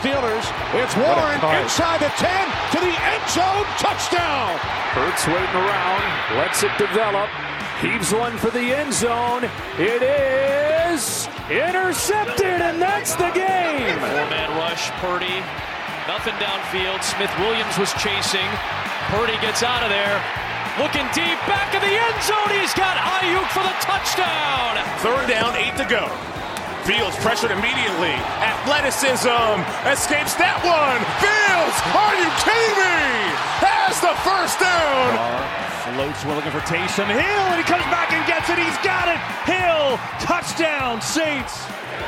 the Steelers. It's Warren inside the 10 to the end zone. Touchdown. Hurts waiting around, lets it develop, heaves one for the end zone. It is intercepted, and that's the game. Four-man rush, Purdy. Nothing downfield. Smith Williams was chasing. Purdy gets out of there. Looking deep, back of the end zone. He's got Ayuk for the touchdown. Third down, eight to go. Fields pressured immediately. Athleticism escapes that one. Fields, are you kidding me? Has the first down. Uh, floats, we're looking for Taysom Hill, and he comes back and gets it. He's got it. Hill, touchdown, Saints.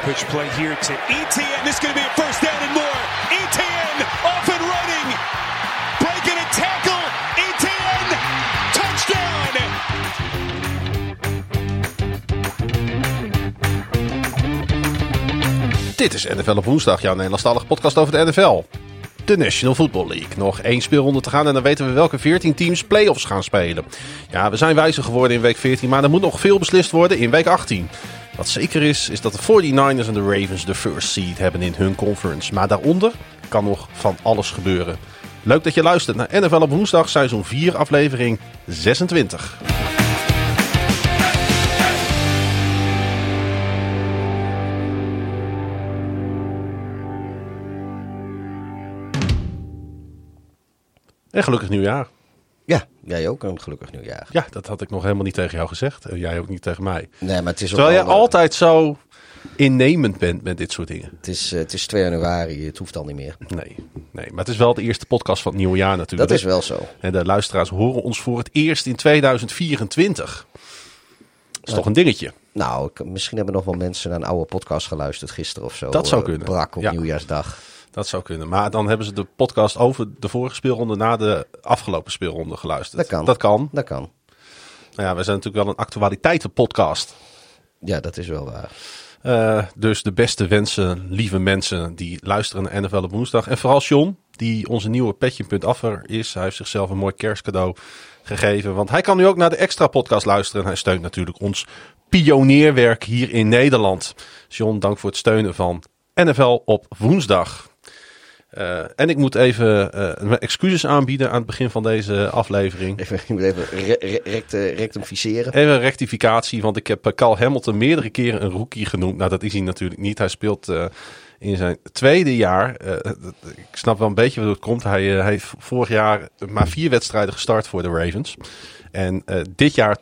Pitch play here to ETN. This is going to be a first down and more. ETN off Dit is NFL op woensdag, jouw Nederlandstalige podcast over de NFL. De National Football League. Nog één speelronde te gaan en dan weten we welke 14 teams play-offs gaan spelen. Ja, we zijn wijzer geworden in week 14, maar er moet nog veel beslist worden in week 18. Wat zeker is, is dat de 49ers en de Ravens de first seed hebben in hun conference. Maar daaronder kan nog van alles gebeuren. Leuk dat je luistert naar NFL op woensdag, seizoen 4, aflevering 26. En gelukkig nieuwjaar. Ja, jij ook een gelukkig nieuwjaar. Ja, dat had ik nog helemaal niet tegen jou gezegd. En jij ook niet tegen mij. Nee, maar het is Terwijl jij al, eh, altijd zo innemend bent met dit soort dingen. Het is, eh, het is 2 januari, het hoeft al niet meer. Nee, nee, maar het is wel de eerste podcast van het nieuwe jaar natuurlijk. Dat is wel zo. En de luisteraars horen ons voor het eerst in 2024. Dat is toch een dingetje. Nou, misschien hebben nog wel mensen naar een oude podcast geluisterd gisteren of zo. Dat zou eh, kunnen. Brak op Ja. nieuwjaarsdag. Dat zou kunnen. Maar dan hebben ze de podcast over de vorige speelronde na de afgelopen speelronde geluisterd. Dat kan. Dat kan. Dat kan. Nou ja, we zijn natuurlijk wel een actualiteitenpodcast. Ja, dat is wel waar. Eh, dus de beste wensen, lieve mensen die luisteren naar NFL op woensdag. En vooral John, die onze nieuwe petje.affer is. Hij heeft zichzelf een mooi kerstcadeau gegeven. Want hij kan nu ook naar de extra podcast luisteren. En hij steunt natuurlijk ons pioneerwerk hier in Nederland. John, dank voor het steunen van NFL op woensdag. Eh, en ik moet even mijn excuses aanbieden aan het begin van deze aflevering. Even, ik moet even re re rect, rectificeren. Even een rectificatie, want ik heb eh, Carl Hamilton meerdere keren een rookie genoemd. Nou, dat is hij natuurlijk niet. Hij speelt in zijn tweede jaar. ik snap wel een beetje hoe het komt. Hij, hij heeft vorig jaar maar vier wedstrijden gestart voor de Ravens. En dit jaar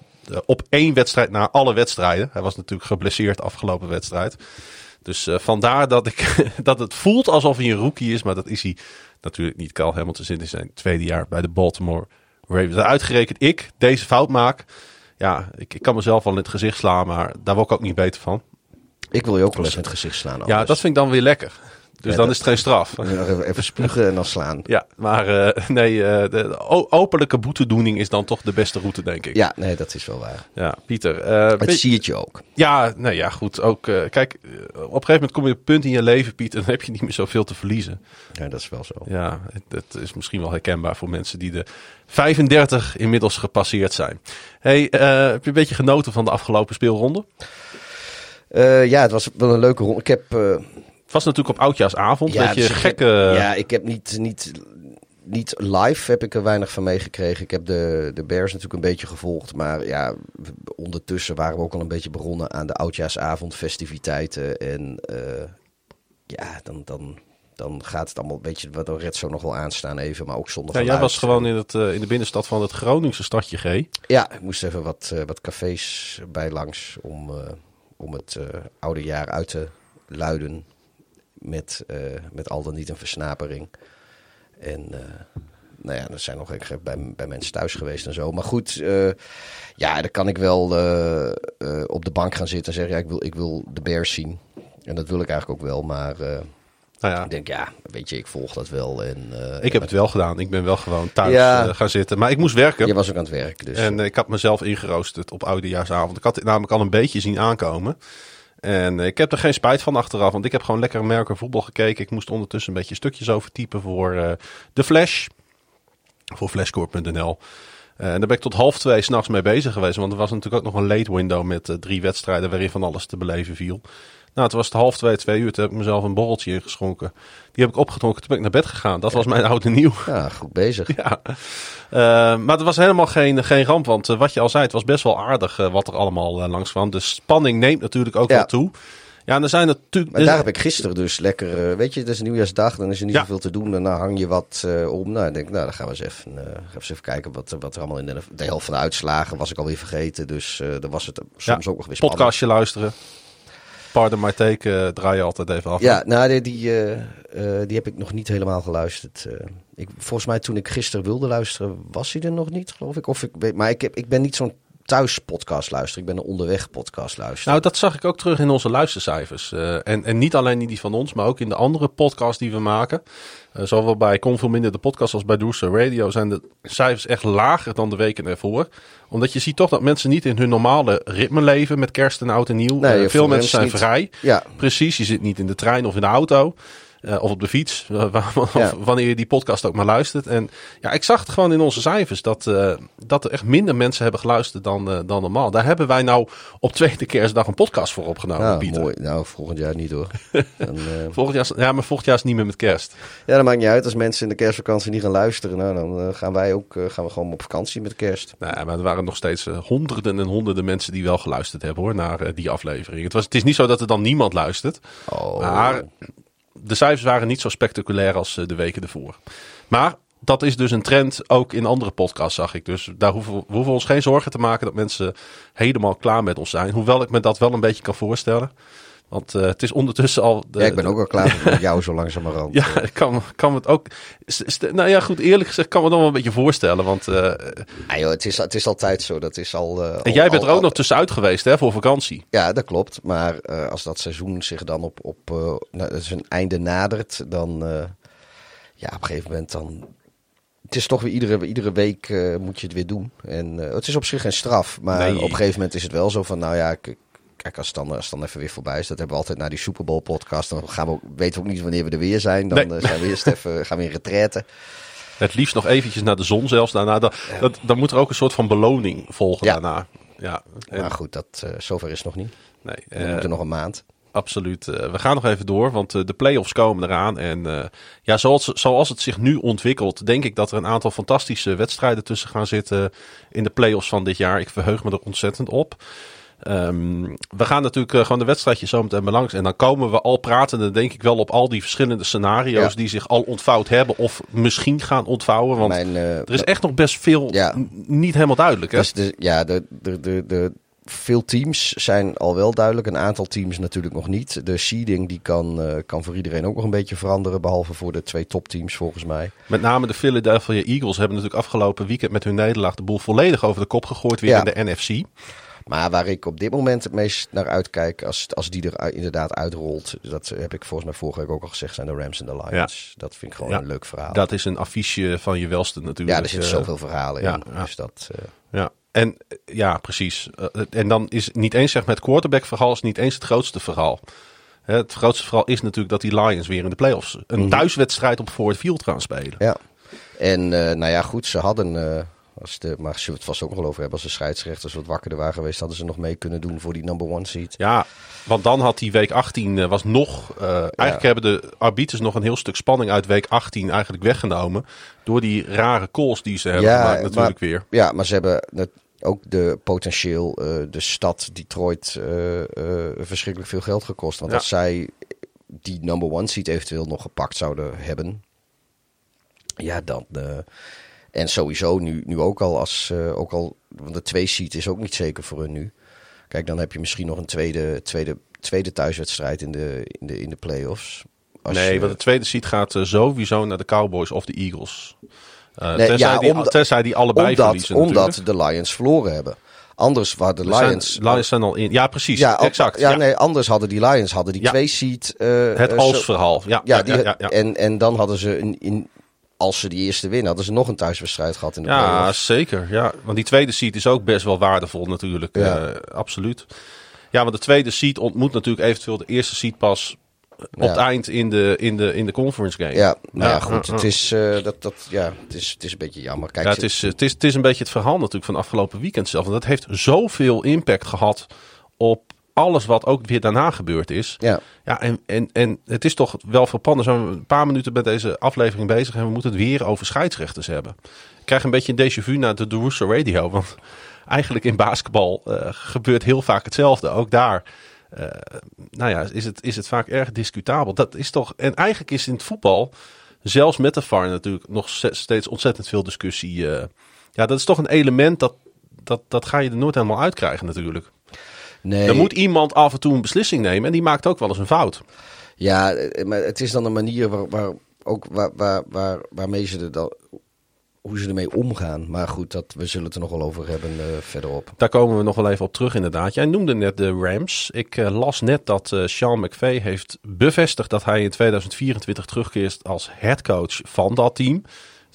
op één wedstrijd na alle wedstrijden. Hij was natuurlijk geblesseerd de afgelopen wedstrijd. Dus eh, vandaar dat, ik, dat het voelt alsof hij een rookie is. Maar dat is hij natuurlijk niet. Carl Hamilton zit in zijn tweede jaar bij de Baltimore Ravens. Uitgerekend ik deze fout maak. Ja, ik, ik kan mezelf wel in het gezicht slaan, maar daar word ik ook niet beter van. Ik wil je ook wel eens in het gezicht slaan. Ja, anders. dat vind ik dan weer lekker. Dus dan is het geen straf. Even, even spugen en dan slaan. Ja, maar eh, nee, eh, de openlijke boetedoening is dan toch de beste route, denk ik. Ja, nee, dat is wel waar. Ja, Pieter. eh, Het je ook. Ja, nou ja, goed. Ook, kijk, op een gegeven moment kom je op een punt in je leven, Pieter, dan heb je niet meer zoveel te verliezen. Ja, dat is wel zo. Ja, dat is misschien wel herkenbaar voor mensen die de 35 inmiddels gepasseerd zijn. Hey, heb je een beetje genoten van de afgelopen speelronde? Ja, het was wel een leuke ronde. Ik heb... Het was natuurlijk op oudjaarsavond. Ja, een beetje dus heb- gekke... ja, ik heb niet, niet, niet live heb ik er weinig van meegekregen. Ik heb de, de Bears natuurlijk een beetje gevolgd. Maar ja, ondertussen waren we ook al een beetje begonnen aan de oudjaarsavond festiviteiten. En eh, ja, dan, dan, dan gaat het allemaal, weet je, wat redt zo nog wel aanstaan even. Maar ook zonder Ja, jij was gewoon in, het, eh, in de binnenstad van het Groningse stadje G. Ja, ik moest even wat, eh, wat cafés bij langs om, om het oude jaar uit te luiden. Met, eh, met al dan niet een versnapering. En eh, nou ja, er zijn nog even bij, bij mensen thuis geweest en zo. Maar goed, eh, ja, dan kan ik wel op de bank gaan zitten en zeggen: ja, ik wil, ik wil de Bears zien. En dat wil ik eigenlijk ook wel. Maar Nou ja, ik denk, ja, weet je, ik volg dat wel. En, ik heb het wel gedaan. Ik ben wel gewoon thuis Ja. gaan zitten. Maar ik moest werken. Je was ook aan het werk. Dus, En ik had mezelf ingeroosterd op oudejaarsavond. Ik had dit namelijk al een beetje zien aankomen. En eh, ik heb er geen spijt van achteraf. Want ik heb gewoon lekker American voetbal gekeken. Ik moest ondertussen een beetje stukjes overtypen voor eh The Flash. voor flashcore.nl. Uh, en daar ben ik tot half twee s'nachts mee bezig geweest. Want er was natuurlijk ook nog een late window met uh, drie wedstrijden waarin van alles te beleven viel. Nou, het was het half twee, twee uur. Toen heb ik mezelf een borreltje ingeschonken. Die heb ik opgedronken. Toen ben ik naar bed gegaan. Dat was mijn oude nieuw. Ja, goed bezig. ja. Uh, maar het was helemaal geen, geen ramp. Want wat je al zei, het was best wel aardig wat er allemaal langs kwam. De spanning neemt natuurlijk ook Ja. wel toe. Ja, en er zijn natuurlijk... Maar daar heb ik gisteren dus lekker, eh, weet je, het is nieuwjaarsdag, dan is er niet Ja. zoveel te doen. En dan hang je wat eh, om. Nou, ik denk, nou, dan gaan we eens even, eh, gaan we eens even kijken wat, wat er allemaal in de, de helft van de uitslagen was ik alweer vergeten. Dus eh dan was het soms ook nog weer spannend. podcastje luisteren. Pardon my take, eh, draai je altijd even af. Ja, nou, die, die, eh, eh, die heb ik nog niet helemaal geluisterd. Ik, volgens mij toen ik gisteren wilde luisteren, was hij er nog niet, geloof ik. Of ik maar ik, heb, ik ben niet zo'n thuis podcast luisteren. Ik ben een onderweg podcast luisteren. Nou, dat zag ik ook terug in onze luistercijfers. Eh, en, en niet alleen in die van ons, maar ook in de andere podcasts die we maken. Eh, zowel bij Convil Minder de podcast als bij Doerster Radio zijn de cijfers echt lager dan de weken ervoor. Omdat je ziet toch dat mensen niet in hun normale ritme leven met kerst en oud en nieuw. Nee, Eh, veel mensen zijn vrij. ja, Precies, je zit niet in de trein of in de auto. Eh, of op de fiets, eh, Ja. wanneer je die podcast ook maar luistert. En ja, ik zag het gewoon in onze cijfers dat, eh, dat er echt minder mensen hebben geluisterd dan, dan normaal. Daar hebben wij nou op tweede kerstdag een podcast voor opgenomen, nou, Pieter. mooi. Nou, volgend jaar niet hoor. Dan, Volgend jaar, ja, maar volgend jaar is het niet meer met kerst. ja, dat maakt niet uit. Als mensen in de kerstvakantie niet gaan luisteren, nou, dan gaan wij ook gaan we gewoon op vakantie met kerst. Nou, maar er waren nog steeds honderden en honderden mensen die wel geluisterd hebben hoor, naar die aflevering. Het, was, het is niet zo dat er dan niemand luistert. Oh. Maar de cijfers waren niet zo spectaculair als eh, de weken ervoor. Maar dat is dus een trend ook in andere podcasts, zag ik. Dus daar hoeven we, we hoeven ons geen zorgen te maken dat mensen helemaal klaar met ons zijn. Hoewel ik me dat wel een beetje kan voorstellen. Want eh, het is ondertussen al... De, ja, ik ben ook al klaar voor jou zo langzamerhand. Ja, ik kan, kan het ook... Nou ja, goed, eerlijk gezegd kan me het dan wel een beetje voorstellen. Want eh, Ah, joh, het, is, het is altijd zo. Dat is al, eh, en jij bent al- er ook al- nog tussenuit geweest hè, voor vakantie. Ja, dat klopt. Maar eh, als dat seizoen zich dan op, op eh, nou, zijn einde nadert, dan eh, ja, op een gegeven moment dan. Het is toch weer iedere, iedere week eh, moet je het weer doen. En eh, het is op zich geen straf. Maar Nee. op een gegeven moment is het wel zo van, nou ja, k- kijk, als het, dan, als het dan even weer voorbij is, dat hebben we altijd na die Super Bowl podcast. Dan gaan we ook, weten we ook niet wanneer we er weer zijn. Dan Nee. eh, zijn we eerst even, gaan we in retraite. Het liefst nog eventjes naar de zon zelfs. Daarna, dan, dat, dan moet er ook een soort van beloning volgen Ja. daarna. Ja, en- Maar goed, dat, eh, zover is het nog niet. nee, We eh, moeten nog een maand. absoluut. Eh, we gaan nog even door, want eh, de play-offs komen eraan. En eh, ja, zoals, zoals het zich nu ontwikkelt, denk ik dat er een aantal fantastische wedstrijden tussen gaan zitten in de play-offs van dit jaar. Ik verheug me er ontzettend op. Ehm, we gaan natuurlijk eh, gewoon de wedstrijdjes zo meteen belangs. En dan komen we al pratende, denk ik wel, op al die verschillende scenario's Ja. die zich al ontvouwd hebben of misschien gaan ontvouwen. Want Mijn, eh, er is echt nog best veel Ja. niet helemaal duidelijk. Hè? Dus de, ja, de, de, de, de, veel teams zijn al wel duidelijk. Een aantal teams natuurlijk nog niet. De seeding die kan, eh, kan voor iedereen ook nog een beetje veranderen. Behalve voor de twee topteams volgens mij. Met name de Philadelphia Eagles hebben natuurlijk afgelopen weekend met hun nederlaag de boel volledig over de kop gegooid weer Ja. in de NFC. Maar waar ik op dit moment het meest naar uitkijk, als, als die er inderdaad uitrolt, dat heb ik volgens mij vorige week ook al gezegd, zijn de Rams en de Lions. Dat vind ik gewoon Ja. een leuk verhaal. Dat is een affiche van je welste natuurlijk. ja, er zitten Eh, zoveel verhalen in. ja. Dus dat, eh, Ja, en eh, ja, precies. En dan is niet eens zeg het quarterback verhaal is niet eens het grootste verhaal. Het grootste verhaal is natuurlijk dat die Lions weer in de playoffs een Mhm. thuiswedstrijd op Ford Field gaan spelen. ja. En nou ja, goed, ze hadden, als de, maar zullen we het vast ook nog wel over hebben, als de scheidsrechters wat wakkerder waren geweest, hadden ze nog mee kunnen doen voor die number one seat. Ja, want dan had die week 18 eh, was nog. eh, eigenlijk hebben de arbiters nog een heel stuk spanning uit week 18 eigenlijk weggenomen. Door die rare calls die ze hebben Ja, gemaakt, natuurlijk maar- weer. Ja, maar ze hebben ook de potentieel eh, de stad Detroit verschrikkelijk veel geld gekost. Want Ja. als zij die number one seat eventueel nog gepakt zouden hebben, ja dan. En sowieso nu, nu ook al als eh, ook al, want de twee seat is ook niet zeker voor hun nu. Kijk, dan heb je misschien nog een tweede, tweede, tweede thuiswedstrijd in de, in de, in de playoffs. Als nee, je- want de tweede seat gaat eh, sowieso naar de Cowboys of de Eagles. Eh Nee, tenzij, ja, die, omdat- tenzij die allebei omdat, verliezen omdat de Lions verloren hebben. Anders waren de zijn- Lions. Lions zijn al in. Ja, precies. Ja, exact. Ja, Ja, nee, anders hadden die Lions hadden die Ja. twee seat. het als zo- verhaal. Ja, Ja, ja, die, ja, ja, ja. En, en dan hadden ze een, in, als ze die eerste winnen, hadden ze nog een thuiswedstrijd gehad in de Ja, playoffs. zeker. Ja. Want die tweede seat is ook best wel waardevol natuurlijk. Ja. Eh, absoluut. Ja, want de tweede seat ontmoet natuurlijk eventueel de eerste seat pas op het eind in de, in de, in de conference game. Ja, nou ja, Ja, goed. Het is, eh, dat, dat, ja, het, is, het is een beetje jammer. Kijk, Ja, het, is, het, is, het is een beetje het verhaal natuurlijk van afgelopen weekend zelf. Want dat heeft zoveel impact gehad op alles wat ook weer daarna gebeurd is. Ja. Ja, en, en, en het is toch wel verpand. Zijn we een paar minuten met deze aflevering bezig en we moeten het weer over scheidsrechters hebben. Ik krijg een beetje een déjà vu naar de Derusso Radio. Want eigenlijk in basketbal eh, gebeurt heel vaak hetzelfde. Ook daar eh, nou ja, is, het, is het vaak erg discutabel. Dat is toch, en eigenlijk is in het voetbal, zelfs met de VAR natuurlijk, nog ste- steeds ontzettend veel discussie. eh. ja, dat is toch een element dat, dat, dat ga je er nooit helemaal uitkrijgen natuurlijk. Nee, Er moet iemand af en toe een beslissing nemen en die maakt ook wel eens een fout. Ja, eh, maar het is dan een manier waar, waar, ook waar, waar, waar, waarmee ze er dan, hoe ze ermee omgaan. Maar goed, dat, we zullen het er nog wel over hebben eh, verderop. Daar komen we nog wel even op terug inderdaad. Jij noemde net de Rams. Ik eh, las net dat eh Sean McVay heeft bevestigd dat hij in 2024 terugkeert als headcoach van dat team.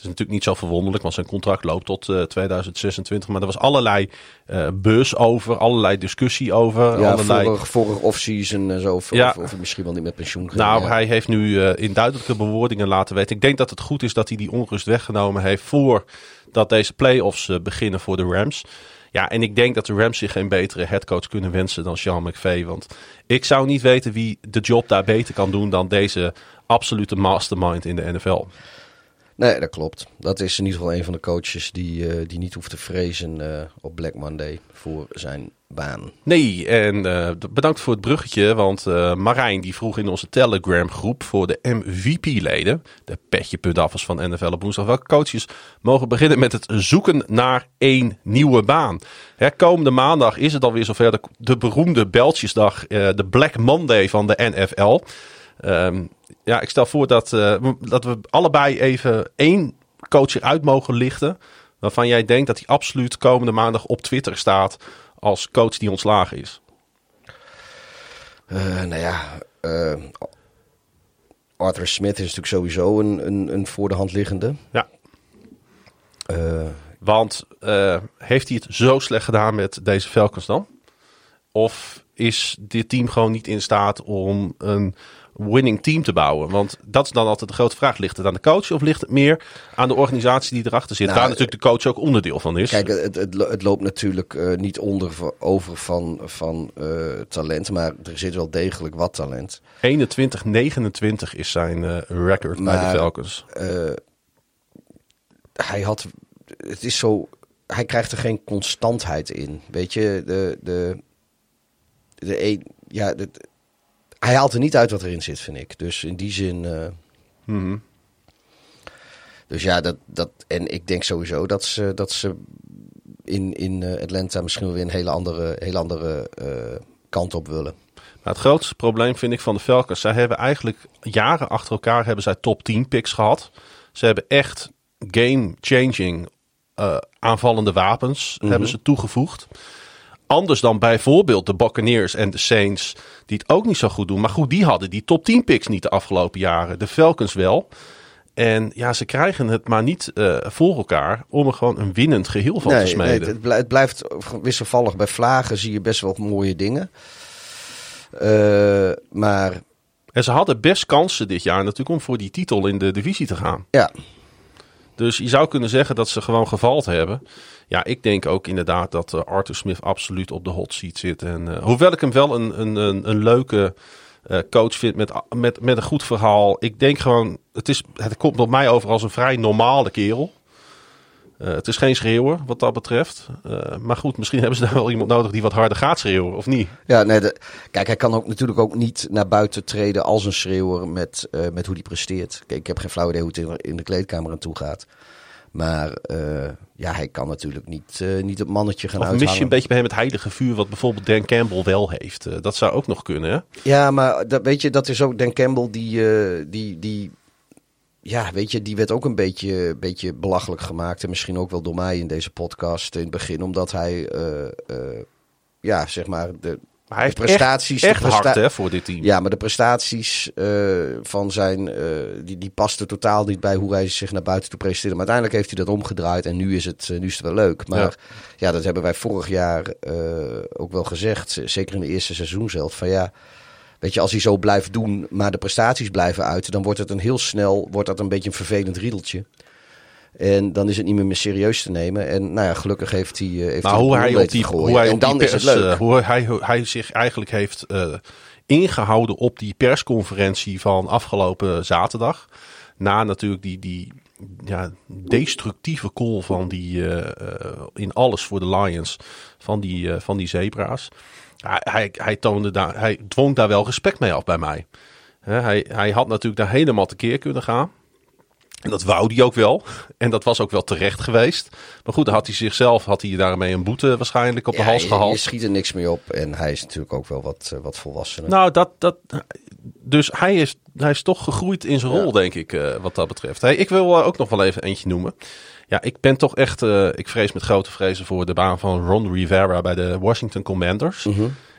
Is natuurlijk niet zo verwonderlijk, want zijn contract loopt tot eh, 2026. Maar er was allerlei eh buzz over, allerlei discussie over. Ja, allerlei... vorig, vorig off-season en zo. Of, Ja. of, misschien wel niet met pensioen ging. Nou, ja. hij heeft nu eh, in duidelijke bewoordingen laten weten. Ik denk dat het goed is dat hij die onrust weggenomen heeft voordat deze play-offs eh, beginnen voor de Rams. Ja, en ik denk dat de Rams zich geen betere headcoach kunnen wensen dan Sean McVay. Want ik zou niet weten wie de job daar beter kan doen dan deze absolute mastermind in de NFL. Nee, dat klopt. Dat is in ieder geval een van de coaches die, eh, die niet hoeft te vrezen eh, op Black Monday voor zijn baan. Nee, en eh, bedankt voor het bruggetje. Want Marijn die vroeg in onze Telegram groep voor de MVP-leden, de petje.affers van NFL op woensdag, welke coaches mogen beginnen met het zoeken naar één nieuwe baan. Hè, komende maandag is het alweer zover de, de beroemde Beltjesdag, de Black Monday van de NFL. Ehm, ja, ik stel voor dat, eh, we- dat we allebei even één coach eruit mogen lichten. Waarvan jij denkt dat hij absoluut komende maandag op Twitter staat als coach die ontslagen is. Eh, nou ja, eh, Arthur Smith is natuurlijk sowieso een, een, een voor de hand liggende. Ja. Eh, Want heeft hij het zo slecht gedaan met deze Falcons dan? Of is dit team gewoon niet in staat om een winning team te bouwen? Want dat is dan altijd de grote vraag. Ligt het aan de coach of ligt het meer aan de organisatie die erachter zit? Nou, waar natuurlijk de coach ook onderdeel van is. Kijk, het, het, het loopt natuurlijk eh, niet onder over van, van eh, talent, maar er zit wel degelijk wat talent. 21-29 is zijn eh, record bij de Falcons. Hij had, het is zo, hij krijgt er geen constantheid in. Weet je, de, de, de een, ja, de, hij haalt er niet uit wat erin zit, vind ik. Dus in die zin. eh, Mhm. Dus ja, dat, dat, en ik denk sowieso dat ze, dat ze in, in eh, Atlanta misschien weer een hele andere, hele andere eh, kant op willen. Maar het grootste probleem vind ik van de Falcons. Zij hebben eigenlijk jaren achter elkaar hebben zij top 10 picks gehad. Ze hebben echt game-changing aanvallende wapens hebben ze toegevoegd. Anders dan bijvoorbeeld de Buccaneers en de Saints, die het ook niet zo goed doen. Maar goed, die hadden die top 10 picks niet de afgelopen jaren. De Falcons wel. En ja, ze krijgen het maar niet eh, voor elkaar om er gewoon een winnend geheel van te Nee, nee, smeden. het, blij- het blijft wisselvallig. Bij Vlagen zie je best wel mooie dingen. Eh, maar En ze hadden best kansen dit jaar natuurlijk om voor die titel in de divisie te gaan. ja, Dus je zou kunnen zeggen dat ze gewoon gevald hebben. Ja, ik denk ook inderdaad dat eh, Arthur Smith absoluut op de hot seat zit. En, eh, hoewel ik hem wel een, een, een, een leuke eh, coach vind met, met, met een goed verhaal. Ik denk gewoon, het, is, het komt op mij over als een vrij normale kerel. Het is geen schreeuwer wat dat betreft. Maar goed, misschien hebben ze daar wel iemand nodig die wat harder gaat schreeuwen, of niet? ja nee, kijk, hij kan ook natuurlijk ook niet naar buiten treden als een schreeuwer met, met hoe hij presteert. Kijk, ik heb geen flauw idee hoe het in, in de kleedkamer aan toe gaat. Maar eh, ja, hij kan natuurlijk niet, eh, niet het mannetje gaan Of uithangen. mis je een beetje bij hem het heilige vuur wat bijvoorbeeld Dan Campbell wel heeft? Eh, dat zou ook nog kunnen, hè? Ja, maar dat, weet je, dat is ook Dan Campbell die, die, die, ja, weet je, die werd ook een beetje, beetje belachelijk gemaakt en misschien ook wel door mij in deze podcast in het begin, omdat hij, ja, zeg maar de, Maar hij heeft de prestaties, echt, echt de presta- hard hè, voor dit team. ja, maar de prestaties eh, van zijn, eh, die, die pasten totaal niet bij hoe hij zich naar buiten toe presenteerde. Maar uiteindelijk heeft hij dat omgedraaid en nu is het, eh, nu is het wel leuk. Maar Ja. ja, dat hebben wij vorig jaar ook wel gezegd, zeker in de eerste seizoen zelf, van ja, Weet je, als hij zo blijft doen, maar de prestaties blijven uit, dan wordt het een heel snel, wordt dat een beetje een vervelend riedeltje. En dan is het niet meer, meer serieus te nemen. En nou ja, gelukkig heeft hij. eh, Heeft Maar hij hoe hij op die, hoe hij en op dan is het leuk. eh, hoe hij, hoe hij zich eigenlijk heeft eh, ingehouden op die persconferentie van afgelopen zaterdag. Na natuurlijk die, die ja, destructieve call van die in alles voor de Lions van die, van die zebra's. Hij, hij, hij, toonde daar, hij dwong daar wel respect mee af bij mij. Hij, hij had natuurlijk daar helemaal tekeer kunnen gaan. En dat wou hij ook wel. En dat was ook wel terecht geweest. Maar goed, dan had hij zichzelf had hij daarmee een boete waarschijnlijk op de Ja, hals gehaald. je schiet er niks mee op. En hij is natuurlijk ook wel wat, eh, wat volwassener. Nou, dat, dat, dus hij is, hij is toch gegroeid in zijn rol, denk ik, eh, wat dat betreft. Hey, ik wil eh, ook nog wel even eentje noemen. Ja, ik ben toch echt, ik vrees met grote vrezen voor de baan van Ron Rivera bij de Washington Commanders.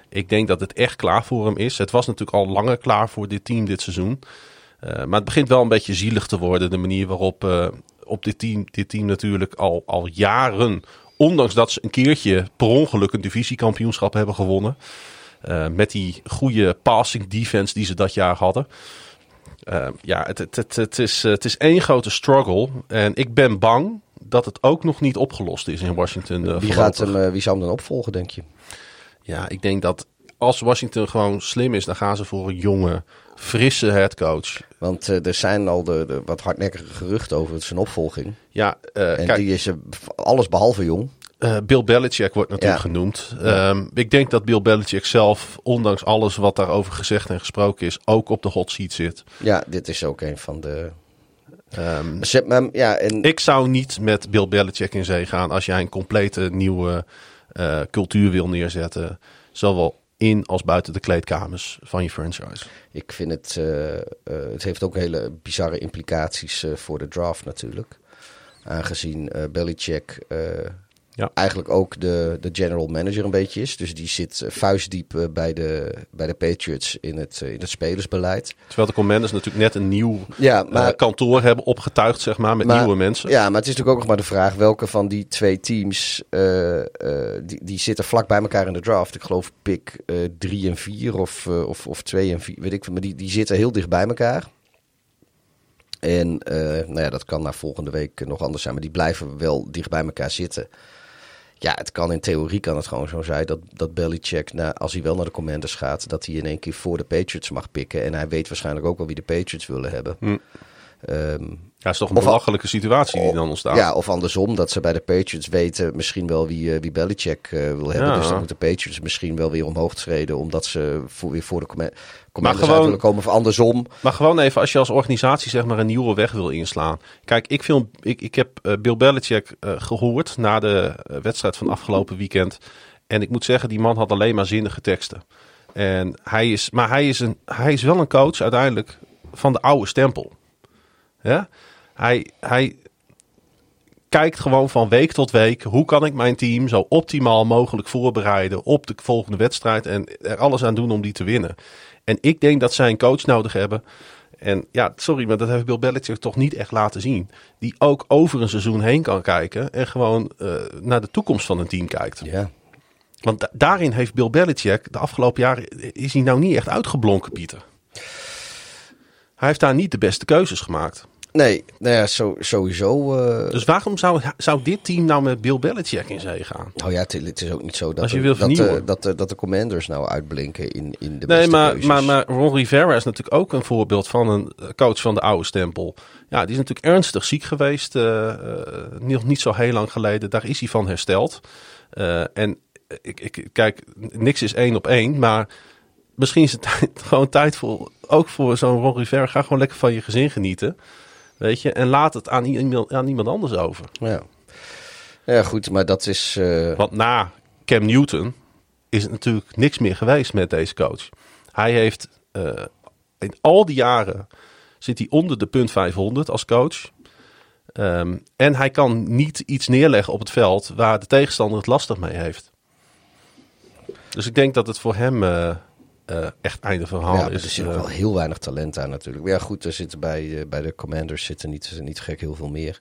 Ik denk dat het echt klaar voor hem is. Het was natuurlijk al langer klaar voor dit team dit seizoen. Eh, maar het begint wel een beetje zielig te worden. De manier waarop eh, op dit team, dit team natuurlijk al, al jaren, ondanks dat ze een keertje per ongeluk een divisiekampioenschap hebben gewonnen. eh, met die goede passing defense die ze dat jaar hadden. Ja, het, het, het, het, is, het is één grote struggle. En ik ben bang dat het ook nog niet opgelost is in Washington. wie, gaat hem, wie zou hem dan opvolgen, denk je? Ja, ik denk dat als Washington gewoon slim is, dan gaan ze voor een jonge, frisse headcoach. Want eh, er zijn al de, de wat hardnekkige geruchten over zijn opvolging. Ja, eh, En kijk, die is eh, alles behalve jong. Bill Belichick wordt natuurlijk Ja. genoemd. Ehm, ik denk dat Bill Belichick zelf, ondanks alles wat daarover gezegd en gesproken is, ook op de hot seat zit. Ja, dit is ook een van de... Ehm, Zet me, ja, en ik zou niet met Bill Belichick in zee gaan als jij een complete nieuwe cultuur wil neerzetten. Zowel in als buiten de kleedkamers van je franchise. ik vind het... eh, eh, het heeft ook hele bizarre implicaties eh, voor de draft natuurlijk. Aangezien Belichick Ja. eigenlijk ook de, de general manager een beetje is. Dus die zit eh, vuistdiep eh, bij, de, bij de Patriots in het, eh, in het spelersbeleid. Terwijl de Commanders natuurlijk net een nieuw Ja, kantoor hebben opgetuigd, zeg maar, met Maar- nieuwe mensen. Ja, maar het is natuurlijk ook nog maar de vraag welke van die twee teams die, die zitten vlak bij elkaar in de draft. Ik geloof pick 3 en 4 of, of, of 2 en 4, weet ik veel. Maar die, die zitten heel dicht bij elkaar. En nou ja, dat kan na volgende week nog anders zijn, maar die blijven wel dicht bij elkaar zitten. Ja, het kan in theorie kan het gewoon zo zijn dat, dat Belichick, na, als hij wel naar de Commanders gaat, dat hij in één keer voor de Patriots mag pikken. En hij weet waarschijnlijk ook wel wie de Patriots willen hebben. Ehm, Ja, is toch een Of- belachelijke situatie die dan ontstaat. ja, of andersom, dat ze bij de Patriots weten misschien wel wie, eh, wie Belichick eh, wil hebben. Ja. Dus dan moeten de Patriots misschien wel weer omhoog treden, omdat ze voor, weer voor de command- commanders gewoon- willen komen. Of andersom. Maar gewoon even, als je als organisatie zeg maar een nieuwe weg wil inslaan. Kijk, ik, film, ik, ik heb eh, Bill Belichick eh, gehoord na de wedstrijd van afgelopen weekend. En ik moet zeggen, die man had alleen maar zinnige teksten. En hij is, maar hij is, een, hij is wel een coach uiteindelijk van de oude stempel. Ja? Hij, hij kijkt gewoon van week tot week. Hoe kan ik mijn team zo optimaal mogelijk voorbereiden op de volgende wedstrijd. En er alles aan doen om die te winnen. En ik denk dat zij een coach nodig hebben. En ja, sorry, maar dat heeft Bill Belichick toch niet echt laten zien. Die ook over een seizoen heen kan kijken. En gewoon eh, naar de toekomst van een team kijkt. Ja. Want da- daarin heeft Bill Belichick de afgelopen jaren... is hij nou niet echt uitgeblonken, Pieter. Hij heeft daar niet de beste keuzes gemaakt. Nee, nou ja, zo, sowieso. eh, Dus waarom zou, zou dit team nou met Bill Belichick in zee gaan? nou ja, het, is ook niet zo dat, dat, de, vernieuwen. dat, de, dat de commanders nou uitblinken in, in de Nee, beste maar, keuzes. maar, maar Ron Rivera is natuurlijk ook een voorbeeld van een eh, coach van de oude stempel. Ja, die is natuurlijk ernstig ziek geweest. eh, eh, nog niet zo heel lang geleden. Daar is hij van hersteld. Eh, en ik, ik, kijk, niks is één op één. Maar misschien is het gewoon tijd voor, ook voor zo'n Ron Rivera. Ga gewoon lekker van je gezin genieten. Weet je, en laat het aan iemand, aan iemand anders over. Ja. ja, goed, maar dat is... eh, Want na Cam Newton is het natuurlijk niks meer geweest met deze coach. Hij heeft eh, in al die jaren zit hij onder de punt 500 als coach. Ehm, en hij kan niet iets neerleggen op het veld waar de tegenstander het lastig mee heeft. Dus ik denk dat het voor hem eh, eh, echt einde verhaal ja, is. er zit ook Eh, wel heel weinig talent aan natuurlijk. Maar ja, goed, er zitten bij, eh, bij de commanders zitten niet, niet gek heel veel meer.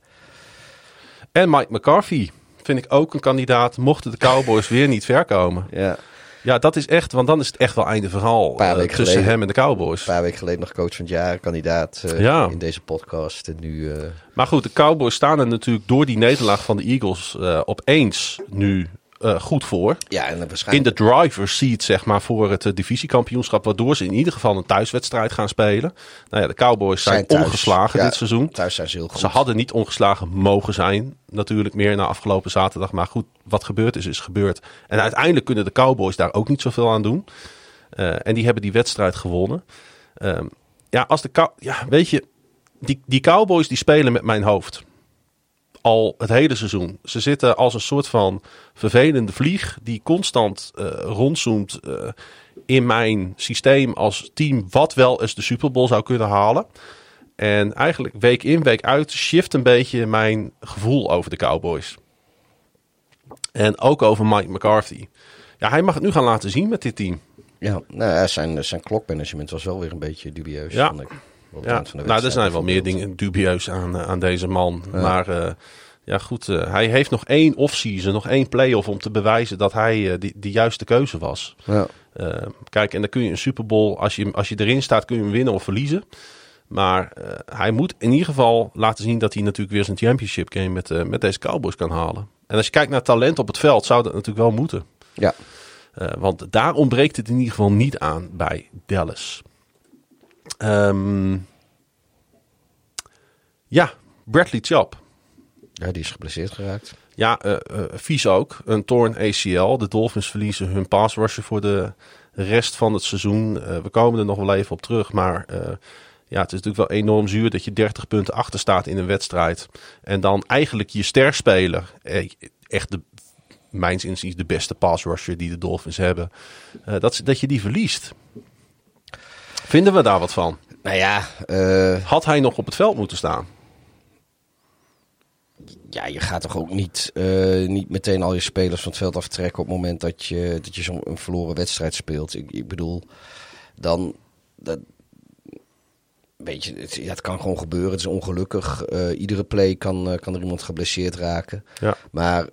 en Mike McCarthy vind ik ook een kandidaat. Mochten de Cowboys weer niet ver komen. Ja. Ja, dat is echt, want dan is het echt wel einde verhaal Paar weken tussen geleden. hem en de Cowboys. Een paar weken geleden nog coach van het jaar, kandidaat Ja. in deze podcast. En nu, Maar goed, de Cowboys staan er natuurlijk door die nederlaag van de Eagles opeens nu eh, goed voor. ja, en dan In waarschijnlijk... de driver's seat, zeg maar, voor het eh, divisiekampioenschap. Waardoor ze in ieder geval een thuiswedstrijd gaan spelen. Nou ja, de Cowboys zijn, Zijn thuis. ongeslagen Ja, dit seizoen. Thuis zijn ze heel goed. Ze hadden niet ongeslagen mogen zijn, natuurlijk meer na afgelopen zaterdag. Maar goed, wat gebeurd is, is gebeurd. En uiteindelijk kunnen de Cowboys daar ook niet zoveel aan doen. Eh, en die hebben die wedstrijd gewonnen. Ehm, ja, als de ja, weet je, die, die Cowboys die spelen met mijn hoofd. Al het hele seizoen. Ze zitten als een soort van vervelende vlieg die constant eh rondzoomt eh, in mijn systeem als team wat wel eens de Super Bowl zou kunnen halen. En eigenlijk week in, week uit shift een beetje mijn gevoel over de Cowboys. En ook over Mike McCarthy. Ja, hij mag het nu gaan laten zien met dit team. Ja, nou zijn, zijn klokmanagement was wel weer een beetje dubieus. Ja. vond ik, op Ja, eind van de nou, er zijn wel meer dingen dubieus aan, eh, aan deze man. Maar eh, ja, goed, eh, hij heeft nog één offseason, nog één playoff om te bewijzen dat hij eh, die, de juiste keuze was. Ja. Kijk, en dan kun je een Super Bowl, als je, als je erin staat, kun je hem winnen of verliezen. Maar hij moet in ieder geval laten zien dat hij natuurlijk weer zijn championship game met, met deze Cowboys kan halen. En als je kijkt naar talent op het veld, zou dat natuurlijk wel moeten. ja. Want daar ontbreekt het in ieder geval niet aan bij Dallas. Ehm, ja, Bradley Chubb. ja, die is geblesseerd geraakt. Ja, eh, eh, vies ook. Een torn ACL. De Dolphins verliezen hun pass rusher voor de rest van het seizoen. Eh, we komen er nog wel even op terug. Maar ja, het is natuurlijk wel enorm zuur dat je 30 punten achter staat in een wedstrijd. En dan eigenlijk je sterspeler, echt de, mijns inziens de beste pass rusher die de Dolphins hebben. dat, dat je die verliest. Vinden we daar wat van? Nou ja, eh, Had hij nog op het veld moeten staan? ja, je gaat toch ook niet, eh, niet meteen al je spelers van het veld aftrekken op het moment dat je, dat je zo'n verloren wedstrijd speelt. Ik, ik bedoel, dan. Dat, weet je, het, ja, het kan gewoon gebeuren. Het is ongelukkig. Eh, iedere play kan, kan er iemand geblesseerd raken. Ja. Maar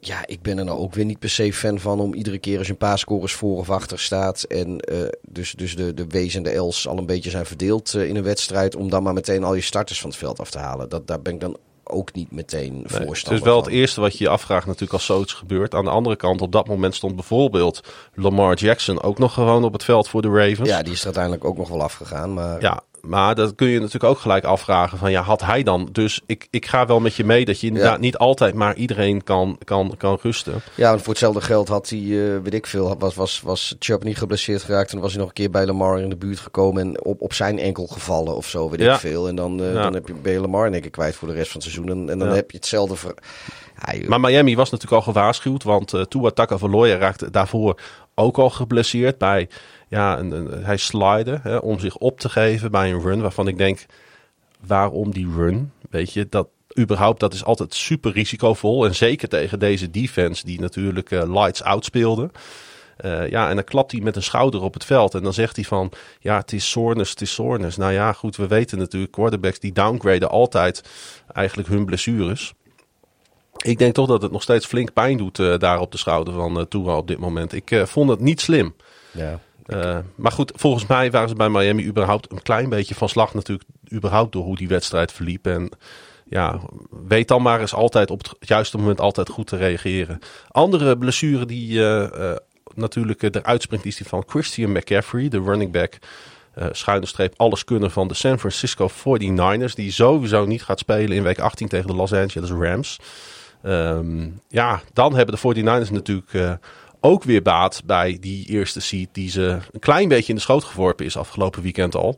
ja, ik ben er nou ook weer niet per se fan van om iedere keer als je een paar scores voor of achter staat. En eh, dus, dus de, de W's en de L's al een beetje zijn verdeeld eh, in een wedstrijd. Om dan maar meteen al je starters van het veld af te halen. Dat, daar ben ik dan ook niet meteen Nee, voorstander het is wel het eerste wat je je afvraagt natuurlijk als zoiets gebeurt. Aan de andere kant, op dat moment stond bijvoorbeeld Lamar Jackson ook nog gewoon op het veld voor de Ravens. Ja, die is er uiteindelijk ook nog wel afgegaan. Maar Ja, maar dat kun je natuurlijk ook gelijk afvragen van ja, had hij dan? Dus ik, ik ga wel met je mee dat je inderdaad Ja. niet altijd maar iedereen kan, kan, kan rusten. Ja, want voor hetzelfde geld had hij, eh, weet ik veel, was, was, was Chubb niet geblesseerd geraakt. En dan was hij nog een keer bij Lamar in de buurt gekomen en op, op zijn enkel gevallen of zo, weet Ja. ik veel. En dan, eh, Ja. dan heb je, je Lamar in één keer kwijt voor de rest van het seizoen. En, en dan heb je hetzelfde... Ver... Maar Miami was natuurlijk al gewaarschuwd, want eh Tua Tagovailoa raakte daarvoor ook al geblesseerd bij, ja, een, hij slide hè, om zich op te geven bij een run waarvan ik denk, waarom die run? Weet je, dat überhaupt, dat is altijd super risicovol en zeker tegen deze defense die natuurlijk eh, lights out speelde. Eh, ja, en dan klapt hij met een schouder op het veld. En dan zegt hij van, ja, het is soreness, het is soreness. Nou ja, goed, we weten natuurlijk, quarterbacks die downgraden altijd eigenlijk hun blessures. Ik denk toch dat het nog steeds flink pijn doet eh, daar op de schouder van Tua op dit moment. Ik vond het niet slim. ja. Eh, maar goed, volgens mij waren ze bij Miami überhaupt een klein beetje van slag natuurlijk. Überhaupt door hoe die wedstrijd verliep. En ja, weet dan maar eens altijd op het juiste moment altijd goed te reageren. Andere blessure die eh, eh, natuurlijk eruit springt is die van Christian McCaffrey, de running back. eh schuine streep alles kunnen van de San Francisco 49ers. Die sowieso niet gaat spelen in week 18 tegen de Los Angeles Rams. Ehm, ja, dan hebben de 49ers natuurlijk ook weer baat bij die eerste seed die ze een klein beetje in de schoot geworpen is afgelopen weekend al.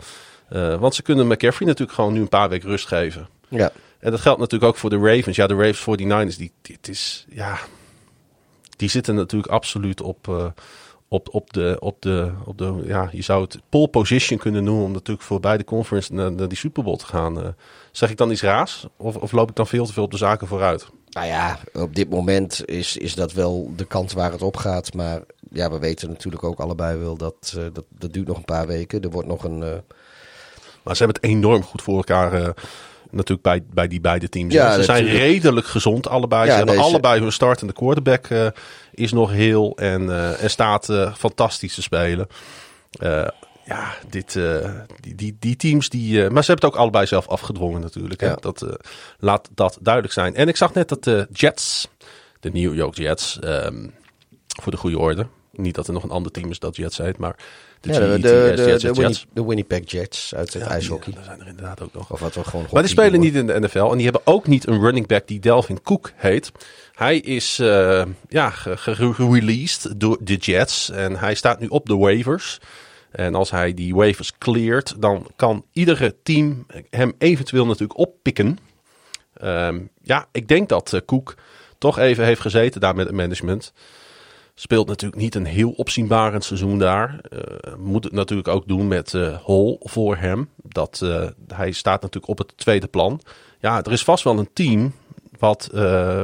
Eh, want ze kunnen McCaffrey natuurlijk gewoon nu een paar weken rust geven. ja. En dat geldt natuurlijk ook voor de Ravens. Ja, de Ravens 49ers, die, die, het is, ja, die zitten natuurlijk absoluut op, eh, op, op, de, op, de, op de, ja, je zou het pole position kunnen noemen om natuurlijk voor beide conference naar, naar die Super Bowl te gaan. Eh, zeg ik dan iets raars? Of, of loop ik dan veel te veel op de zaken vooruit? Nou ja, op dit moment is, is dat wel de kant waar het op gaat. Maar ja, we weten natuurlijk ook allebei wel dat, eh, dat dat duurt nog een paar weken. Er wordt nog een... eh, Maar ze hebben het enorm goed voor elkaar eh, natuurlijk bij, bij die beide teams. Ja, ze zijn natuurlijk. redelijk gezond allebei. Ja, ze hebben allebei hun startende quarterback eh, is nog heel en, en staat fantastisch te spelen. Ja, dit, eh, die, die, die teams die. eh, maar ze hebben het ook allebei zelf afgedwongen natuurlijk. Hè? Ja. Dat, eh, laat dat duidelijk zijn. En ik zag net dat de Jets, de New York Jets, ehm, voor de goede orde. Niet dat er nog een ander team is dat Jets heet, maar de, Ja, de, de, GETS, de, Jets, de, Jets, Winni- Jets. de Winnipeg Jets uit het Ja, ijshockey. Er zijn er inderdaad ook nog. Of wat we gewoon Maar die spelen niet in de NFL. En die hebben ook niet een running back die Delvin Cook heet. Hij is ja, ge- ge- gereleased door de Jets. En hij staat nu op de waivers. En als hij die waivers cleart, dan kan iedere team hem eventueel natuurlijk oppikken. Ehm, ja, ik denk dat eh, Cook toch even heeft gezeten daar met het management. Speelt natuurlijk niet een heel opzienbarend seizoen daar. Eh, moet het natuurlijk ook doen met eh Hall voor hem. Dat, hij staat natuurlijk op het tweede plan. Ja, er is vast wel een team wat,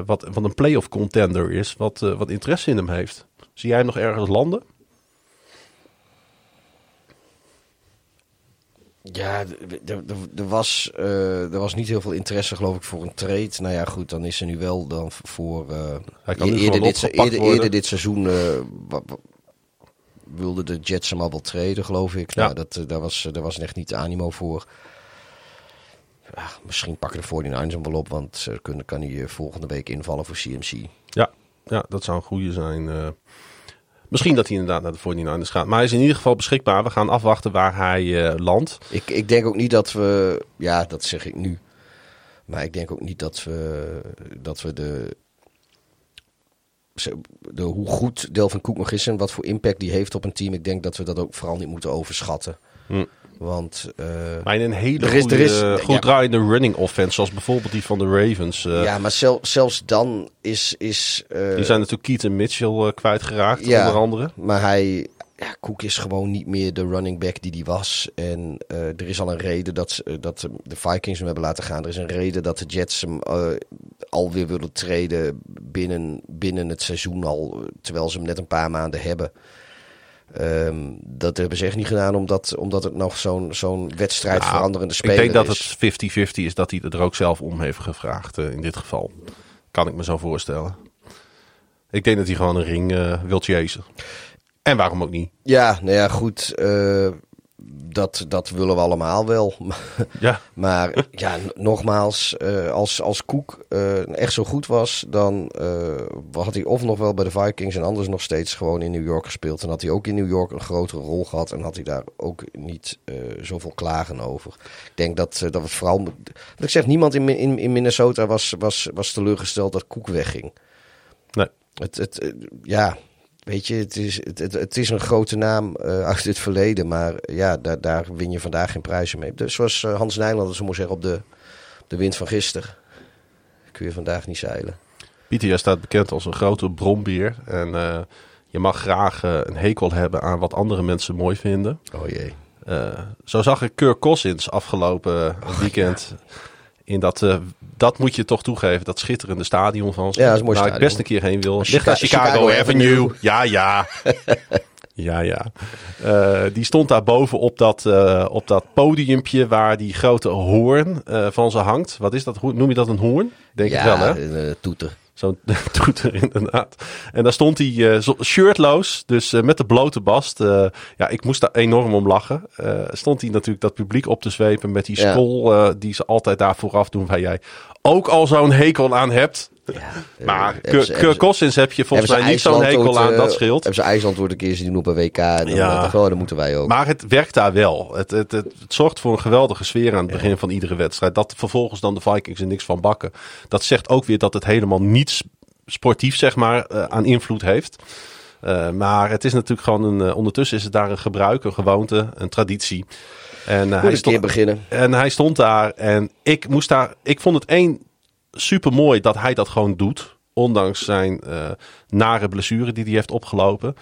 wat, wat een playoff contender is. Wat, wat interesse in hem heeft. Zie jij hem nog ergens landen? Ja, er was, eh, er was niet heel veel interesse, geloof ik, voor een trade. Nou ja, goed, dan is er nu wel dan voor. eh, Hij kan nu eerder, dit, eerder, dit seizoen wa- wilde de Jets hem al wel traden, geloof ik. Ja. Nou, dat, daar, was, daar was echt niet de animo voor. Ja, misschien pakken de 49ers hem wel op, want ze kunnen, kan hij volgende week invallen voor CMC. Ja, ja dat zou een goede zijn. Misschien dat hij inderdaad naar de 49ers gaat. Maar hij is in ieder geval beschikbaar. We gaan afwachten waar hij eh, landt. Ik, ik denk ook niet dat we, ja, dat zeg ik nu. Maar ik denk ook niet dat we, dat we de, de, hoe goed Delvin Cook nog is en wat voor impact die heeft op een team. Ik denk dat we dat ook vooral niet moeten overschatten. Hm. Want eh, Maar in een hele Er is- goede, er is- goed ja. draaiende running offense. Zoals bijvoorbeeld die van de Ravens. eh, ja, maar zel- zelfs dan is... is eh, Die zijn natuurlijk Keaton Mitchell kwijtgeraakt, Ja. onder andere. Maar hij, ja, Cook is gewoon niet meer de running back die hij was. En er is al een reden dat, dat de Vikings hem hebben laten gaan. Er is een reden dat de Jets hem alweer willen treden binnen, binnen het seizoen al. Terwijl ze hem net een paar maanden hebben. Ehm, dat hebben ze echt niet gedaan omdat, omdat het nog zo'n zo'n wedstrijd Nou, veranderende Ik speler denk dat is. het 50-50 is dat hij er ook zelf om heeft gevraagd eh, in dit geval. Kan ik me zo voorstellen. Ik denk dat hij gewoon een ring eh, wil chasen. En waarom ook niet? Ja, nou ja, goed. eh, dat, dat willen we allemaal wel. Ja, Maar ja, nogmaals, eh, als, als Koek eh, echt zo goed was, dan eh, had hij of nog wel bij de Vikings en anders nog steeds gewoon in New York gespeeld. En had hij ook in New York een grotere rol gehad en had hij daar ook niet zoveel klagen over. Ik denk dat, dat het vooral. Wat ik zeg, niemand in, in, in Minnesota was, was, was teleurgesteld dat Koek wegging. nee. Het, het, ja, weet je, het is, het, het, het is een grote naam eh, uit het verleden, maar ja, daar, daar win je vandaag geen prijzen mee. Dus zoals eh, Hans Nijland zo moet zeggen op de, op de wind van gisteren. Kun je vandaag niet zeilen. Pieter, jij staat bekend als een grote brombeer. En eh, je mag graag een hekel hebben aan wat andere mensen mooi vinden. Oh jee. Zo zag ik Kirk Cousins afgelopen weekend. In dat, eh, dat moet je toch toegeven, dat schitterende stadion van ze. Ja, dat is een mooi Waar ik best een keer heen wil. Ligt aan Chicago, Chicago Avenue. Avenue. Ja, ja. ja, ja. Eh, die stond daar boven op dat, eh, op dat podiumpje waar die grote hoorn van ze hangt. Wat is dat? Noem je dat een hoorn? Denk ja, ik wel, hè? een toeter. Zo'n toeter inderdaad. En daar stond hij eh, shirtloos, dus eh, met de blote bast. Eh, ja, ik moest daar enorm om lachen. Stond hij natuurlijk dat publiek op te zwepen met die Ja. eh, die ze altijd daar vooraf doen, waar jij ook al zo'n hekel aan hebt. Maar hebben Kirk Cousins heb je volgens mij niet zo'n hekel aan, eh, dat scheelt. Hebben ze IJsland een keer zien doen op een WK? Dan, Ja. dacht ik, oh, moeten wij ook. Maar het werkt daar wel. Het, het, het, het zorgt voor een geweldige sfeer aan het begin van iedere wedstrijd. Dat vervolgens dan de Vikings er niks van bakken. Dat zegt ook weer dat het helemaal niets sportief zeg maar, eh, aan invloed heeft. Eh, maar het is natuurlijk gewoon een. eh, ondertussen is het daar een gebruik, een gewoonte, een traditie. En, eh, hij stond, keer beginnen. en hij stond daar en ik moest daar. Ik vond het één super mooi dat hij dat gewoon doet. Ondanks zijn eh, nare blessure die hij heeft opgelopen.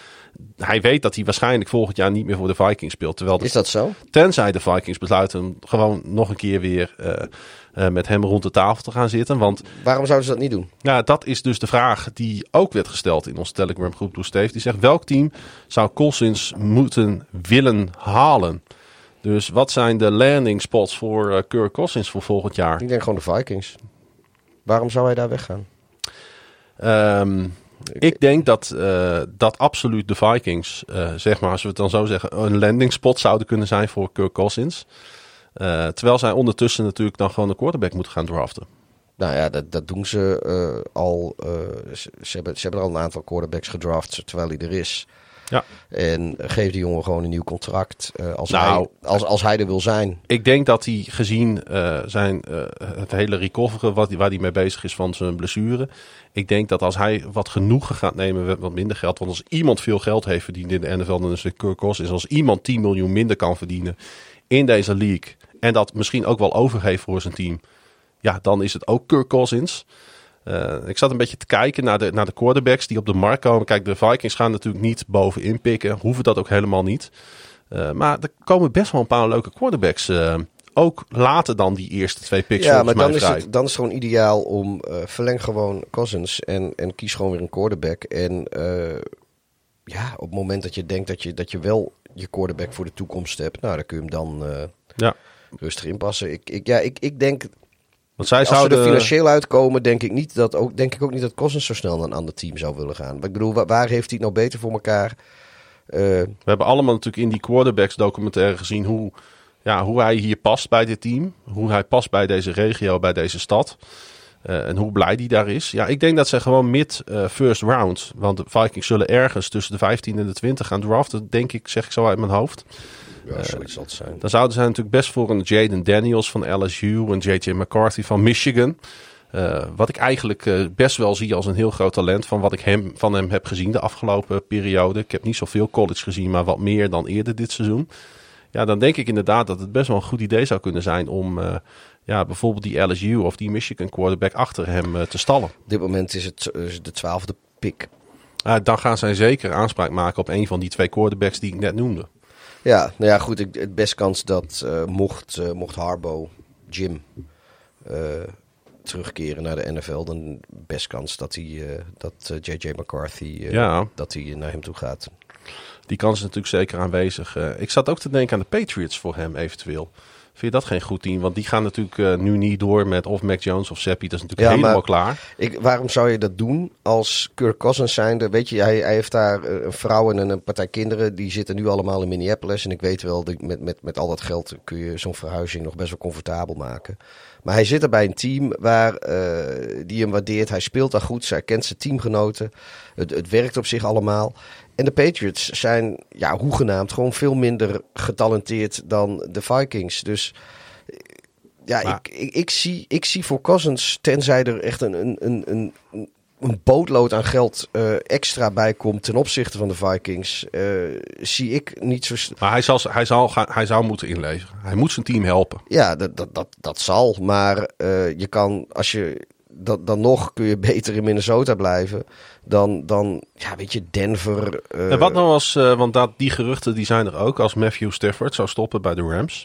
Hij weet dat hij waarschijnlijk volgend jaar niet meer voor de Vikings speelt. Terwijl de Is dat zo? Tenzij de Vikings besluiten om gewoon nog een keer weer eh, eh, met hem rond de tafel te gaan zitten. Want Waarom zouden ze dat niet doen? ja, dat is dus de vraag die ook werd gesteld in onze Telegram groep door Steve. Die zegt welk team zou Cousins moeten willen halen? Dus wat zijn de landing spots voor Kirk Cousins voor volgend jaar? Ik denk gewoon de Vikings. Waarom zou hij daar weggaan? Um, ik denk dat, uh, dat absoluut de Vikings, uh, zeg maar, als we het dan zo zeggen, een landing spot zouden kunnen zijn voor Kirk Cousins. Uh, terwijl zij ondertussen natuurlijk dan gewoon een quarterback moeten gaan draften. Nou ja, dat, dat doen ze al. Ze, ze, hebben, ze hebben al een aantal quarterbacks gedraft terwijl hij er is. Ja. En geef die jongen gewoon een nieuw contract als, nou, hij, als, als hij er wil zijn. Ik denk dat hij gezien uh, zijn, uh, het hele recoveren wat, waar hij mee bezig is van zijn blessure. Ik denk dat als hij wat genoegen gaat nemen met wat minder geld. Want als iemand veel geld heeft verdiend in de NFL, dan is het Kirk Cousins. Als iemand 10 miljoen minder kan verdienen in deze league. En dat misschien ook wel overgeeft voor zijn team. Ja, dan is het ook Kirk Cousins. Uh, ik zat een beetje te kijken naar de, naar de quarterbacks die op de markt komen. Kijk, de Vikings gaan natuurlijk niet bovenin pikken. Hoeven dat ook helemaal niet. Uh, maar er komen best wel een paar leuke quarterbacks. Uh, ook later dan die eerste twee picks. Ja, maar dan is, het, dan is het gewoon ideaal om verleng gewoon Cousins en, en kies gewoon weer een quarterback. En ja, op het moment dat je denkt dat je, dat je wel je quarterback voor de toekomst hebt, nou, dan kun je hem dan ja. rustig inpassen. Ik, ik, ja, ik, ik denk want zij Als zouden... ze er financieel uitkomen, denk ik, niet dat ook, denk ik ook niet dat Cousins zo snel naar een ander team zou willen gaan. Maar ik bedoel, waar, waar heeft hij het nou beter voor elkaar? Uh, We hebben allemaal natuurlijk in die quarterbacks documentaire gezien hoe, ja, hoe hij hier past bij dit team. Hoe hij past bij deze regio, bij deze stad. Uh, en hoe blij die daar is. Ja, ik denk dat ze gewoon mid uh, first round. Want de Vikings zullen ergens tussen de 15 en de 20 gaan draften. Denk ik, zeg ik zo uit mijn hoofd. Ja, zoiets zal het zijn. Dan zouden zij natuurlijk best voor een Jaden Daniels van LSU, een JJ McCarthy van Michigan. Uh, wat ik eigenlijk uh, best wel zie als een heel groot talent van wat ik hem, van hem heb gezien de afgelopen periode. Ik heb niet zoveel college gezien, maar wat meer dan eerder dit seizoen. Ja, dan denk ik inderdaad dat het best wel een goed idee zou kunnen zijn om uh, ja, bijvoorbeeld die LSU of die Michigan quarterback achter hem te stallen. Op dit moment is het de twaalfde pick. dan gaan zij zeker aanspraak maken op een van die twee quarterbacks die ik net noemde. Ja, nou ja, goed. Ik, het best kans dat uh, mocht, uh, mocht Harbo, Jim, uh, terugkeren naar de NFL, dan best kans dat hij, dat JJ McCarthy, ja. dat hij naar hem toe gaat. Die kans is natuurlijk zeker aanwezig. ik zat ook te denken aan de Patriots voor hem eventueel. Vind je dat geen goed team? Want die gaan natuurlijk uh, nu niet door met of Mac Jones of Seppi. Dat is natuurlijk ja, helemaal klaar. Ik, waarom zou je dat doen als Kirk Cousins zijnde? Weet je, hij, hij heeft daar een vrouw en een partij kinderen. Die zitten nu allemaal in Minneapolis. En ik weet wel, met, met, met al dat geld kun je zo'n verhuizing nog best wel comfortabel maken. Maar hij zit er bij een team waar, uh, die hem waardeert. Hij speelt daar goed. Hij kent zijn teamgenoten. Het, het werkt op zich allemaal. En de Patriots zijn, ja, hoegenaamd, gewoon veel minder getalenteerd dan de Vikings. Dus ja, maar, ik, ik, ik, zie, ik zie voor Cousins, tenzij er echt een, een, een, een, een bootlood aan geld uh, extra bij komt ten opzichte van de Vikings, uh, zie ik niet zo. Maar hij, zal, hij, zal gaan, hij zou moeten inleveren. Hij moet zijn team helpen. Ja, dat, dat, dat, dat zal. Maar uh, je kan, als je dat, dan nog kun je beter in Minnesota blijven dan, dan ja, weet je, Denver. Uh... En wat nou als, uh, want dat, die geruchten die zijn er ook, als Matthew Stafford zou stoppen bij de Rams.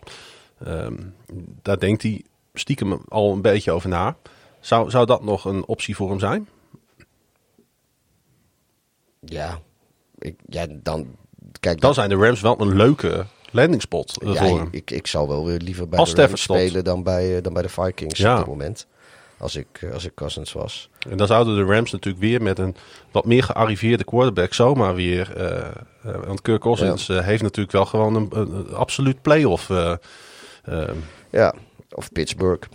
Um, daar denkt hij stiekem al een beetje over na. Zou, zou dat nog een optie voor hem zijn? Ja, ik, ja dan. Kijk, dan zijn de Rams wel een leuke landingspot. Ja, voor hem. Ik, ik zou wel weer liever bij als de Rams spelen dan bij, dan bij de Vikings ja. op dit moment als ik, als ik Cousins was. En dan zouden de Rams natuurlijk weer met een wat meer gearriveerde quarterback zomaar weer... Uh, uh, want Kirk Cousins ja. heeft natuurlijk wel gewoon een, een, een absoluut playoff. ja, of Pittsburgh.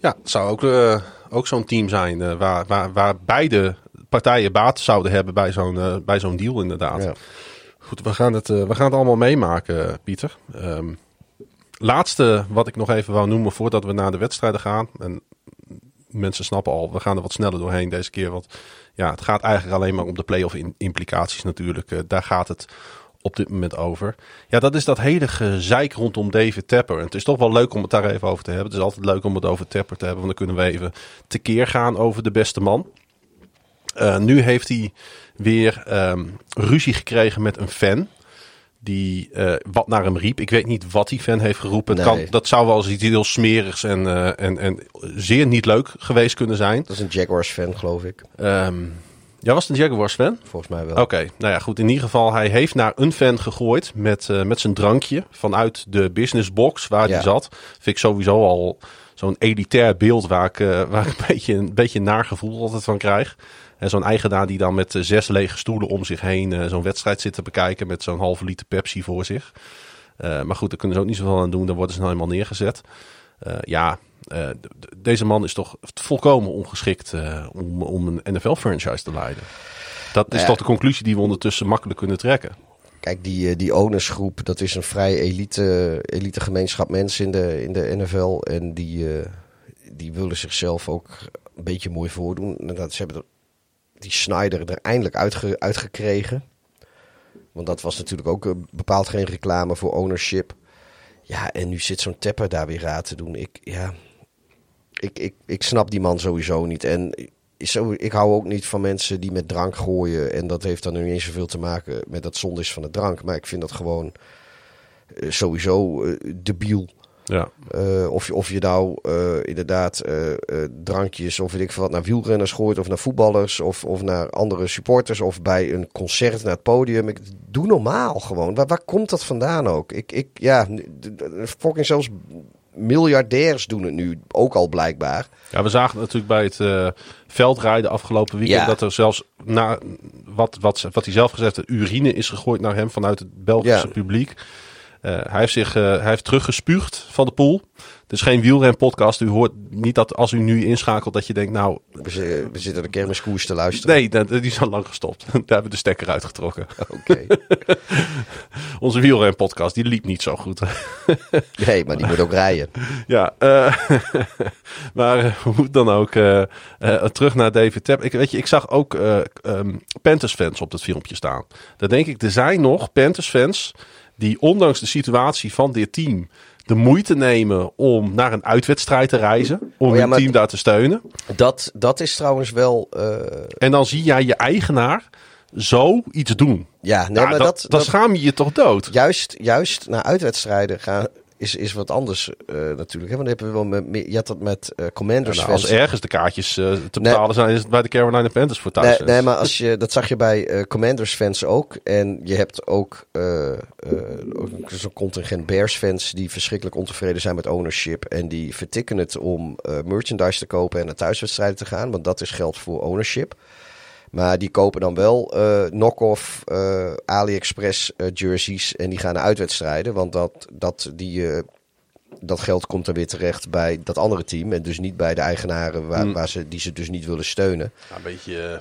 Ja, het zou ook, ook zo'n team zijn waar, waar, waar beide partijen baat zouden hebben bij zo'n bij zo'n deal inderdaad. Ja. Goed, we gaan, het, we gaan het allemaal meemaken, Pieter. Um, laatste wat ik nog even wou noemen voordat we naar de wedstrijden gaan. En mensen snappen al, we gaan er wat sneller doorheen deze keer. Want ja, het gaat eigenlijk alleen maar om de playoff implicaties natuurlijk. Uh, daar gaat het op dit moment over. Ja, dat is dat hele gezeik rondom David Tepper. En het is toch wel leuk om het daar even over te hebben. Het is altijd leuk om het over Tepper te hebben. Want dan kunnen we even tekeer gaan over de beste man. Uh, nu heeft hij weer um, ruzie gekregen met een fan die uh, wat naar hem riep. Ik weet niet wat die fan heeft geroepen. Nee. Kan, dat zou wel eens iets heel smerigs en, uh, en, en zeer niet leuk geweest kunnen zijn. Dat is een Jaguars fan, geloof ik. Um, Jij was een Jaguars fan? Volgens mij wel. Oké, nou ja, goed. In ieder geval, hij heeft naar een fan gegooid met, eh, met zijn drankje vanuit de business box waar Ja. hij zat. Vind ik sowieso al zo'n elitair beeld waar ik, eh, waar ik een beetje een beetje naar gevoel altijd van krijg. Zo'n eigenaar die dan met eh, zes lege stoelen om zich heen eh, zo'n wedstrijd zit te bekijken met zo'n halve liter Pepsi voor zich. Eh, maar goed, daar kunnen ze ook niet zoveel aan doen. Daar worden ze nou eenmaal neergezet. Ja, deze man is toch volkomen ongeschikt om, om een NFL-franchise te leiden. Dat is Ja. toch de conclusie die we ondertussen makkelijk kunnen trekken. Kijk, die, die ownersgroep, dat is een vrij elite, elite gemeenschap mensen in de, in de NFL. En die, die willen zichzelf ook een beetje mooi voordoen. Inderdaad, ze hebben er- die Snyder er eindelijk uitge, uitgekregen. Want dat was natuurlijk ook eh, bepaald geen reclame voor ownership. Ja, en nu zit zo'n Tepper daar weer raad te doen. Ik, ja, ik, ik, ik snap die man sowieso niet. En zo, ik hou ook niet van mensen die met drank gooien. En dat heeft dan nu niet eens zoveel te maken met dat zonde is van de drank. Maar ik vind dat gewoon eh, sowieso eh, debiel. Ja. Eh, of, je, of je nou eh, inderdaad eh, drankjes of weet ik veel wat naar wielrenners gooit of naar voetballers of, of naar andere supporters of bij een concert naar het podium. Ik, doe normaal gewoon. Waar, waar komt dat vandaan ook? Ik, ik, ja, fucking zelfs miljardairs doen het nu ook al blijkbaar. ja, we zagen natuurlijk bij het veldrijden afgelopen weekend Ja. dat er zelfs na wat, wat, wat hij zelf gezegd heeft, urine is gegooid naar hem vanuit het Belgische Ja. publiek. Eh, hij heeft zich eh, hij heeft teruggespuugd van de pool. Het is geen wielrenpodcast. U hoort niet dat als u nu inschakelt dat je denkt, nou, We, zi- we zitten de kermiskoers te luisteren. nee, dat- die is al lang gestopt. Daar hebben we de stekker uitgetrokken. Oké. Onze wielrenpodcast, die liep niet zo goed. Nee, maar die moet ook rijden. Ja, eh, maar hoe dan ook, terug naar David Tep. Ik, weet je, ik zag ook eh ehm, Panthers-fans op dat filmpje staan. Dan denk ik, er zijn nog Panthers-fans die ondanks de situatie van dit team de moeite nemen om naar een uitwedstrijd te reizen. Om Oh ja, hun team daar te steunen. Dat, dat is trouwens wel... eh, En dan zie jij je eigenaar zo iets doen. ja, nee, maar dat, dat, schaam je je toch dood. juist, juist naar uitwedstrijden gaan is, is wat anders eh, natuurlijk. Hè? Want dan hebben we wel met, je had dat met eh, Commanders Nou, als fans. ergens de kaartjes eh, te Nee. betalen zijn, is het bij de Carolina Panthers voor thuis. Nee, nee, maar als je, dat zag je bij Commanders fans ook. En je hebt ook, ook zo'n contingent Bears fans die verschrikkelijk ontevreden zijn met ownership. En die vertikken het om merchandise te kopen en naar thuiswedstrijden te gaan. Want dat is geld voor ownership. Maar die kopen dan wel eh knock-off eh, AliExpress eh, jerseys en die gaan naar uitwedstrijden. Want dat, dat, die, dat geld komt dan weer terecht bij dat andere team. En dus niet bij de eigenaren waar, waar ze, die ze dus niet willen steunen. Ja, een beetje,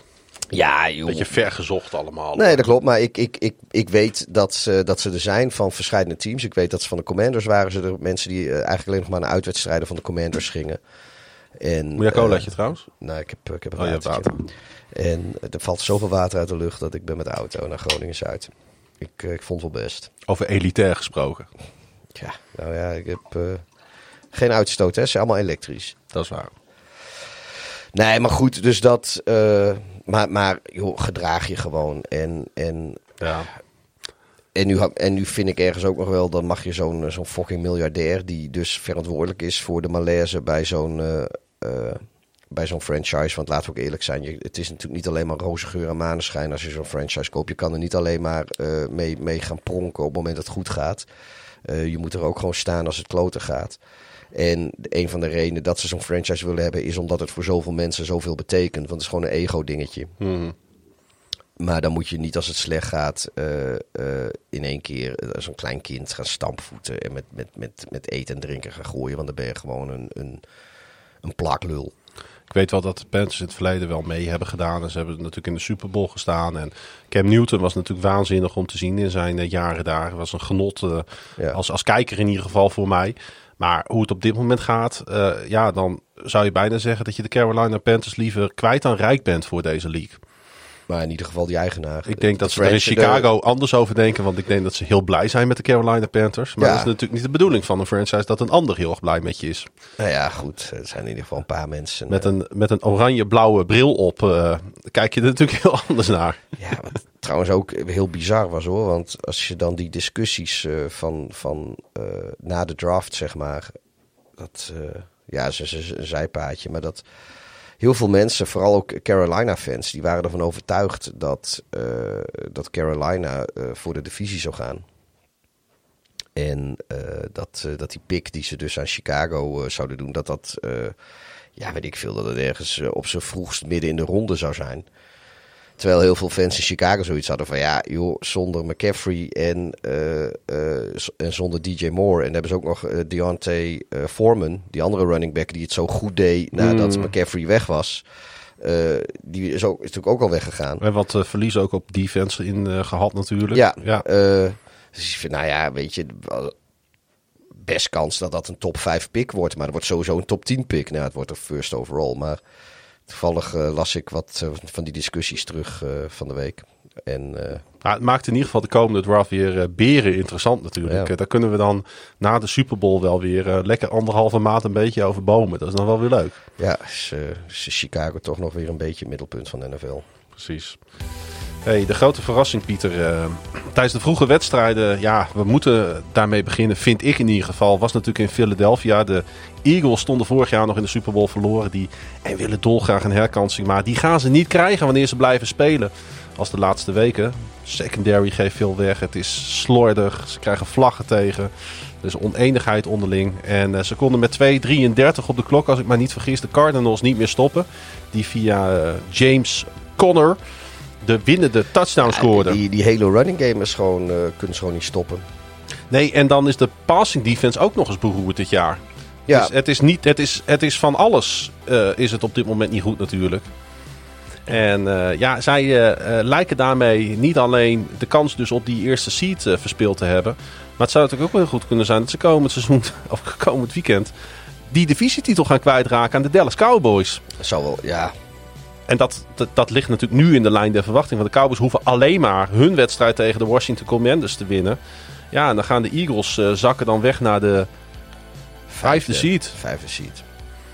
Ja, joh. beetje vergezocht allemaal. Nee, dat klopt. Maar ik, ik, ik, ik weet dat ze, dat ze er zijn van verschillende teams. Ik weet dat ze van de Commanders waren. Ze er mensen die eigenlijk alleen nog maar naar uitwedstrijden van de Commanders gingen. En, Moet je een colaatje trouwens? nou, ik heb, ik heb een Oh, watertje. En er valt zoveel water uit de lucht dat ik ben met de auto naar Groningen-Zuid. Ik, eh, ik vond het wel best. Over elitair gesproken. Ja, nou ja, ik heb eh, geen uitstoot, hè. Ze zijn allemaal elektrisch. Dat is waar. Nee, maar goed, dus dat... eh, maar, maar joh, gedraag je gewoon. En, en Ja. En nu, en nu vind ik ergens ook nog wel, dan mag je zo'n zo'n fucking miljardair, die dus verantwoordelijk is voor de malaise bij zo'n bij zo'n franchise. Want laten we ook eerlijk zijn, je, het is natuurlijk niet alleen maar roze geur en maneschijn als je zo'n franchise koopt. Je kan er niet alleen maar eh, mee, mee gaan pronken op het moment dat het goed gaat. Eh, je moet er ook gewoon staan als het kloten gaat. En een van de redenen dat ze zo'n franchise willen hebben, is omdat het voor zoveel mensen zoveel betekent. Want het is gewoon een ego-dingetje. Mhm. Maar dan moet je niet als het slecht gaat eh, in één keer als een klein kind gaan stampvoeten en met, met, met, met eten en drinken gaan gooien. Want dan ben je gewoon een, een, een plaklul. Ik weet wel dat de Panthers in het verleden wel mee hebben gedaan. En ze hebben natuurlijk in de Super Bowl gestaan. En Cam Newton was natuurlijk waanzinnig om te zien in zijn eh, jaren daar. was een genot eh, Ja. als, als kijker in ieder geval voor mij. Maar hoe het op dit moment gaat, eh, ja, dan zou je bijna zeggen dat je de Carolina Panthers liever kwijt dan rijk bent voor deze league. Maar in ieder geval die eigenaar. Ik denk dat ze er in Chicago anders over denken. Want ik denk dat ze heel blij zijn met de Carolina Panthers. Maar Ja. dat is natuurlijk niet de bedoeling van een franchise dat een ander heel erg blij met je is. Nou ja, goed. Er zijn in ieder geval een paar mensen. Met eh, een, met een oranje-blauwe bril op eh, kijk je er natuurlijk heel anders naar. Ja, wat trouwens ook heel bizar was hoor. Want als je dan die discussies eh, van, van na de draft, zeg maar. Dat, ja, is een, een zijpaadje. Maar dat heel veel mensen, vooral ook Carolina-fans, die waren ervan overtuigd dat, eh, dat Carolina eh, voor de divisie zou gaan. En eh, dat, dat die pick die ze dus aan Chicago zouden doen, dat dat, ja, weet ik veel, dat het ergens op zijn vroegst midden in de ronde zou zijn. Terwijl heel veel fans in Chicago zoiets hadden van ja, joh, zonder McCaffrey en, eh, eh, en zonder DJ Moore. En dan hebben ze ook nog eh, Deontay Foreman, die andere running back die het zo goed deed nadat McCaffrey weg was. Die is, ook, is natuurlijk ook al weggegaan. We hebben wat verlies ook op defense in eh, gehad natuurlijk. Ja, ja. dus ik vind, nou ja, weet je, best kans dat dat een top 5 pick wordt. Maar het wordt sowieso een top 10 pick. Nou, het wordt een first overall. Maar toevallig eh, las ik wat eh, van die discussies terug eh, van de week. En eh, Nou, het maakt in ieder geval de komende draft weer beren interessant natuurlijk. Ja. Daar kunnen we dan na de Super Bowl wel weer lekker anderhalve maand een beetje over bomen. Dat is dan wel weer leuk. ja, is, is Chicago toch nog weer een beetje het middelpunt van de NFL. Precies. Hey, de grote verrassing, Pieter. eh, tijdens de vroege wedstrijden, ja, we moeten daarmee beginnen, vind ik in ieder geval. Was natuurlijk in Philadelphia. De Eagles stonden vorig jaar nog in de Super Bowl verloren. Die, en willen dolgraag een herkansing. Maar die gaan ze niet krijgen wanneer ze blijven spelen. Als de laatste weken. Secondary geeft veel weg. Het is slordig. Ze krijgen vlaggen tegen. Is oneenigheid onderling. En eh, ze konden met 2.33 op de klok, als ik maar niet vergis, de Cardinals niet meer stoppen. Die via eh, James Conner de winnende touchdown scoorde. Die, die hele running game is gewoon, eh, kunnen ze gewoon niet stoppen. Nee, en dan is de passing defense ook nog eens beroerd dit jaar. Ja, Dus het is, niet, het is, het is van alles eh, is het op dit moment niet goed natuurlijk. En eh, ja, zij lijken daarmee niet alleen de kans dus op die eerste seed verspeeld te hebben. Maar het zou natuurlijk ook wel heel goed kunnen zijn dat ze komend seizoen, of komend weekend, die divisietitel gaan kwijtraken aan de Dallas Cowboys. zou wel, ja. En dat, dat, dat ligt natuurlijk nu in de lijn der verwachting. Want de Cowboys hoeven alleen maar hun wedstrijd tegen de Washington Commanders te winnen. Ja, en dan gaan de Eagles eh, zakken dan weg naar de vijfde seed. Vijfde seed.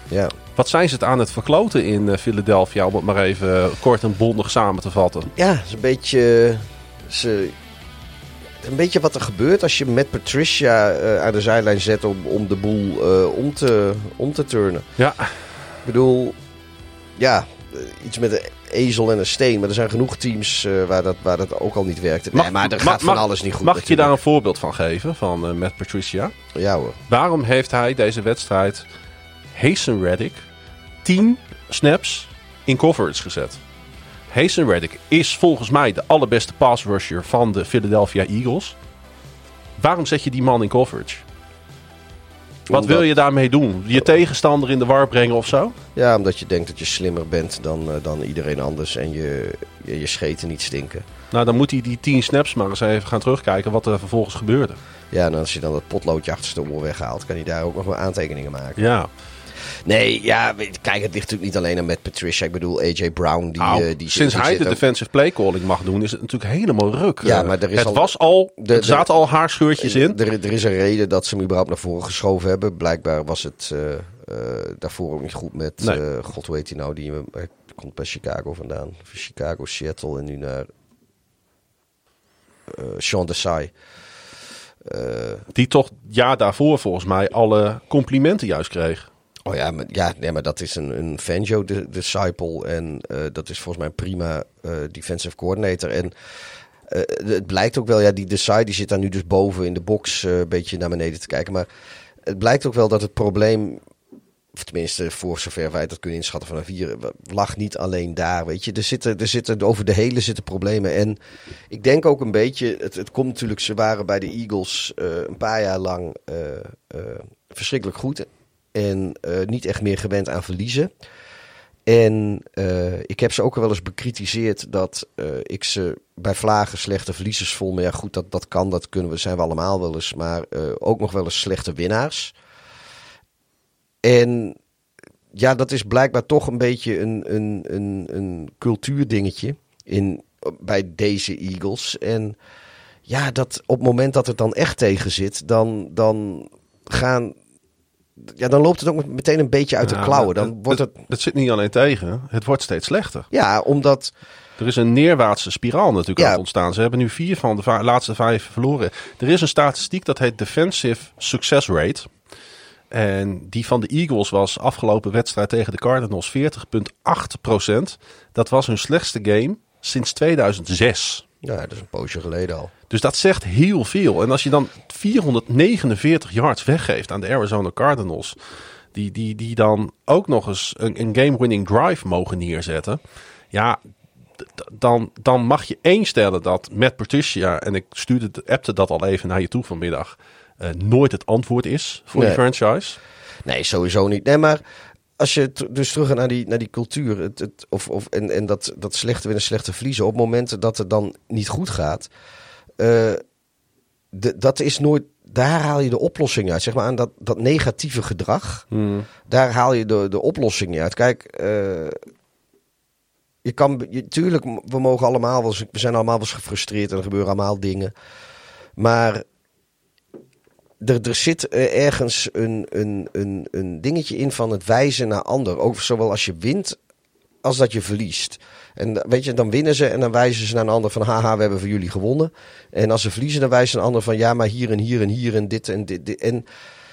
Ja. Wat zijn ze het aan het verkloten in eh, Philadelphia, om het maar even eh, kort en bondig samen te vatten? Ja, het is een beetje, ze, een beetje wat er gebeurt als je met Patricia eh, aan de zijlijn zet om, om de boel eh, om, te, om te turnen. Ja, Ik bedoel, ja, eh, iets met een ezel en een steen. Maar er zijn genoeg teams eh, waar, dat, waar dat ook al niet werkt. Nee, maar er gaat van alles niet goed Mag ik je daar een voorbeeld van geven, van eh Matt Patricia? Ja hoor. Waarom heeft hij deze wedstrijd Hasten Reddick 10 snaps in coverage gezet? Hasten Reddick is volgens mij de allerbeste pass rusher van de Philadelphia Eagles. Waarom zet je die man in coverage? Wat Omdat- wil je daarmee doen? Je tegenstander in de war brengen of zo? Ja, omdat je denkt dat je slimmer bent dan, eh, dan iedereen anders. En je, je, je scheten niet stinken. Nou, dan moet hij die 10 snaps maar eens even gaan terugkijken wat er vervolgens gebeurde. Ja, en als je dan dat potloodje achterste oor weghaalt, kan hij daar ook nog wel aantekeningen maken. Ja, Nee, ja, weet- kijk, het ligt natuurlijk niet alleen aan met Patricia. Ik bedoel, AJ Brown, die, Nou, eh, die sinds hij de defensive play calling mag doen, is het natuurlijk helemaal ruk. Ja, maar er is het al- was al, de- er zaten al haarscheurtjes in. Er, er is een reden dat ze hem überhaupt naar voren geschoven hebben. Blijkbaar was het eh, eh, daarvoor ook niet goed met, Nee. god heet hij nou, die komt bij Chicago vandaan. Van Chicago, Seattle en nu naar Sean Desai. Die toch ja daarvoor volgens mij alle complimenten juist kreeg. Oh ja, maar, ja nee, maar dat is een, een Fangio de, disciple en eh, dat is volgens mij een prima eh, defensive coordinator. En eh, het blijkt ook wel, ja, die Desai zit daar nu dus boven in de box een beetje naar beneden te kijken. Maar het blijkt ook wel dat het probleem, of tenminste voor zover wij dat kunnen inschatten vanaf hier, lag niet alleen daar. Weet je, er zitten, er zitten over de hele zitten problemen. En ik denk ook een beetje, het, het komt natuurlijk, ze waren bij de Eagles een paar jaar lang verschrikkelijk goed. En eh, niet echt meer gewend aan verliezen. En eh, ik heb ze ook wel eens bekritiseerd dat eh, ik ze bij vlagen slechte verliezers vond. Maar ja, goed, dat, dat kan, dat kunnen we, zijn we allemaal wel eens. Maar ook nog wel eens slechte winnaars. En ja, dat is blijkbaar toch een beetje een, een, een, een cultuurdingetje in, bij deze Eagles. En ja, dat op het moment dat het dan echt tegen zit, dan, dan gaan. Ja, dan loopt het ook meteen een beetje uit de Ja, klauwen. Dan wordt het. het zit niet alleen tegen, het wordt steeds slechter. Ja, omdat. Er is een neerwaartse spiraal natuurlijk Ja. aan het ontstaan. Ze hebben nu vier van de laatste vijf verloren. Er is een statistiek dat heet Defensive Success Rate. En die van de Eagles was afgelopen wedstrijd tegen de Cardinals 40,8% Dat was hun slechtste game sinds 2006. Ja, dat is een poosje geleden al. Dus dat zegt heel veel. En als je dan 449 yards weggeeft aan de Arizona Cardinals, die, die, die dan ook nog eens een, een game-winning drive mogen neerzetten. Ja, dan, dan mag je één stellen dat Matt Patricia, en ik stuurde, appte dat al even naar je toe vanmiddag, uh, nooit het antwoord is voor Nee. die franchise. Nee, sowieso niet. Nee, maar als je dus terug gaat naar die, naar die cultuur het, het, of, of, en, en dat, dat slechte winnen, slechte verliezen. Op momenten dat het dan niet goed gaat, eh, de, dat is nooit. Daar haal je de oplossing uit. Zeg maar aan dat, dat negatieve gedrag. Daar haal je de, de oplossing uit. Kijk, eh, je kan. Je, tuurlijk, we mogen allemaal wel eens. We zijn allemaal wel eens gefrustreerd en er gebeuren allemaal dingen. Maar er, er zit eh, ergens een, een, een, een dingetje in van het wijzen naar ander. Ook zowel als je wint als dat je verliest. En eh, weet je, dan winnen ze en dan wijzen ze naar een ander van haha, we hebben voor jullie gewonnen. En als ze verliezen, dan wijzen ze een ander van ja, maar hier en hier en hier en dit en dit. En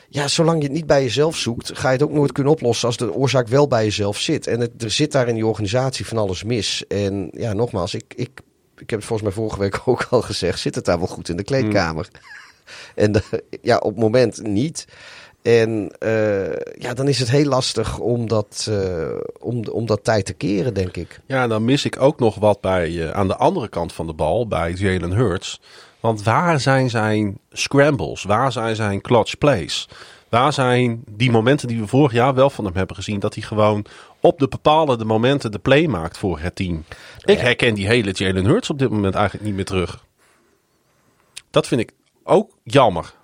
ja, zolang je het niet bij jezelf zoekt, ga je het ook nooit kunnen oplossen als de oorzaak wel bij jezelf zit. En het, er zit daar in die organisatie van alles mis. En ja, nogmaals, ik, ik, ik heb het volgens mij vorige week ook al gezegd, zit het daar wel goed in de kleedkamer? En eh, ja, op het moment niet. En eh, ja, dan is het heel lastig om dat, eh, om, om dat tijd te keren, denk ik. Ja, dan mis ik ook nog wat bij aan de andere kant van de bal, bij Jalen Hurts. Want waar zijn zijn scrambles? Waar zijn zijn clutch plays? Waar zijn die momenten die we vorig jaar wel van hem hebben gezien? Dat hij gewoon op de bepaalde momenten de play maakt voor het team. Ik herken die hele Jalen Hurts op dit moment eigenlijk niet meer terug. Dat vind ik ook jammer.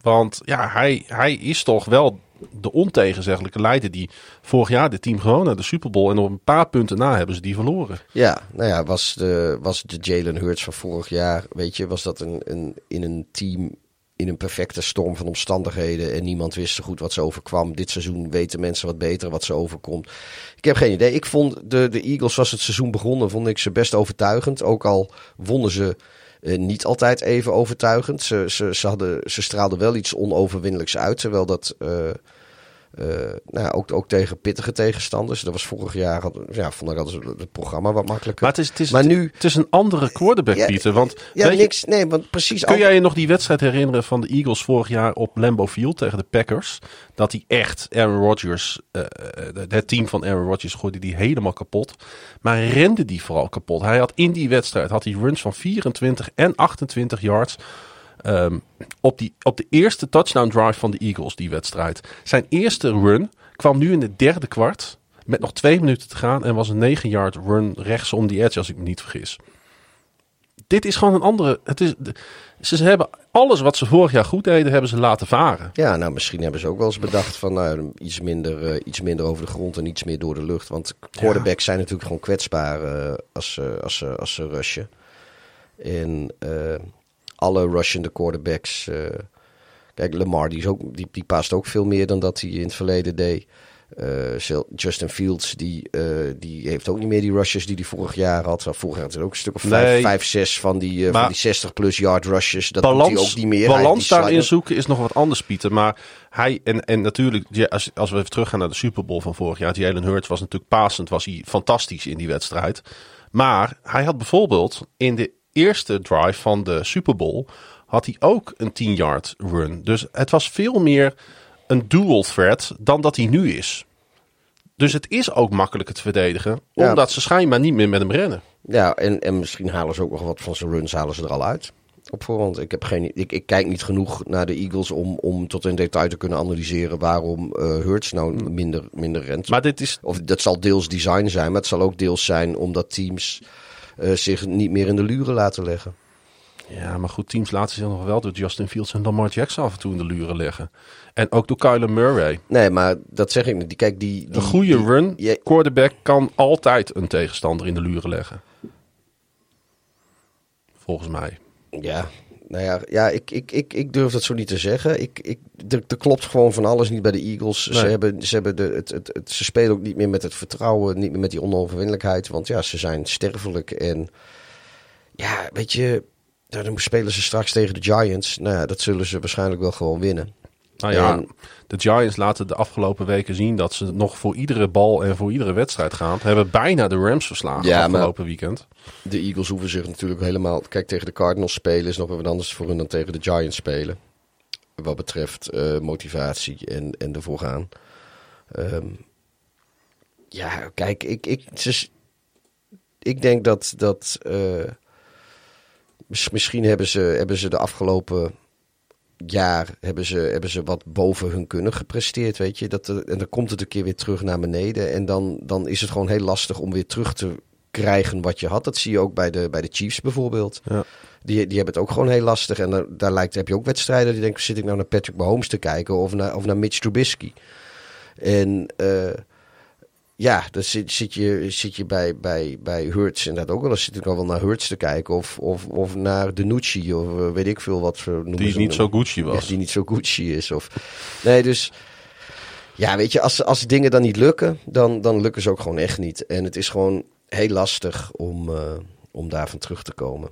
Want ja, hij, hij is toch wel de ontegenzeggelijke leider die vorig jaar dit team gewoon naar de Super Bowl. En op een paar punten na hebben ze die verloren. Ja, nou ja, was de, was de Jalen Hurts van vorig jaar, weet je, was dat een, een, in een team in een perfecte storm van omstandigheden en niemand wist zo goed wat ze overkwam. Dit seizoen weten mensen wat beter wat ze overkomt. Ik heb geen idee. Ik vond de, de Eagles, zoals het seizoen begonnen, vond ik ze best overtuigend. Ook al wonnen ze eh, niet altijd even overtuigend. Ze, ze, ze, hadden, ze straalden wel iets onoverwinnelijks uit, terwijl dat... eh, nou ook, ook tegen pittige tegenstanders. Dat was vorig jaar, ja, vond ik altijd het programma wat makkelijker. Maar het is, het is, Maar nu- het is een andere quarterback, Ja, Pieter. Want Ja, weet je, niks. Nee, want precies. kun al- jij je nog die wedstrijd herinneren van de Eagles vorig jaar op Lambeau Field tegen de Packers? Dat hij echt Aaron Rodgers, eh, eh, het team van Aaron Rodgers gooide die helemaal kapot. Maar rende die vooral kapot. Hij had in die wedstrijd had hij runs van 24 en 28 yards. Ehm, op, die, op de eerste touchdown drive van de Eagles, die wedstrijd. Zijn eerste run kwam nu in de derde kwart. Met nog twee minuten te gaan. En was een 9 yard run rechts om die edge, als ik me niet vergis. Dit is gewoon een andere. Het is, ze hebben alles wat ze vorig jaar goed deden, hebben ze laten varen. Ja, nou misschien hebben ze ook wel eens bedacht van nou, iets, minder, eh, iets minder over de grond en iets meer door de lucht. Want quarterbacks zijn natuurlijk gewoon kwetsbaar eh, als, ze, als, ze, als ze rushen. En eh, alle rushende quarterbacks. eh, kijk, Lamar die, is ook, die, die past ook veel meer dan dat hij in het verleden deed. Eh, Justin Fields, die, eh, die heeft ook niet meer die rushes die hij vorig jaar had. Vorig jaar had hij ook een stuk of vijf, Nee. vijf zes van die, van die 60 plus yard rushes. Dat doet hij balans ook niet meer. Balans die daarin zoeken is nog wat anders, Pieter. Maar hij, en, en natuurlijk, ja, als, als we even teruggaan naar de Super Bowl van vorig jaar. Jalen Hurts was natuurlijk passend, was hij fantastisch in die wedstrijd. Maar hij had bijvoorbeeld in de eerste drive van de Super Bowl. had hij ook een 10 yard run. Dus het was veel meer een dual threat dan dat hij nu is. Dus het is ook makkelijker te verdedigen, Ja. omdat ze schijnbaar niet meer met hem rennen. Ja, en, en misschien halen ze ook nog wat van zijn runs halen ze er al uit. Op voorhand. Ik, heb geen, ik, ik kijk niet genoeg naar de Eagles om, om tot in detail te kunnen analyseren waarom eh Hurts nou minder, minder rent. Maar dit is of dat zal deels design zijn, maar het zal ook deels zijn omdat teams zich niet meer in de luren laten leggen. Ja, maar goed, teams laten zich nog wel door Justin Fields en Lamar Jackson af en toe in de luren leggen. En ook door Kyler Murray. Nee, maar dat zeg ik niet. Die, kijk, die, die, Een goede die- run, quarterback kan altijd een tegenstander in de luren leggen. Volgens mij. Ja, nou ja, ja ik, ik, ik, ik durf dat zo niet te zeggen. Ik, ik, er, er klopt gewoon van alles niet bij de Eagles. Ze, hebben, ze, hebben de, het, het, het, ze spelen ook niet meer met het vertrouwen, niet meer met die onoverwinnelijkheid. Want ja, ze zijn sterfelijk. En ja, weet je, dan spelen ze straks tegen de Giants. Nou ja, dat zullen ze waarschijnlijk wel gewoon winnen. Nou ja, En- de Giants laten de afgelopen weken zien dat ze nog voor iedere bal en voor iedere wedstrijd gaan. Hebben bijna de Rams verslagen Ja, afgelopen weekend. De Eagles hoeven zich natuurlijk helemaal... Kijk, tegen de Cardinals spelen is nog wat anders voor hun dan tegen de Giants spelen. Wat betreft eh, motivatie en, en ervoor gaan. Ehm, ja, kijk, ik, ik, ik denk dat... dat eh, mis- misschien hebben ze, hebben ze de afgelopen jaar hebben ze, hebben ze wat boven hun kunnen gepresteerd, weet je. Dat, er- en dan komt het een keer weer terug naar beneden. En dan, dan is het gewoon heel lastig om weer terug te krijgen wat je had. Dat zie je ook bij de, bij de Chiefs bijvoorbeeld. Ja. Die, die hebben het ook gewoon heel lastig. En daar, daar lijkt, heb je ook wedstrijden die denken, zit ik nou naar Patrick Mahomes te kijken of naar, of naar Mitch Trubisky. En eh, ja, dan zit, zit je, zit je bij, bij, bij Hurts inderdaad ook wel eens zit ik nog wel naar Hurts te kijken. Of, of, of naar Denucci of eh, weet ik veel wat voor noemen Die ze niet zo Gucci was. Ja, die niet zo Gucci is. Of... Nee, dus... Ja, weet je, als, als dingen dan niet lukken, dan, dan lukken ze ook gewoon echt niet. En het is gewoon heel lastig om, eh, om daarvan terug te komen.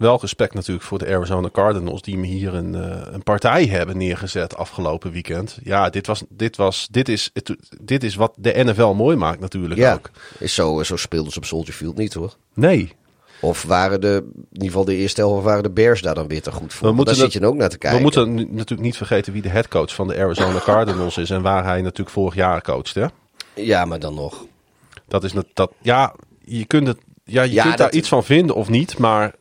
Wel respect natuurlijk voor de Arizona Cardinals die me hier een, eh, een partij hebben neergezet afgelopen weekend. Ja, dit, was, dit, was, dit, is, het, dit is wat de NFL mooi maakt natuurlijk Ja, ook. is zo, zo speelden ze op Soldier Field niet hoor. Nee, Of waren de, in ieder geval de eerste helft, waren de Bears daar dan weer te goed voor? We moeten daar dat- zit je ook naar te kijken. we moeten natuurlijk niet vergeten wie de headcoach van de Arizona Cardinals is en waar hij natuurlijk vorig jaar coachte. Ja, maar dan nog. Dat is dat, ja, je kunt, het, ja, je Ja, kunt daar iets van vinden of niet, maar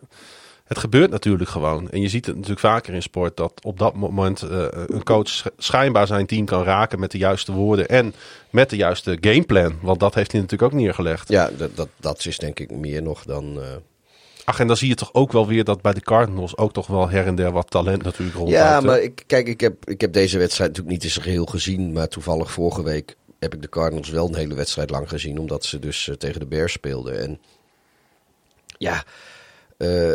het gebeurt natuurlijk gewoon. En je ziet het natuurlijk vaker in sport dat op dat moment eh, een coach sch- schijnbaar zijn team kan raken met de juiste woorden en met de juiste gameplan. Want dat heeft hij natuurlijk ook neergelegd. Ja, dat, dat, dat is denk ik meer nog dan... eh, Ach, en dan zie je toch ook wel weer dat bij de Cardinals ook toch wel her en der wat talent natuurlijk rondloopt. Ja, maar ik, kijk, ik heb, ik heb deze wedstrijd natuurlijk niet in zijn geheel gezien. Maar toevallig vorige week heb ik de Cardinals wel een hele wedstrijd lang gezien. Omdat ze dus eh, tegen de Bears speelden. En ja, eh,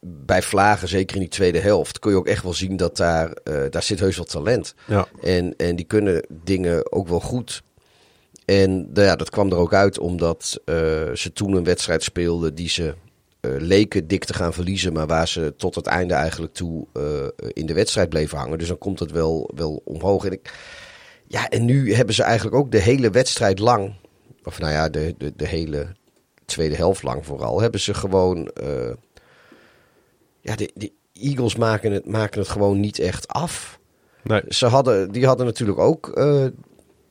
bij Vlagen, zeker in die tweede helft, kun je ook echt wel zien dat daar, eh, daar zit heus wel talent. Ja. En, en die kunnen dingen ook wel goed. En nou ja, dat kwam er ook uit omdat eh, ze toen een wedstrijd speelden die ze eh, leken dik te gaan verliezen, maar waar ze tot het einde eigenlijk toe in de wedstrijd bleven hangen. Dus dan komt het wel, wel omhoog. En, ik, ja, en nu hebben ze eigenlijk ook de hele wedstrijd lang, of nou ja, de, de, de hele tweede helft lang vooral, hebben ze gewoon. Ja, de, de Eagles maken het, maken het gewoon niet echt af. Nee. Ze hadden, die hadden natuurlijk ook. eh,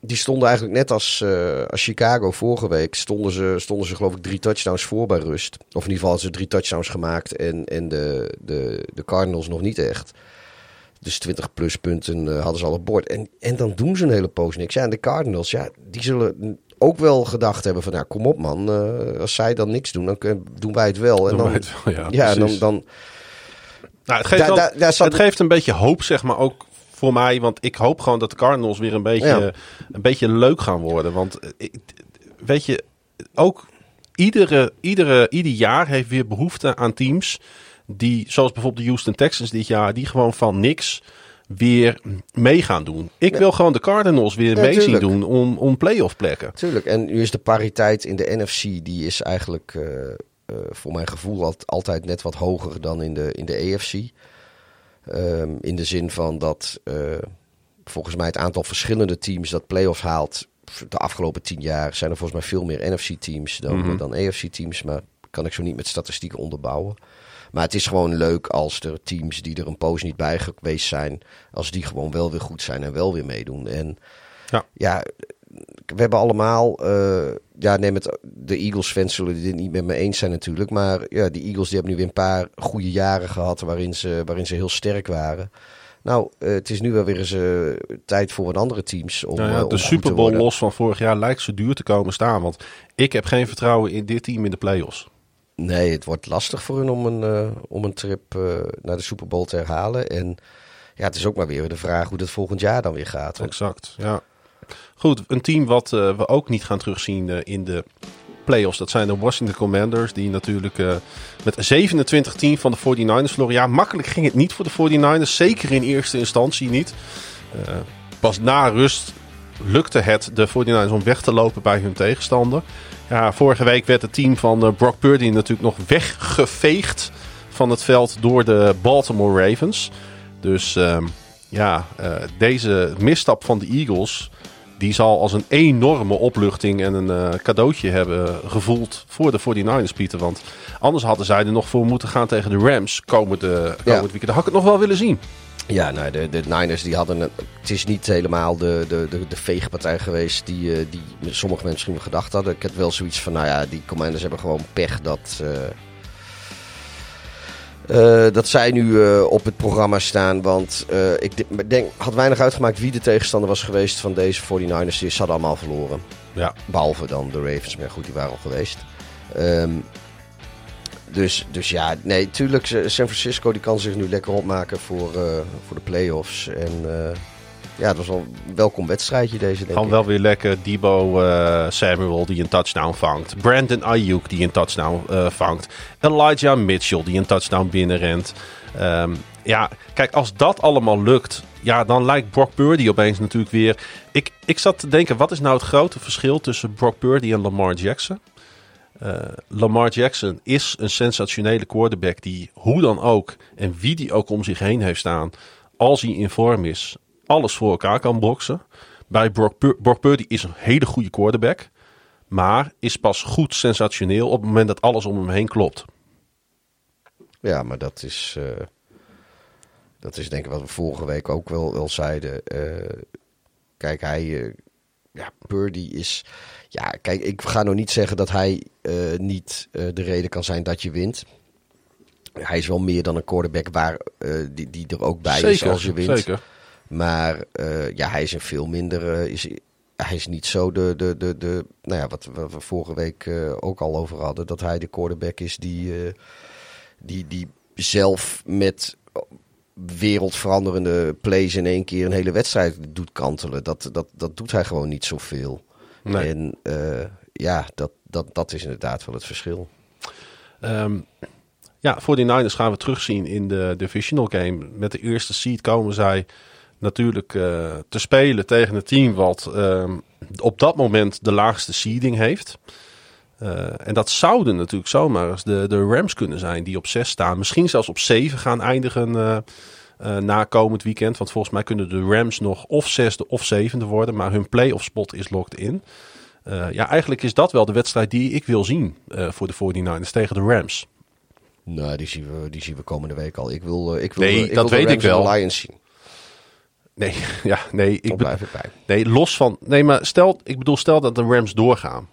die stonden eigenlijk net als, eh, als Chicago vorige week. Stonden ze, stonden ze, geloof ik, drie touchdowns voor bij rust. Of in ieder geval hadden ze drie touchdowns gemaakt. En, en de, de, de Cardinals nog niet echt. Dus 20 plus punten eh, hadden ze al op bord. En, en dan doen ze een hele poos niks. Ja, en de Cardinals, ja, die zullen ook wel gedacht hebben van... Nou, kom op man, als zij dan niks doen, dan doen wij het wel. En dan, wij het wel, ja, ja, dan, dan, Nou, het geeft, het geeft een beetje hoop, zeg maar, ook voor mij. Want ik hoop gewoon dat de Cardinals weer een beetje, Ja. een beetje leuk gaan worden. Want eh, weet je, ook iedere, iedere, ieder jaar heeft weer behoefte aan teams die, zoals bijvoorbeeld de Houston Texans dit jaar, die gewoon van niks weer mee gaan doen. Ik wil gewoon de Cardinals weer Ja, mee zien doen om, om playoff plekken. Tuurlijk, en nu is de pariteit in de NFC, die is eigenlijk eh, voor mijn gevoel al- altijd net wat hoger dan in de, in de AFC. Ehm, in de zin van dat eh, volgens mij het aantal verschillende teams dat playoffs haalt de afgelopen tien jaar zijn er volgens mij veel meer NFC-teams dan, Mhm. dan AFC-teams. Maar kan ik zo niet met statistieken onderbouwen. Maar het is gewoon leuk als er teams die er een poos niet bij geweest zijn, als die gewoon wel weer goed zijn en wel weer meedoen. En Ja. ja, we hebben allemaal, eh, ja, neem het, de Eagles-fans zullen dit niet met me eens zijn natuurlijk. Maar ja, die Eagles die hebben nu weer een paar goede jaren gehad waarin ze, waarin ze heel sterk waren. Nou, eh, het is nu wel weer eens eh, tijd voor wat andere teams om, Nou ja, om de Super Bowl los van vorig jaar lijkt zo duur te komen staan. Want ik heb geen vertrouwen in dit team in de playoffs. Nee, het wordt lastig voor hun om een, om een trip naar de Super Bowl te herhalen. En ja, het is ook maar weer de vraag hoe dat volgend jaar dan weer gaat. Exact, ja. Goed, een team wat eh, we ook niet gaan terugzien eh, in de playoffs. Dat zijn de Washington Commanders. Die natuurlijk eh, met 27-10 van de 49ers verloren. Ja, makkelijk ging het niet voor de 49ers. Zeker in eerste instantie niet. Pas na rust lukte het de 49ers om weg te lopen bij hun tegenstander. Ja, vorige week werd het team van Brock Purdy natuurlijk nog weggeveegd van het veld door de Baltimore Ravens. Dus ehm, ja, uh, deze misstap van de Eagles... die zal als een enorme opluchting en een uh, cadeautje hebben gevoeld voor de 49ers, Pieter. Want anders hadden zij er nog voor moeten gaan tegen de Rams komende, komend weekend. Had ik het nog wel willen zien. Ja, nou, de, de Niners die hadden. Een, het is niet helemaal de, de, de, de veegpartij geweest die, uh, die sommige mensen misschien gedacht hadden. Ik heb wel zoiets van, nou ja, die commanders hebben gewoon pech dat. Uh, uh, dat zij nu op het programma staan. Want ik denk, had weinig uitgemaakt wie de tegenstander was geweest van deze 49ers. Die hadden allemaal verloren. Ja. Behalve dan de Ravens, maar goed, die waren al geweest. Um, dus, dus ja, nee, tuurlijk, San Francisco die kan zich nu lekker opmaken voor, voor de playoffs. En ja, het was wel een welkom wedstrijdje deze, denk Kan wel weer lekker Debo uh, Samuel die een touchdown vangt. Brandon Ayuk die een touchdown vangt. Elijah Mitchell die een touchdown binnenrent. Um, ja, kijk, als dat allemaal lukt, ja, dan lijkt Brock Purdy opeens natuurlijk weer... Ik, ik zat te denken, wat is nou het grote verschil tussen Brock Purdy en Lamar Jackson? Uh, Lamar Jackson is een sensationele quarterback die hoe dan ook en wie die ook om zich heen heeft staan, als hij in vorm is, alles voor elkaar kan boksen. Bij Brock, Pur Brock Purdy is een hele goede quarterback, maar is pas goed sensationeel op het moment dat alles om hem heen klopt. Ja, maar dat is, uh, dat is denk ik wat we vorige week ook wel, wel zeiden. Uh, kijk, hij, ja, Purdy is ja, kijk, ik ga nog niet zeggen dat hij uh, niet uh, de reden kan zijn dat je wint. Hij is wel meer dan een quarterback waar, uh, die, die er ook bij zeker, is als je wint. Zeker. Maar ja, hij is een veel minder. is, hij is niet zo de, de, de, de. Nou ja, wat we vorige week ook al over hadden. Dat hij de quarterback is die, die, die zelf met wereldveranderende plays in één keer een hele wedstrijd doet kantelen. Dat, dat, dat doet hij gewoon niet zoveel. Nee. En ja, dat, dat, dat is inderdaad wel het verschil. Um, ja, voor die Niners gaan we terugzien in de divisional game. Met de eerste seed komen zij natuurlijk uh, te spelen tegen een team wat uh, op dat moment de laagste seeding heeft. Uh, en dat zouden natuurlijk zomaar eens de, de Rams kunnen zijn die op 6 staan. Misschien zelfs op 7 gaan eindigen uh, na komend weekend. Want volgens mij kunnen de Rams nog of zesde of zevende worden. Maar hun playoff spot is locked in. Uh, ja, eigenlijk is dat wel de wedstrijd die ik wil zien uh, voor de 49ers tegen de Rams. Nou, die zien we, die zien we komende week al. Ik wil, ik wil, nee, ik dat wil weet de ik wel. Lions zien. Nee, ja, nee, ik blijf bij. Nee, los van. Nee, maar stel, ik bedoel, stel dat de Rams doorgaan.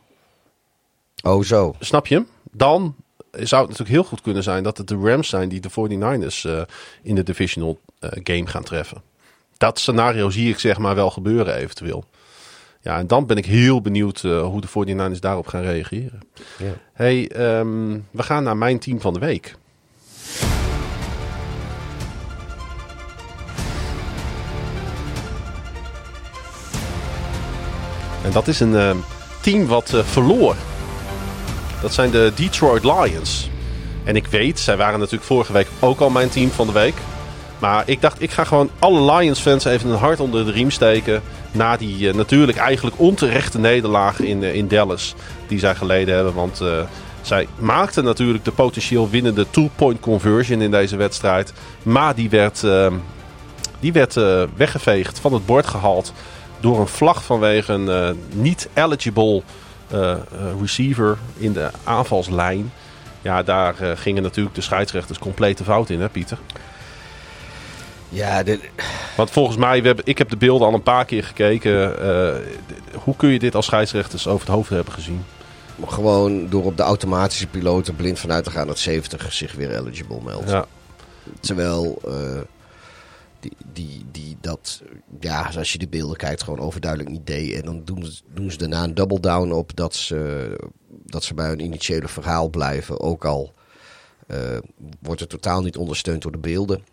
Oh, zo. Snap je hem? Dan zou het natuurlijk heel goed kunnen zijn dat het de Rams zijn die de 49ers uh, in de divisional uh, game gaan treffen. Dat scenario zie ik zeg maar wel gebeuren eventueel. Ja, en dan ben ik heel benieuwd uh, hoe de 49ers daarop gaan reageren. Ja. Hey, um, we gaan naar mijn team van de week. En dat is een uh, team wat uh, verloor. Dat zijn de Detroit Lions. En ik weet, zij waren natuurlijk vorige week ook al mijn team van de week. Maar ik dacht, ik ga gewoon alle Lions-fans even een hart onder de riem steken. Na die uh, natuurlijk eigenlijk onterechte nederlaag in, in Dallas. Die zij geleden hebben. Want zij maakten natuurlijk de potentieel winnende two-point conversion in deze wedstrijd. Maar die werd, die werd weggeveegd, van het bord gehaald. Door een vlag vanwege een niet eligible receiver in de aanvalslijn. Ja, daar gingen natuurlijk de scheidsrechters compleet de fout in, hè Pieter? Ja, dit... Want volgens mij, we hebben, ik heb de beelden al een paar keer gekeken. Hoe kun je dit als scheidsrechters over het hoofd hebben gezien? Gewoon door op de automatische piloot er blind vanuit te gaan dat 70 zich weer eligible meldt. Ja. Terwijl uh, die, die, die dat, ja, als je de beelden kijkt, gewoon overduidelijk niet deed. En dan doen, doen ze daarna een double down op dat ze, dat ze bij hun initiële verhaal blijven. Ook al uh, wordt het totaal niet ondersteund door de beelden.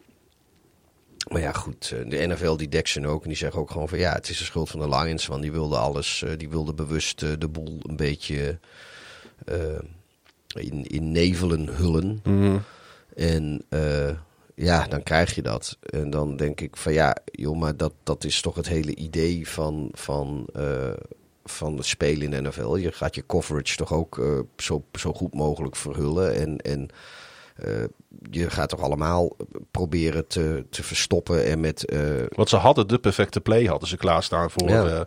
Maar ja, goed, de NFL die dekt ze ook. En die zeggen ook gewoon van ja, het is de schuld van de Lions. Want die wilden alles, die wilden bewust de boel een beetje uh, in, in nevelen hullen. Mm -hmm. En uh, ja, dan krijg je dat. En dan denk ik van ja, joh, maar dat, dat is toch het hele idee van, van, uh, van het spelen in NFL. Je gaat je coverage toch ook zo, zo goed mogelijk verhullen. En, en eh, je gaat toch allemaal proberen te, te verstoppen en met... eh, Want ze hadden de perfecte play, hadden ze klaarstaan voor, Ja. eh,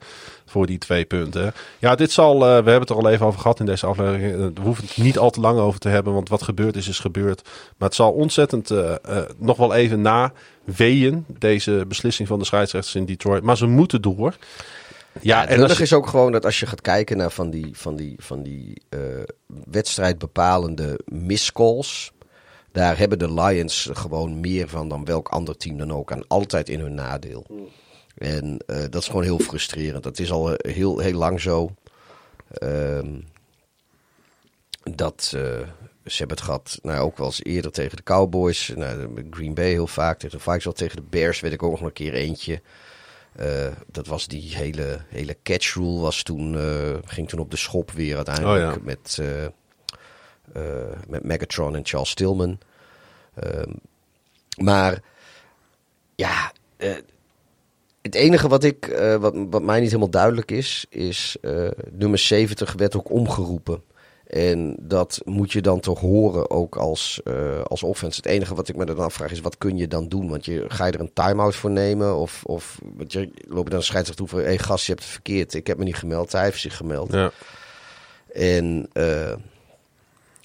voor die twee punten. Ja, dit zal, eh, we hebben het er al even over gehad in deze aflevering. Eh, We hoeven het niet al te lang over te hebben, want wat gebeurd is, is gebeurd. Maar het zal ontzettend eh, eh, nog wel even na weeën, deze beslissing van de scheidsrechters in Detroit. Maar ze moeten door. Ja, het en je- is ook gewoon dat als je gaat kijken naar van die, van die, van die eh, wedstrijdbepalende miscalls. Daar hebben de Lions gewoon meer van dan welk ander team dan ook. En altijd in hun nadeel. En eh, dat is gewoon heel frustrerend. Dat is al eh, heel, heel lang zo. Ehm, dat eh, ze hebben het gehad, nou, ook wel eens eerder tegen de Cowboys. Nou, de Green Bay heel vaak. Tegen de Vikings wel. Tegen de Bears weet ik ook nog een keer eentje. Eh, dat was die hele, hele catch rule was toen, eh, ging toen op de schop weer uiteindelijk Oh ja. met, met Megatron en Charles Tillman. Ehm, maar ja, eh, het enige wat, ik, eh, wat, wat mij niet helemaal duidelijk is, is eh, nummer 70 werd ook omgeroepen. En dat moet je dan toch horen ook als, eh, als offense. Het enige wat ik me dan afvraag is, wat kun je dan doen? Want je, ga je er een time-out voor nemen? Of, of want je, loop je dan een scheidsrechter toe van... hé hey, gast, je hebt het verkeerd. Ik heb me niet gemeld. Hij heeft zich gemeld. ja. En eh,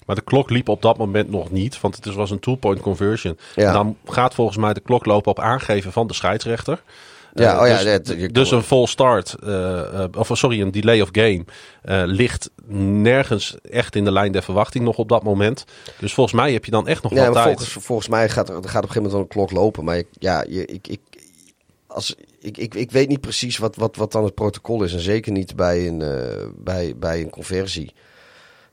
Maar de klok liep op dat moment nog niet, want het is- was een two-point conversion. Ja. En dan gaat volgens mij de klok lopen op aangeven van de scheidsrechter. ja, Eh, oh ja, dus, dat- dus een full start, eh, eh, of sorry, een delay of game, ligt nergens echt in de lijn der verwachting nog op dat moment. Dus volgens mij heb je dan echt nog Ja, maar tijd. volgens, volgens mij gaat er, gaat op een gegeven moment wel een klok lopen. Maar ik, ja, je, ik, ik, als, ik, ik, ik weet niet precies wat, wat, wat dan het protocol is. En zeker niet bij een, bij, bij een conversie.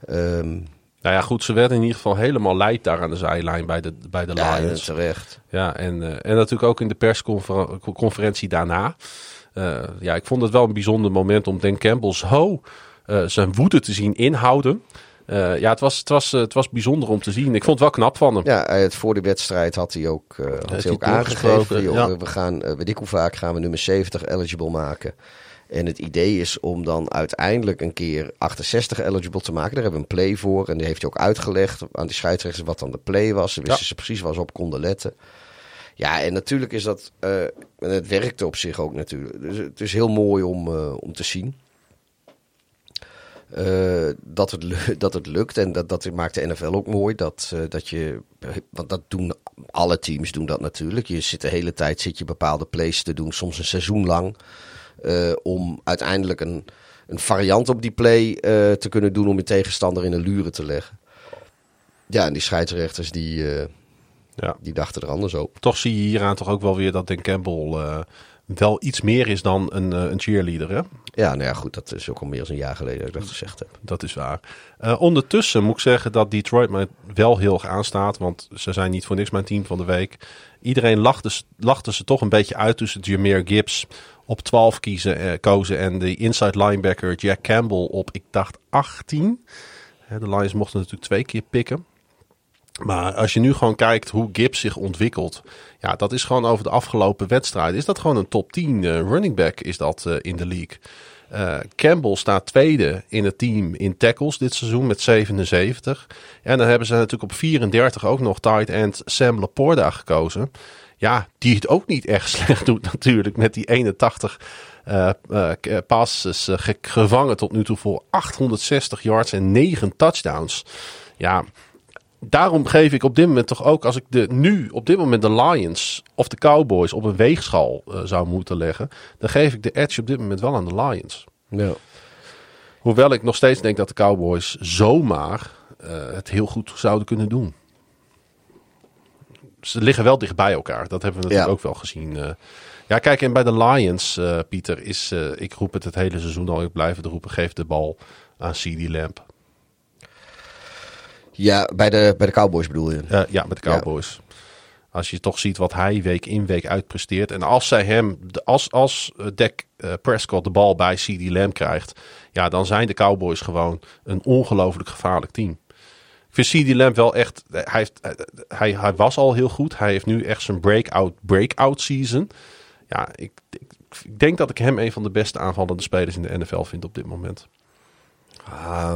Ehm Nou ja, goed, ze werden in ieder geval helemaal leid daar aan de zijlijn bij de, bij de ja, Lions. terecht. Ja, en, eh, en natuurlijk ook in de persconferentie daarna. Eh, ja, ik vond het wel een bijzonder moment om Dan Campbell zo eh, zijn woede te zien inhouden. Ja, het was, het, was, het was bijzonder om te zien. Ik vond het wel knap van hem. Ja, had voor de wedstrijd had hij ook, had hij ook aangegeven. doorgesproken, joh, ja. We gaan, weet ik hoe vaak, gaan we nummer 70 eligible maken. En het idee is om dan uiteindelijk een keer 68 eligible te maken. Daar hebben we een play voor. En die heeft hij ook uitgelegd aan die scheidsrechters wat dan de play was. Ze wisten Ja. ze precies waar ze op konden letten. Ja, en natuurlijk is dat... eh, en het werkte op zich ook natuurlijk. Dus het is heel mooi om, eh, om te zien. Eh, dat, het, dat het lukt. En dat, dat maakt de NFL ook mooi. Dat, dat je, want dat doen alle teams doen dat natuurlijk. Je zit de hele tijd zit je bepaalde plays te doen, soms een seizoen lang. Eh, om uiteindelijk een, een variant op die play eh, te kunnen doen om je tegenstander in een luren te leggen. Ja, en die scheidsrechters die, eh, Ja. die dachten er anders over. Toch zie je hieraan toch ook wel weer dat Dan Campbell wel iets meer is dan een, een cheerleader. Hè? Ja, nou ja, goed, dat is ook al meer dan een jaar geleden dat ik dat gezegd heb. Dat is waar. Ondertussen moet ik zeggen dat Detroit me wel heel erg aanstaat. Want ze zijn niet voor niks mijn team van de week. Iedereen lachte, lachte ze toch een beetje uit tussen Jameer Gibbs op 12 kiezen, eh, kozen. En de inside linebacker Jack Campbell op, ik dacht, 18. Hè, de Lions mochten natuurlijk twee keer pikken. Maar als je nu gewoon kijkt hoe Gibbs zich ontwikkelt. Ja, dat is gewoon over de afgelopen wedstrijden. Is dat gewoon een top 10 eh, running back is dat eh, in de league. Campbell staat tweede in het team in tackles dit seizoen met 77. En dan hebben ze natuurlijk op 34 ook nog tight end Sam Laporta gekozen. Ja, die het ook niet echt slecht doet natuurlijk met die 81 eh eh, k- passes eh, ge- gevangen tot nu toe voor 860 yards en 9 touchdowns. Ja, daarom geef ik op dit moment toch ook, als ik de, nu op dit moment de Lions of de Cowboys op een weegschaal eh, zou moeten leggen, dan geef ik de edge op dit moment wel aan de Lions. Ja. Hoewel ik nog steeds denk dat de Cowboys zomaar eh, het heel goed zouden kunnen doen. Ze liggen wel dicht bij elkaar. Dat hebben we natuurlijk Ja. ook wel gezien. eh. ja, kijk, en bij de Lions, eh, Pieter, is, eh, ik roep het het hele seizoen al. Ik blijf het roepen. Geef de bal aan CD Lamp. Ja, bij de, bij de Cowboys bedoel je? Ja, met de Cowboys. Als je toch ziet wat hij week in week uit presteert. En als zij hem, als, als Dak Prescott de bal bij CD Lamb krijgt. Ja, dan zijn de Cowboys gewoon een ongelooflijk gevaarlijk team. Vind CD Lamb wel echt, hij, heeft, eh, hij, hij was al heel goed. Hij heeft nu echt zijn breakout, breakout season. Ja, ik, ik, ik denk dat ik hem een van de beste aanvallende spelers in de NFL vind op dit moment. Ah,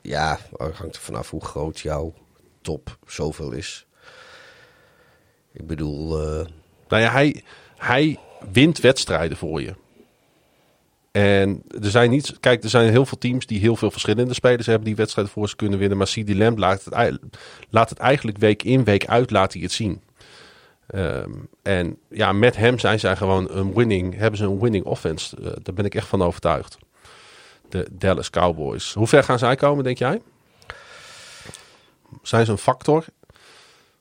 ja, het hangt er vanaf hoe groot jouw top zoveel is. Ik bedoel, eh, Nou ja, hij, hij wint wedstrijden voor je. En er zijn niet, kijk, er zijn heel veel teams die heel veel verschillende spelers hebben die wedstrijden voor ze kunnen winnen. Maar CD Lamb laat het, laat het eigenlijk week in, week uit, laat hij het zien. Ehm, en ja, met hem zijn zij gewoon een winning, hebben ze een winning offense. Eh, daar ben ik echt van overtuigd. De Dallas Cowboys. Hoe ver gaan zij komen, denk jij? Zijn ze een factor?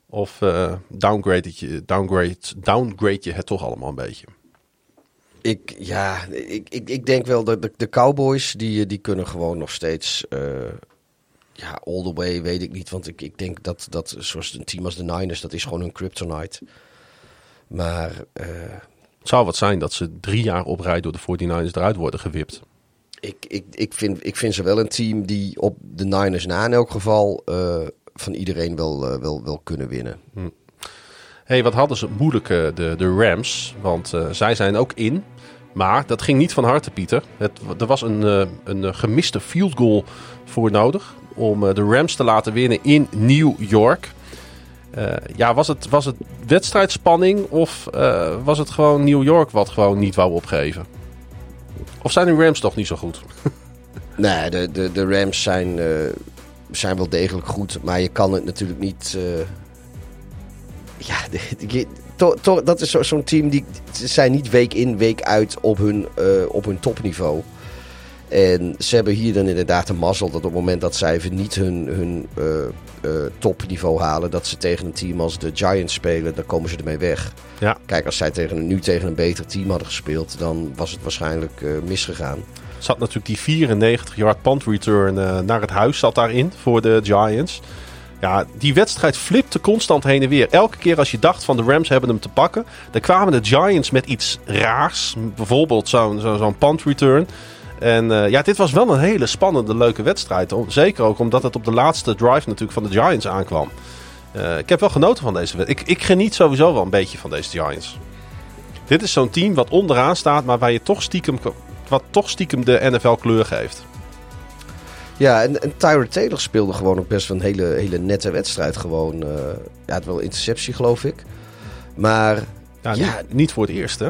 Of eh downgrade, je, downgrade, downgrade je het toch allemaal een beetje? Ik, ja, ik, ik, ik denk wel dat de, de Cowboys, die, die kunnen gewoon nog steeds... eh, ja, all the way weet ik niet. Want ik, ik denk dat, dat zoals een team als de Niners, dat is gewoon een kryptonite. Maar eh, Het zou wat zijn dat ze drie jaar op rij door de 49ers eruit worden gewipt. ik, ik, ik, vind, ik vind ze wel een team die op de Niners na in elk geval eh, van iedereen wel, wel, wel kunnen winnen. hey, wat hadden ze moeilijk, de, de Rams. Want zij zijn ook in. Maar dat ging niet van harte, Pieter. Er was een, eh, een eh, gemiste field goal voor nodig. Om eh, de Rams te laten winnen in New York. Ja, was het, was het wedstrijdspanning of was het gewoon New York wat gewoon niet wou opgeven? Of zijn de Rams toch niet zo goed? Nee, de, de, de Rams zijn, zijn wel degelijk goed. Maar je kan het natuurlijk niet. ja, de- je- to- to- dat is zo- zo'n team die. Zijn niet week in, week uit op hun, eh, op hun topniveau. En ze hebben hier dan inderdaad de mazzel dat op het moment dat zij even niet hun, hun eh, eh, topniveau halen, dat ze tegen een team als de Giants spelen, dan komen ze ermee weg. Ja. Kijk, als zij tegen nu tegen een beter team hadden gespeeld, dan was het waarschijnlijk misgegaan. zat natuurlijk die 94 yard punt return naar het huis zat daarin voor de Giants. Ja, die wedstrijd flipte constant heen en weer. Elke keer als je dacht van de Rams hebben hem te pakken, dan kwamen de Giants met iets raars. Bijvoorbeeld zo'n zo, punt return. En eh, ja, dit was wel een hele spannende, leuke wedstrijd. Zeker ook omdat het op de laatste drive natuurlijk van de Giants aankwam. Eh, ik heb wel genoten van deze wedstrijd. Ik, ik geniet sowieso wel een beetje van deze Giants. Dit is zo'n team wat onderaan staat, maar waar je toch stiekem, wat toch stiekem de NFL kleur geeft. Ja, en, en Tyra Taylor speelde gewoon ook best wel een hele, hele nette wedstrijd. Gewoon, eh ja, het wel interceptie geloof ik. Maar Ja, Ja. Niet, niet voor het eerst, hè?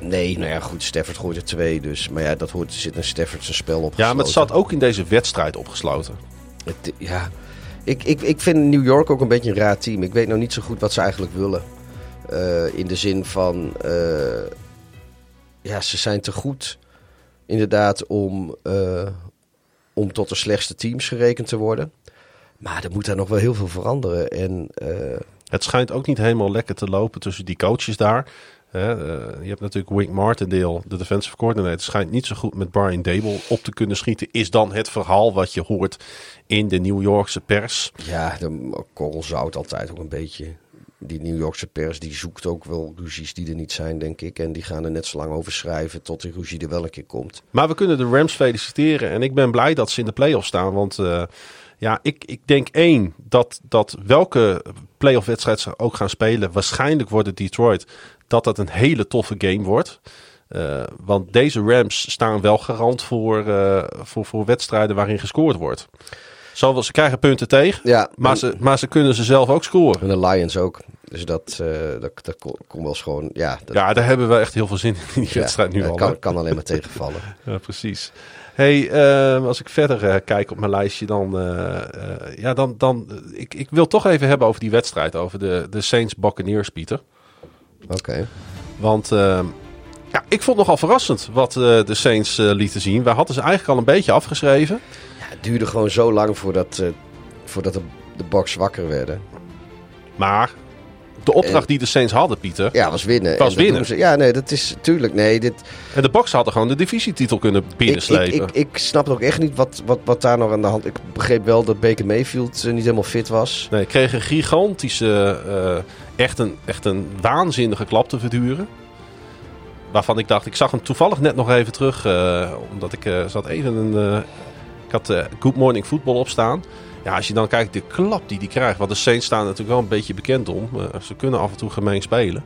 nee, nou ja, goed, Stafford gooit er twee. Dus, maar ja, dat hoort, zit een Stafford zijn spel op. Ja, maar het zat ook in deze wedstrijd opgesloten. Het- ja, ik, ik, ik vind New York ook een beetje een raar team. Ik weet nou niet zo goed wat ze eigenlijk willen. Eh, in de zin van, eh, ja, ze zijn te goed inderdaad om, om tot de slechtste teams gerekend te worden. Maar er moet daar nog wel heel veel veranderen. En eh, Het schijnt ook niet helemaal lekker te lopen tussen die coaches daar. Eh, je hebt natuurlijk Wink Martindale, de defensive coordinator, schijnt niet zo goed met Brian Dable op te kunnen schieten. Is dan het verhaal wat je hoort in de New Yorkse pers. ja, de korrel zout altijd ook een beetje. Die New Yorkse pers die zoekt ook wel ruzies die er niet zijn, denk ik. En die gaan er net zo lang over schrijven tot die ruzie er wel een keer komt. Maar we kunnen de Rams feliciteren. En ik ben blij dat ze in de playoffs staan. Want eh, ja, ik, ik denk één, dat, dat welke playoff wedstrijd ze ook gaan spelen, waarschijnlijk wordt het Detroit, dat dat een hele toffe game wordt. Eh, want deze Rams staan wel garant voor, eh, voor, voor wedstrijden waarin gescoord wordt. Zowel, ze krijgen punten tegen, Ja, maar, en- ze, maar ze kunnen ze zelf ook scoren. En de Lions ook. Dus dat, eh dat, kon wel eens gewoon. Ja, dat, Ja, daar hebben we echt heel veel zin in, die ja, wedstrijd nu dat al. kan, kan alleen maar tegenvallen. Ja, precies. Hey, eh, als ik verder eh, kijk op mijn lijstje, dan, eh, ja, dan, dan ik, ik wil toch even hebben over die wedstrijd, over de, de Saints Buccaneers, Pieter. Oké. Want eh, ja, ik vond nogal verrassend wat de Saints lieten zien. Wij hadden ze eigenlijk al een beetje afgeschreven. Het duurde gewoon zo lang voordat, eh, voordat de, de Bucks wakker werden. Maar de opdracht En- die de Saints hadden, Pieter. Ja, was winnen. Was winnen. Ze, ja, nee, dat is tuurlijk. Nee, dit, En de Bucks hadden gewoon de divisietitel kunnen ik, binnenslepen. ik, ik, ik snap ook echt niet wat, wat, wat daar nog aan de hand Ik begreep wel dat Baker Mayfield eh, niet helemaal fit was. Nee, kreeg een gigantische, eh, echt, een, echt een waanzinnige klap te verduren. Waarvan ik dacht, ik zag hem toevallig net nog even terug. omdat ik zat even een. Ik had eh, Good Morning Football opstaan. Ja, als je dan kijkt, de klap die die krijgt. Want de Saints staan natuurlijk wel een beetje bekend om. Eh, ze kunnen af en toe gemeen spelen.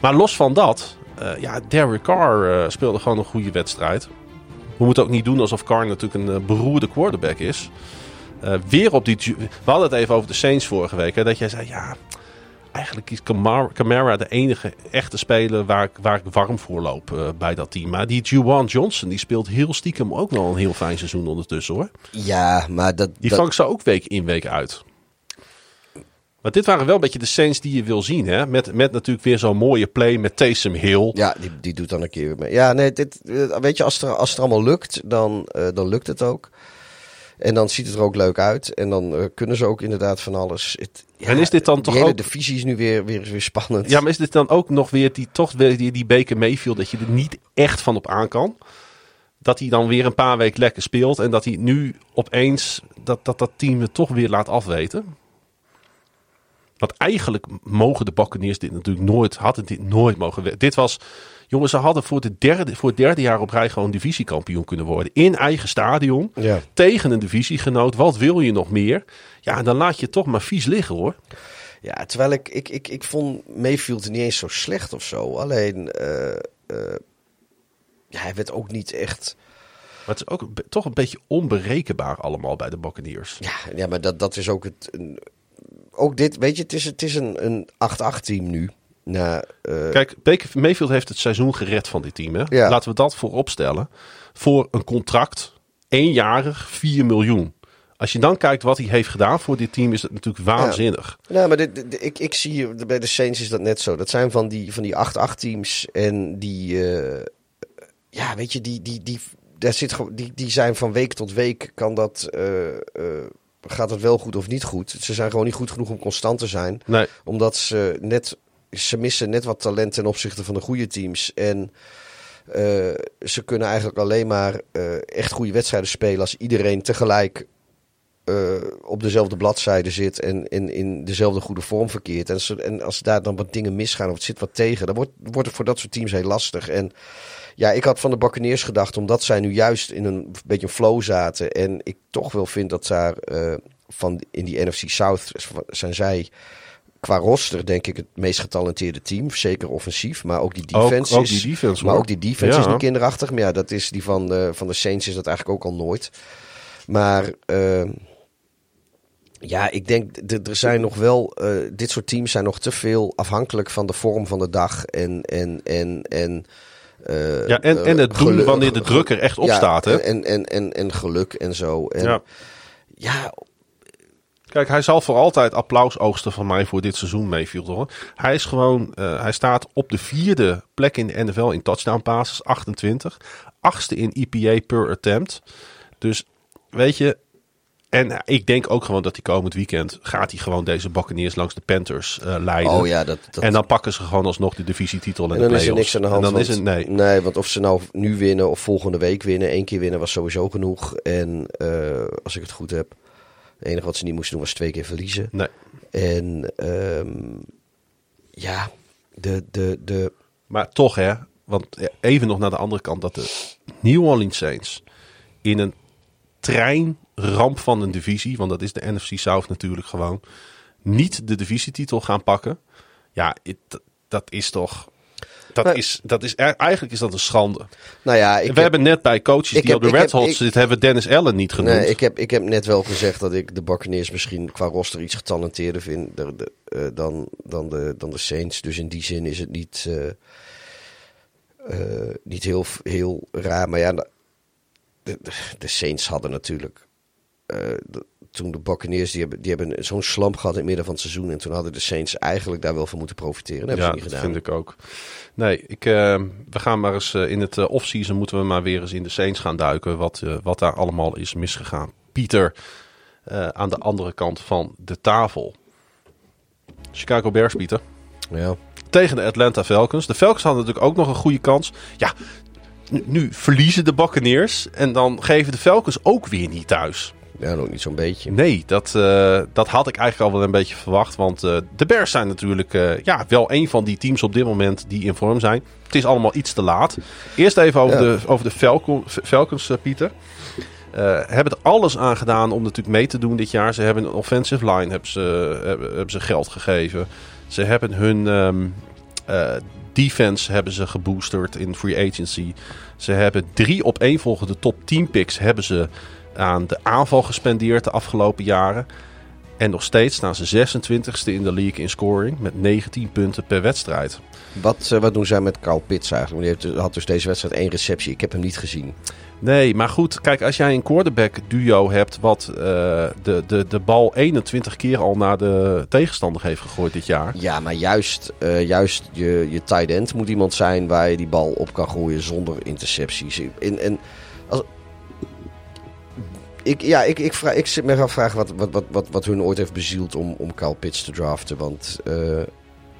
Maar los van dat, eh, ja, Derek Carr speelde gewoon een goede wedstrijd. We moeten ook niet doen alsof Carr natuurlijk een beroerde quarterback is. weer op die... We hadden het even over de Saints vorige week. Hè, dat jij zei, ja, eigenlijk is Camara, de enige echte speler waar, ik- waar ik warm voor loop eh, bij dat team. Maar die Juwan Johnson, die speelt heel stiekem ook wel een heel fijn seizoen ondertussen hoor. Ja, maar dat... Die dat- vangt ze ook week in week uit. Maar dit waren wel een beetje de Saints die je wil zien. Hè? Met, met natuurlijk weer zo'n mooie play met Taysom Hill. Ja, die, die doet dan een keer weer mee. Ja, nee, dit, eh, weet je, als, er, als het allemaal lukt, dan, eh, dan lukt het ook. En dan ziet het er ook leuk uit. En dan kunnen ze ook inderdaad van alles. Het, ja, En is dit dan toch hele ook- divisie is nu weer, weer, weer spannend. Ja, maar is dit dan ook nog weer die, toch weer die, die beker meeviel dat je er niet echt van op aan kan? Dat hij dan weer een paar weken lekker speelt en dat hij nu opeens dat dat, dat team het toch weer laat afweten? Want eigenlijk mogen de Buccaneers dit natuurlijk nooit, hadden dit nooit mogen. Dit was, jongens, ze hadden voor, de derde, voor het derde jaar op rij gewoon divisiekampioen kunnen worden. In eigen stadion, Ja. tegen een divisiegenoot. Wat wil je nog meer? Ja, dan laat je toch maar vies liggen hoor. Ja, terwijl ik, ik, ik, ik vond Mayfield niet eens zo slecht of zo. Alleen, eh, eh, ja, hij werd ook niet echt... Maar het is ook toch een beetje onberekenbaar allemaal bij de Buccaneers. Ja, ja maar dat, dat is ook het... Een, ook dit, weet je, het is, het is een, een 8-8 team nu. Na, eh, Kijk, Baker Mayfield heeft het seizoen gered van dit team. Hè? Ja. Laten we dat voorop stellen. Voor een contract, eenjarig, 4 miljoen. Als je dan kijkt wat hij heeft gedaan voor dit team, is het natuurlijk waanzinnig. Nou, maar dit, dit- ik, ik zie bij de Saints is dat net zo. Dat zijn van die, van die 8-8 teams. En die, eh, ja, weet je, die, die, die, daar zit, die, die zijn van week tot week. Kan dat, eh, gaat het wel goed of niet goed? Ze zijn gewoon niet goed genoeg om constant te zijn. Nee, Omdat ze net, ze missen net wat talent ten opzichte van de goede teams. En eh, ze kunnen eigenlijk alleen maar eh, echt goede wedstrijden spelen als iedereen tegelijk eh, op dezelfde bladzijde zit en, in dezelfde goede vorm verkeert. En ze- en als daar dan wat dingen misgaan of het zit wat tegen, dan wordt, wordt het voor dat soort teams heel lastig. En ja, ik had van de Buccaneers gedacht, omdat zij nu juist in een beetje een flow zaten. En ik toch wel vind dat daar van in die NFC South zijn zij qua roster denk ik het meest getalenteerde team. Zeker offensief, maar ook die defense ook is... die defense, maar hoor. ook die defense is niet kinderachtig. Maar ja, dat is die van de, van de Saints is dat eigenlijk ook al nooit. Maar eh, ja, ik denk, er zijn nog wel... eh, dit soort teams zijn nog te veel afhankelijk van de vorm van de dag. En... en, en, en eh, ja, en, en het eh, doen wanneer de druk er echt op ja, staat. Hè? En, en, en, en geluk en zo. En, Ja. ja, Kijk, hij zal voor altijd applaus oogsten van mij voor dit seizoen Mayfield hoor. Hij is gewoon, eh, hij staat op de vierde plek in de NFL in touchdown passes, 28. Achtste in EPA per attempt. Dus weet je, en eh, ik denk ook gewoon dat hij komend weekend gaat hij gewoon deze Buccaneers langs de Panthers eh, leiden. Oh ja, dat, dat, En dan pakken ze gewoon alsnog de divisietitel en, en de dan is er niks aan de hand. En dan is want- het, nee. nee, want of ze nou nu winnen of volgende week winnen, één keer winnen was sowieso genoeg. En eh, als ik het goed heb, het enige wat ze niet moesten doen was twee keer verliezen. nee. En ehm, ja, de, de, de, Maar toch hè, want even nog naar de andere kant. Dat de New Orleans Saints in een treinramp van een divisie, want dat is de NFC South natuurlijk gewoon, niet de divisietitel gaan pakken. Ja, dat is toch... Dat Maar- is, dat is, eigenlijk is dat een schande. nou ja, ik we heb- hebben net bij coaches die heb- op de Red Hot zitten, hebben Dennis Allen niet genoemd. Nee, ik heb, ik heb net wel gezegd dat ik de Buccaneers misschien qua roster iets getalenteerder vind de, de, eh, dan, dan, de, dan de Saints. Dus in die zin is het niet, eh, eh, niet heel, heel raar. Maar ja, de, Saints hadden natuurlijk... toen de Buccaneers, die hebben, die hebben zo'n slamp gehad in het midden van het seizoen. En toen hadden de Saints eigenlijk daar wel van moeten profiteren. Dat hebben ja, ze niet dat gedaan. vind ik ook. Nee, ik, eh, we gaan maar eens eh, in het eh, off-season moeten we maar weer eens in de Saints gaan duiken. Wat, wat daar allemaal is misgegaan. Pieter, aan de andere kant van de tafel. Chicago Bears, Pieter. Ja. Tegen de Atlanta Falcons. De Falcons hadden natuurlijk ook nog een goede kans. Ja, nu, nu verliezen de Buccaneers. En dan geven de Falcons ook weer niet thuis. Ja, nog niet zo'n beetje. Nee, dat, eh, dat had ik eigenlijk al wel een beetje verwacht. Want eh, de Bears zijn natuurlijk eh, ja, wel een van die teams op dit moment die in vorm zijn. Het is allemaal iets te laat. Eerst even over Ja. de, over de Falcon, Falcons, Pieter. Hebben er alles aan gedaan om natuurlijk mee te doen dit jaar. Ze hebben een offensive line hebben ze, hebben, hebben ze geld gegeven. Ze hebben hun ehm, eh, defense hebben ze geboosterd in free agency. Ze hebben drie op één volgende top 10 picks hebben ze aan de aanval gespendeerd de afgelopen jaren. En nog steeds staan ze 26e in de league in scoring met 19 punten per wedstrijd. Wat, eh, wat doen zij met Carl Pitts eigenlijk? Want heeft, had dus deze wedstrijd één receptie. Ik heb hem niet gezien. Nee, maar goed, kijk, als jij een quarterback duo hebt wat eh, de, de, de bal 21 keer al naar de tegenstander heeft gegooid dit jaar. Ja, maar juist, eh, juist je, je tight end moet iemand zijn waar je die bal op kan gooien zonder intercepties. En, en als, ik, ja, ik, ik, vraag, ik zit me gaan vragen wat, wat, wat, wat, wat hun ooit heeft bezield om, om Kyle Pitts te draften. Want eh,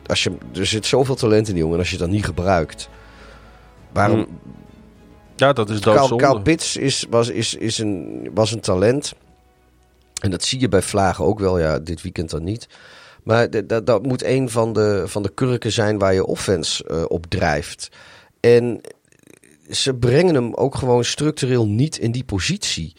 als je, er zit zoveel talent in die jongen en als je dat niet gebruikt... Waarom, Mm. Ja, dat is Kyle, doodzonde. Kyle Pitts is, was, is, is een, was een talent. En dat zie je bij Vlagen ook wel. Ja, dit weekend dan niet. Maar dat moet een van de, van de kurken zijn waar je offense eh, op drijft. En ze brengen hem ook gewoon structureel niet in die positie.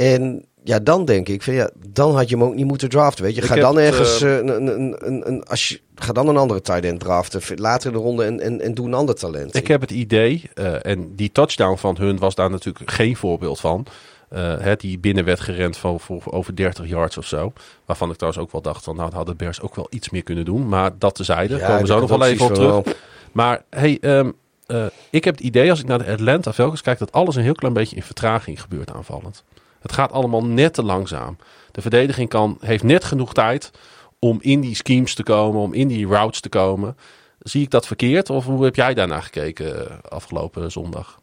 En ja, dan denk ik, van, ja, dan had je hem ook niet moeten draften. Weet je, ga dan ergens eh, eh, een, een, een, een, als je, ga dan een andere tight end draften later in de ronde en, en, en doe een ander talent. Ik heb het idee, eh, en die touchdown van hun was daar natuurlijk geen voorbeeld van. eh, hè, die binnen werd gerend van, voor, over 30 yards of zo. Waarvan ik trouwens ook wel dacht van, nou hadden de Bears ook wel iets meer kunnen doen. Maar dat tezijde, Ja, komen we zo nog wel even op terug. Maar hey, ehm, eh, ik heb het idee als ik naar de Atlanta Falcons kijk, dat alles een heel klein beetje in vertraging gebeurt aanvallend. Het gaat allemaal net te langzaam. De verdediging kan, heeft net genoeg tijd om in die schemes te komen, om in die routes te komen. Zie ik dat verkeerd of hoe heb jij daarnaar gekeken eh, afgelopen zondag?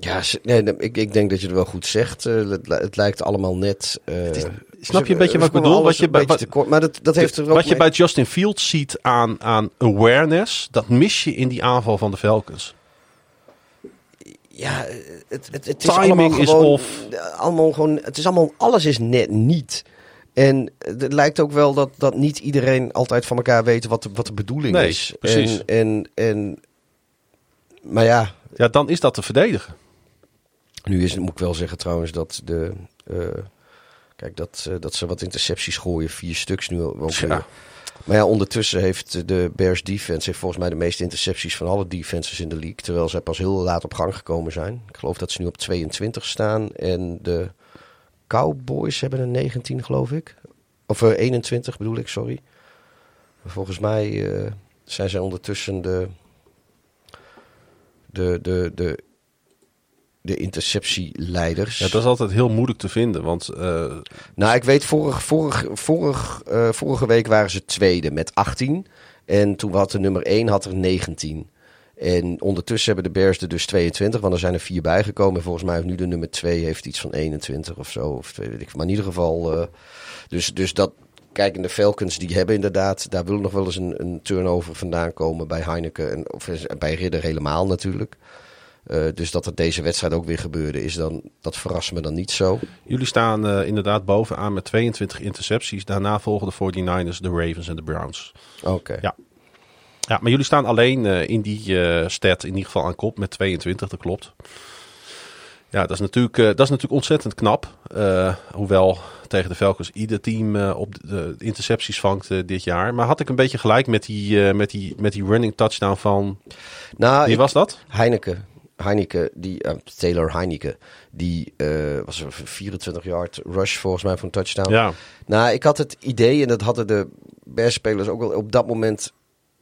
Ja, nee, ik, ik denk dat je het wel goed zegt. Eh, het, het lijkt allemaal net. eh, snap je een beetje wat ik bedoel? Wat je bij- beetje wat- tekort, maar dat, dat heeft er ook Wat je bij Justin Fields ziet aan, aan awareness, dat mis je in die aanval van de Falcons. Ja, het, het, het is Timing allemaal is gewoon, off. Allemaal gewoon, het is allemaal, alles is net niet. En het lijkt ook wel dat, dat niet iedereen altijd van elkaar weet wat de, wat de bedoeling Nee, is. precies. En, en, en, maar ja, Ja, dan is dat te verdedigen. nu is, moet ik wel zeggen trouwens dat de... eh, kijk, dat, eh, dat ze wat intercepties gooien, vier stuks nu ook Ja. Maar ja, ondertussen heeft de Bears defense volgens mij de meeste intercepties van alle defenses in de league. Terwijl zij pas heel laat op gang gekomen zijn. Ik geloof dat ze nu op 22 staan. En de Cowboys hebben er 19, geloof ik. Of eh, 21 bedoel ik, sorry. Volgens mij eh, zijn zij ondertussen de, de, de, de, de interceptieleiders. Ja, dat is altijd heel moeilijk te vinden, want eh, Nou, ik weet, vorig, vorig, vorig, eh, vorige week waren ze tweede met 18. En toen had de nummer 1 had er 19. En ondertussen hebben de Bears er dus 22, want er zijn er vier bijgekomen. En volgens mij heeft nu de nummer 2 heeft iets van 21 of zo. Of twee, weet ik. Maar in ieder geval, eh, dus, dus dat, kijk, en de Falcons die hebben inderdaad, daar wil nog wel eens een, een turnover vandaan komen bij Heineken. En, of bij Ridder helemaal natuurlijk. Eh, dus dat het deze wedstrijd ook weer gebeurde, is dan, dat verrast me dan niet zo. jullie staan eh, inderdaad bovenaan met 22 intercepties. Daarna volgen de 49ers, de Ravens en de Browns. Oké. Ja. Ja, maar jullie staan alleen eh, in die stat in ieder geval aan kop met 22, dat klopt. Ja, dat is natuurlijk, dat is natuurlijk ontzettend knap. Hoewel tegen de Falcons ieder team op de, intercepties vangt dit jaar. Maar had ik een beetje gelijk met die, met die, met die running touchdown van... Nou, Wie ik- was dat? Heineken. Heineken, die, eh, Taylor Heineken, die eh, was een 24 yard rush volgens mij voor een touchdown. Ja, Nou, ik had het idee, en dat hadden de Bears-spelers ook wel op dat moment...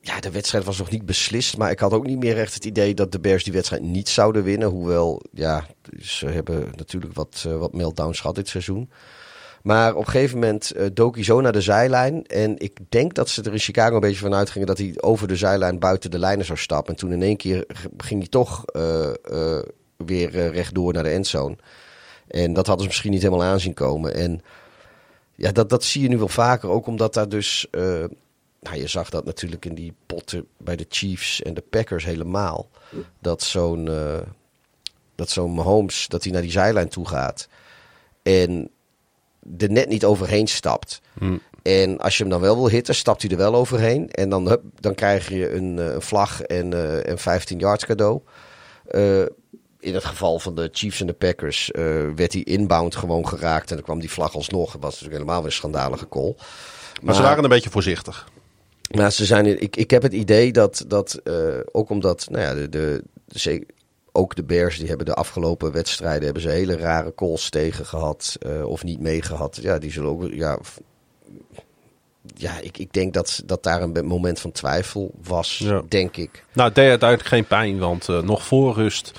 Ja, de wedstrijd was nog niet beslist, maar ik had ook niet meer echt het idee dat de Bears die wedstrijd niet zouden winnen. Hoewel, ja, ze hebben natuurlijk wat, eh, wat meltdowns gehad dit seizoen. Maar op een gegeven moment eh dook hij zo naar de zijlijn. En ik denk dat ze er in Chicago een beetje van uitgingen dat hij over de zijlijn buiten de lijnen zou stappen. En toen in één keer ging hij toch eh, eh, weer rechtdoor naar de endzone. En dat hadden ze misschien niet helemaal aanzien komen. En ja, dat, dat zie je nu wel vaker. Ook omdat daar dus. nou, je zag dat natuurlijk in die potten bij de Chiefs en de Packers helemaal. Dat zo'n. dat zo'n Mahomes. dat hij naar die zijlijn toe gaat. En er net niet overheen stapt. Hm. En als je hem dan wel wil hitten, stapt hij er wel overheen. En dan, hup, dan krijg je een, eh, een vlag en eh, een 15 yards cadeau. Eh, in het geval van de Chiefs en de Packers werd hij inbound gewoon geraakt. En dan kwam die vlag alsnog. Het was natuurlijk helemaal weer een schandalige call. maar ze waren een beetje voorzichtig. Nou, ze zijn, ik, ik heb het idee dat, dat ook omdat, nou ja, de, de, de, ook de Bears, die hebben de afgelopen wedstrijden hebben ze hele rare calls tegen gehad eh, of niet meegehad. Ja, die zullen ook, ja, ja ik, ik denk dat, dat daar een moment van twijfel was, Ja. denk ik. Nou, het deed uiteindelijk geen pijn, want eh, nog voor rust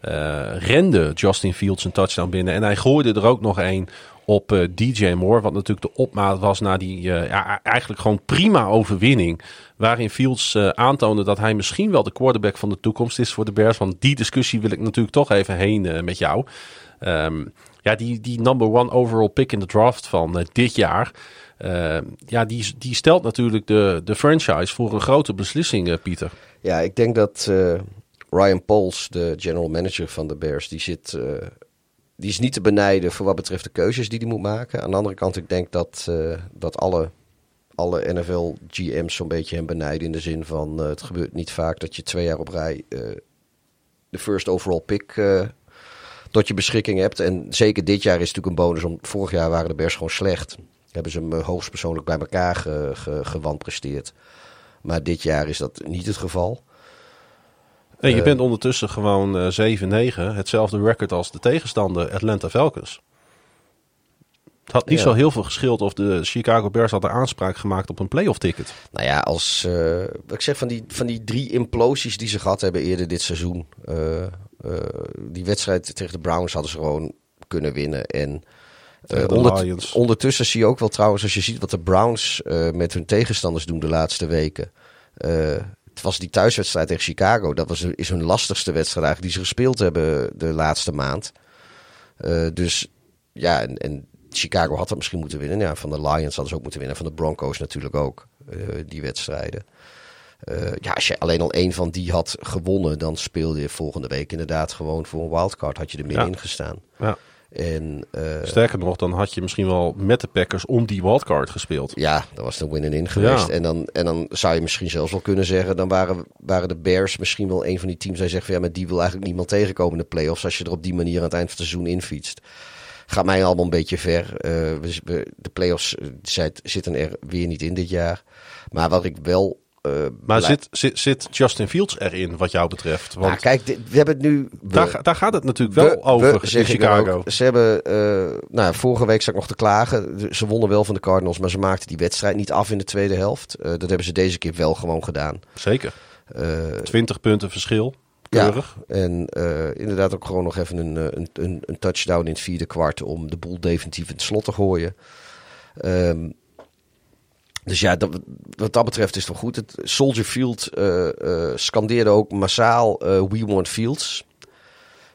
eh, rende Justin Fields een touchdown binnen. En hij gooide er ook nog een op eh, DJ Moore, wat natuurlijk de opmaat was naar die eh, ja, eigenlijk gewoon prima overwinning. Waarin Fields eh, aantoonde dat hij misschien wel de quarterback van de toekomst is voor de Bears. Want die discussie wil ik natuurlijk toch even heen met jou. Ehm, ja, die, die number one overall pick in de draft van dit jaar. eh, ja, die, die stelt natuurlijk de, de franchise voor een grote beslissing, Pieter. Ja, ik denk dat Ryan Pauls, de general manager van de Bears, die zit. Die is niet te benijden voor wat betreft de keuzes die hij moet maken. Aan de andere kant, ik denk dat, eh, dat alle, alle NFL-GM's zo'n beetje hem benijden. In de zin van: eh, het gebeurt niet vaak dat je twee jaar op rij eh, de first overall pick tot je beschikking hebt. En zeker dit jaar is het natuurlijk een bonus. Om, vorig jaar waren de Bears gewoon slecht. Hebben ze hem hoogstpersoonlijk bij elkaar ge, ge, gewanpresteerd. Maar dit jaar is dat niet het geval. En je Eh, bent ondertussen gewoon eh 7-9. Hetzelfde record als de tegenstander Atlanta Falcons. Het had niet Ja. zo heel veel geschild of de Chicago Bears hadden aanspraak gemaakt op een playoff ticket. Nou ja, als eh, ik zeg van die, van die drie implosies die ze gehad hebben eerder dit seizoen. eh, eh, die wedstrijd tegen de Browns hadden ze gewoon kunnen winnen. En eh, ondert- ondertussen zie je ook wel trouwens, als je ziet wat de Browns eh, met hun tegenstanders doen de laatste weken. Het was die thuiswedstrijd tegen Chicago. Dat was, is hun lastigste wedstrijd die ze gespeeld hebben de laatste maand. Eh, dus ja, en, en Chicago had dat misschien moeten winnen. Ja, van de Lions hadden ze ook moeten winnen. Van de Broncos natuurlijk ook, eh, die wedstrijden. Eh, ja, als je alleen al één van die had gewonnen, dan speelde je volgende week inderdaad gewoon voor een wildcard. Had je er meer Ja. in gestaan. Ja. En eh, Sterker nog, dan had je misschien wel met de Packers om die wildcard gespeeld. ja, dat was de win-in geweest. Ja. En, dan, en dan zou je misschien zelfs wel kunnen zeggen... dan waren, waren de Bears misschien wel een van die teams... die zegt van ja, maar die wil eigenlijk niemand tegenkomen in de playoffs... als je er op die manier aan het eind van het seizoen infietst. Gaat mij allemaal een beetje ver. Eh, we, we- de playoffs eh, zit- zitten er weer niet in dit jaar. Maar wat ik wel... eh, Maar zit, zit, zit Justin Fields erin, wat jou betreft? Want Nou, kijk, dit- we hebben het nu... we- daar, ga- daar gaat het natuurlijk wel we- over we, in Chicago. ook. ze hebben, eh, nou, vorige week zat ik nog te klagen. Ze wonnen wel van de Cardinals, maar ze maakten die wedstrijd niet af in de tweede helft. Eh, dat hebben ze deze keer wel gewoon gedaan. Zeker. Eh, 20 punten verschil. ja, Keurig. en eh, inderdaad ook gewoon nog even een, een, een, een touchdown in het vierde kwart om de boel definitief in het slot te gooien. Ehm, dus ja, dat, wat dat betreft is het wel goed. Het Soldier Field eh, eh, scandeerde ook massaal eh, We Want Fields.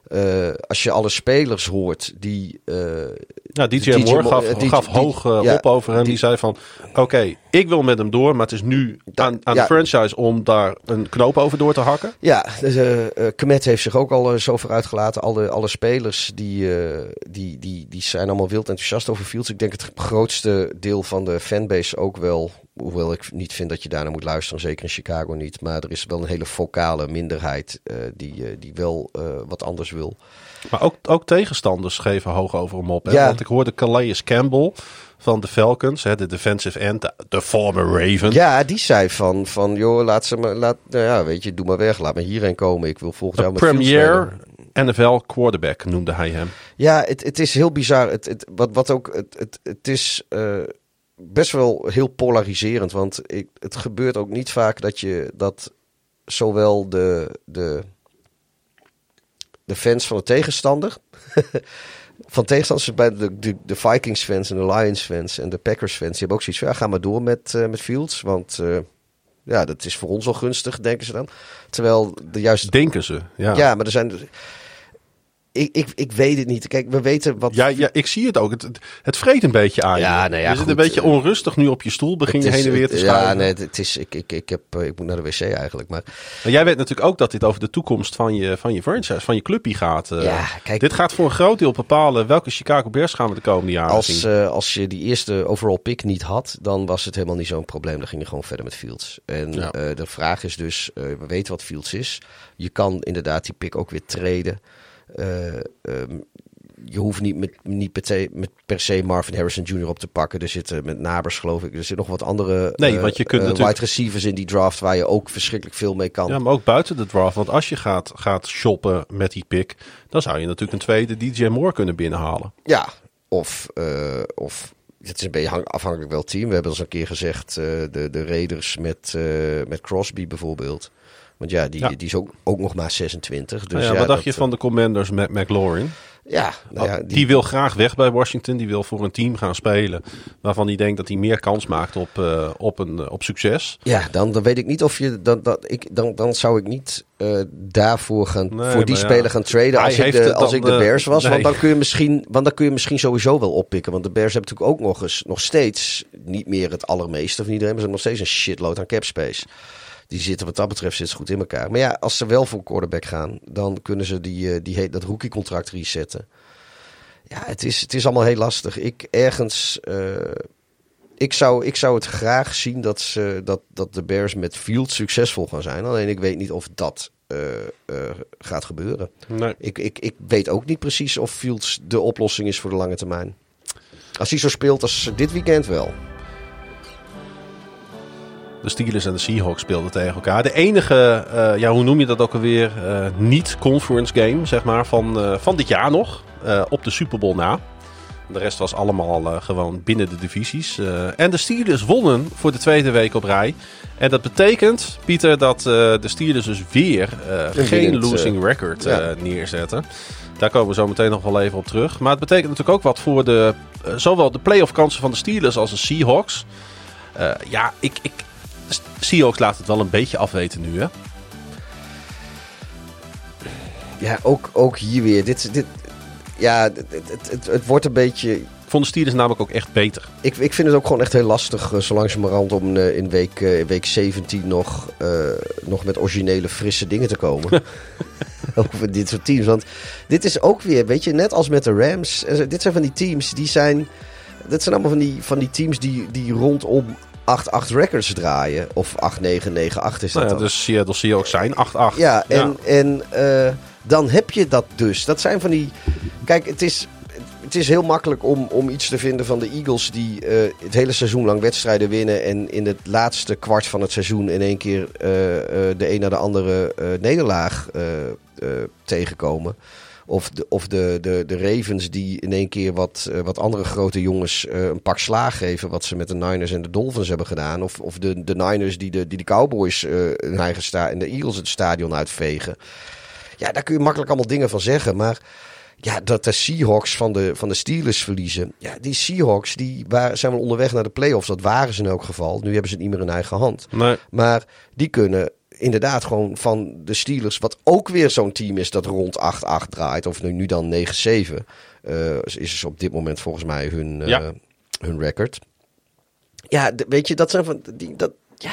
Eh, als je alle spelers hoort die... eh, Ja, DJ, DJ Moore Mo- gaf, eh, gaf hoog ja, op over hem. Die, die- zei van, oké, ik wil met hem door, maar het is nu aan, aan ja. de franchise om daar een knoop over door te hakken. Ja, dus, Kmet heeft zich ook al zo ver uitgelaten. Alle, alle spelers die, die, die, die zijn allemaal wild enthousiast over Fields. Ik denk het grootste deel van de fanbase ook wel. Hoewel ik niet vind dat je daarna moet luisteren, zeker in Chicago niet. Maar er is wel een hele vocale minderheid eh, die, eh, die wel eh, wat anders wil. Maar ook, ook tegenstanders geven hoog over hem op. Hè? Ja. Want ik hoorde Calais Campbell van de Falcons, hè, de defensive end, de, former Raven. Ja, die zei van, van joh, laat ze maar, laat, nou ja, weet je, doe maar weg. Laat me hierheen komen. Ik wil volgend jaar met premier. NFL quarterback noemde hij hem. Ja, het, het is heel bizar. Het, het, wat, wat ook, het, het, het is best wel heel polariserend. Want ik, het gebeurt ook niet vaak dat je dat zowel de, de, de fans van de tegenstander. van tegenstanders bij de, de, de Vikings fans en de Lions fans en de Packers fans. Die hebben ook zoiets van, ja, ga maar door met, eh, met Fields. Want eh, ja, dat is voor ons wel gunstig, denken ze dan. Terwijl de juiste Denken ze. Ja. ja, maar er zijn. Ik, ik, ik weet het niet. Kijk, we weten wat. Ja, ja, ik zie het ook. Het, het, vreet een beetje aan Ja, je. nou ja, je zit een beetje eh, onrustig nu op je stoel. Begin je heen en weer te het- schuiven. Ja, nee, het is, ik, ik, ik, heb, eh, ik moet naar de wc eigenlijk. Maar Maar jij weet natuurlijk ook dat dit over de toekomst van je, van je franchise, van je clubje gaat. eh. Ja, kijk- dit gaat voor een groot deel bepalen welke Chicago Bears gaan we de komende jaren als, zien. eh, als je die eerste overall pick niet had, dan was het helemaal niet zo'n probleem. Dan ging je gewoon verder met Fields. En Ja. eh, de vraag is dus, eh, we weten wat Fields is. Je kan inderdaad die pick ook weer traden. Eh, ehm, je hoeft niet, met, niet per, se, met per se Marvin Harrison Jr. op te pakken. Er zitten met Nabers, geloof ik. Er zitten nog wat andere Nee, eh, want je kunt eh, natuurlijk- wide receivers in die draft waar je ook verschrikkelijk veel mee kan. Ja, maar ook buiten de draft. Want als je gaat, gaat shoppen met die pick, dan zou je natuurlijk een tweede DJ Moore kunnen binnenhalen. Ja, of, eh, of het is een beetje afhankelijk wel team. We hebben al eens een keer gezegd, eh, de, de Raiders met, eh, met Crosby bijvoorbeeld. Want ja, die, Ja. die is ook, ook nog maar 26. Dus Nou ja, ja, wat dacht dat, je van de Commanders met McLaurin? Ja, nou ja, die... wil graag weg bij Washington. Die wil voor een team gaan spelen. Waarvan hij denkt dat hij meer kans maakt op, eh, op, een, eh, op succes. Ja, dan, dan weet ik niet of je. Dan, dat, ik, dan, dan zou ik niet eh, daarvoor gaan, Nee, voor die ja, speler gaan traden. Als ik, de, als dan, ik de eh, Bears was. nee. Want, dan kun je misschien, want dan kun je misschien sowieso wel oppikken. Want de Bears hebben natuurlijk ook nog eens. Nog steeds niet meer het allermeeste van iedereen. Maar ze hebben nog steeds een shitload aan cap space. Die zitten wat dat betreft zitten ze goed in elkaar. Maar ja, als ze wel voor quarterback gaan. Dan kunnen ze die, eh, die, dat rookie contract resetten. Ja, het is, het is allemaal heel lastig. Ik ergens. eh, ik zou, ik zou het graag zien dat, ze, dat, dat de Bears met Field succesvol gaan zijn. Alleen ik weet niet of dat eh, gaat gebeuren. Nee. Ik, ik, ik weet ook niet precies of Fields de oplossing is voor de lange termijn. Als hij zo speelt als dit weekend wel. De Steelers en de Seahawks speelden tegen elkaar. De enige, eh, ja, hoe noem je dat ook alweer, eh, niet-conference game, zeg maar, van, eh, van dit jaar nog. op de Super Bowl na. De rest was allemaal gewoon binnen de divisies. En de Steelers wonnen voor de tweede week op rij. En dat betekent, Pieter, dat de Steelers dus weer Een geen losing record ja. neerzetten. Daar komen we zo meteen nog wel even op terug. Maar het betekent natuurlijk ook wat voor de, zowel de playoff kansen van de Steelers als de Seahawks. Ja, ik, ik, Seahawks laat het wel een beetje afweten nu, hè? Ja, ook, ook hier weer. Dit, dit, ja, het, het, het, het wordt een beetje. Vond de Steelers namelijk ook echt beter. Ik, ik vind het ook gewoon echt heel lastig, eh, zo langzamerhand, om eh, in week, eh, in week 17 nog, nog met originele, frisse dingen te komen. Over dit soort teams. Want dit is ook weer, weet je, net als met de Rams. Dit zijn van die teams die zijn. Dit zijn allemaal van die, van die teams die, die rondom 8-8 records draaien. Of 8-9, 9-8 is dat Nou ja, dan. de Seattle Seahawks zijn 8-8. Ja, en, en eh, dan heb je dat dus. Dat zijn van die. Kijk, het is, het is heel makkelijk om, om iets te vinden van de Eagles die eh, het hele seizoen lang wedstrijden winnen. En in het laatste kwart van het seizoen in één keer eh, de een naar de andere nederlaag tegenkomen. Of, de, of de, de, de Ravens die in één keer wat, eh, wat andere grote jongens eh, een pak slaag geven. Wat ze met de Niners en de Dolphins hebben gedaan. Of, of de, de Niners die de, die de Cowboys eh hun eigen sta en de Eagles het stadion uitvegen. Ja, daar kun je makkelijk allemaal dingen van zeggen. Maar ja, dat de Seahawks van de, van de Steelers verliezen. Ja, die Seahawks die waren, zijn wel onderweg naar de playoffs. Dat waren ze in elk geval. Nu hebben ze het niet meer in eigen hand. Nee. Maar die kunnen inderdaad gewoon van de Steelers, wat ook weer zo'n team is dat rond 8-8 draait, of nu, nu dan 9-7, eh, is is op dit moment volgens mij hun, eh, Ja. hun record. Ja, weet je, dat zijn van die, dat, ja.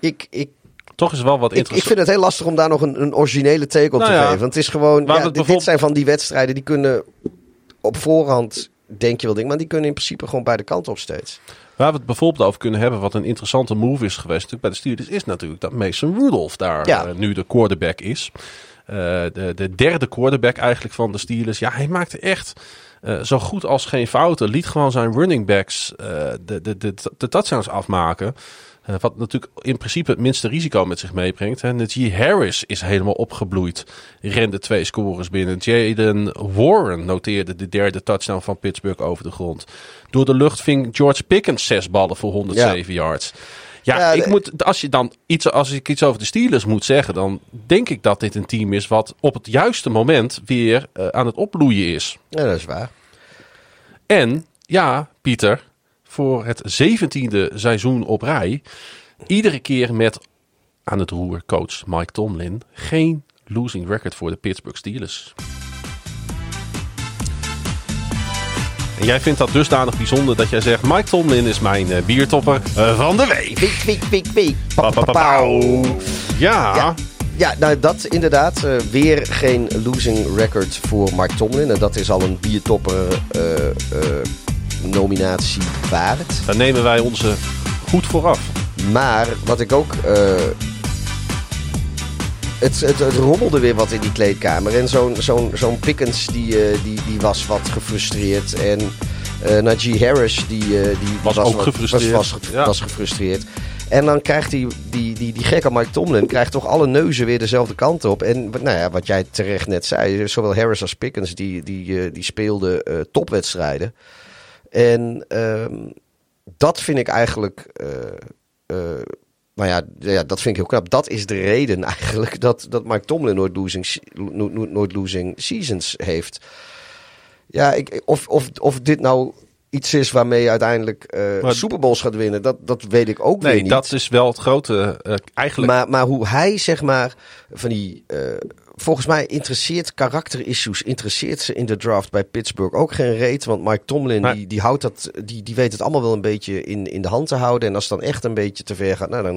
Ik, ik, Toch is wel wat ik, ik interessant. vind het heel lastig om daar nog een, een originele take op Nou te ja, geven. Want het is gewoon, ja, dit, zijn van die wedstrijden die kunnen op voorhand, denk je wel dingen, maar die kunnen in principe gewoon beide kanten op steeds. Waar we het bijvoorbeeld over kunnen hebben, wat een interessante move is geweest bij de Steelers, is natuurlijk dat Mason Rudolph daar Ja. eh, nu de quarterback is. Eh, de, de derde quarterback eigenlijk van de Steelers. Ja, hij maakte echt eh, zo goed als geen fouten. Liet gewoon zijn running backs de, de, de, de touchdowns afmaken. Wat natuurlijk in principe het minste risico met zich meebrengt. En Najee Harris is helemaal opgebloeid. Rende twee scores binnen. Jaden Warren noteerde de derde touchdown van Pittsburgh over de grond. Door de lucht ving George Pickens zes ballen voor 107 yards. Ja, Ja, ik moet, als, je dan iets, als ik iets over de Steelers moet zeggen, dan denk ik dat dit een team is wat op het juiste moment weer eh, aan het opbloeien is. Ja, dat is waar. En ja, Pieter, voor het zeventiende seizoen op rij, iedere keer met aan het roer coach Mike Tomlin geen losing record voor de Pittsburgh Steelers. En jij vindt dat dusdanig bijzonder dat jij zegt: Mike Tomlin is mijn eh, biertopper eh, van de week. Pa, pa, pa, pauw. Ja, Ja. Ja, nou dat inderdaad. eh, weer geen losing record voor Mark Tomlin. En dat is al een biertopper nominatie waard. dan nemen wij onze goed vooraf. Maar wat ik ook... eh, het, het, het rommelde weer wat in die kleedkamer. En zo'n zo'n zo'n Pickens die, eh, die, die was wat gefrustreerd. En eh Najee Harris die, die Was ook wat- gefrustreerd. Was, was, ge- Ja. was gefrustreerd. En dan krijgt die, die, die, die gekke Mike Tomlin krijgt toch alle neuzen weer dezelfde kant op. En nou ja, wat jij terecht net zei, zowel Harris als Pickens die, die, die speelden topwedstrijden. En ehm, dat vind ik eigenlijk. eh, eh, nou ja, ja, dat vind ik heel knap. Dat is de reden eigenlijk dat, dat Mike Tomlin nooit losing, nooit losing seasons heeft. Ja, ik, of, of, of dit nou iets is waarmee je uiteindelijk Maar- Super Bowls gaat winnen, dat, dat weet ik ook weer Nee, niet. dat is wel het grote. eigenlijk. Maar, maar hoe hij, zeg maar, van die. Volgens mij interesseert karakterissues, interesseert ze in de draft bij Pittsburgh ook geen reet. Want Mike Tomlin, Maar- die, die, houdt dat, die, die weet het allemaal wel een beetje in, in de hand te houden. En als het dan echt een beetje te ver gaat, nou dan.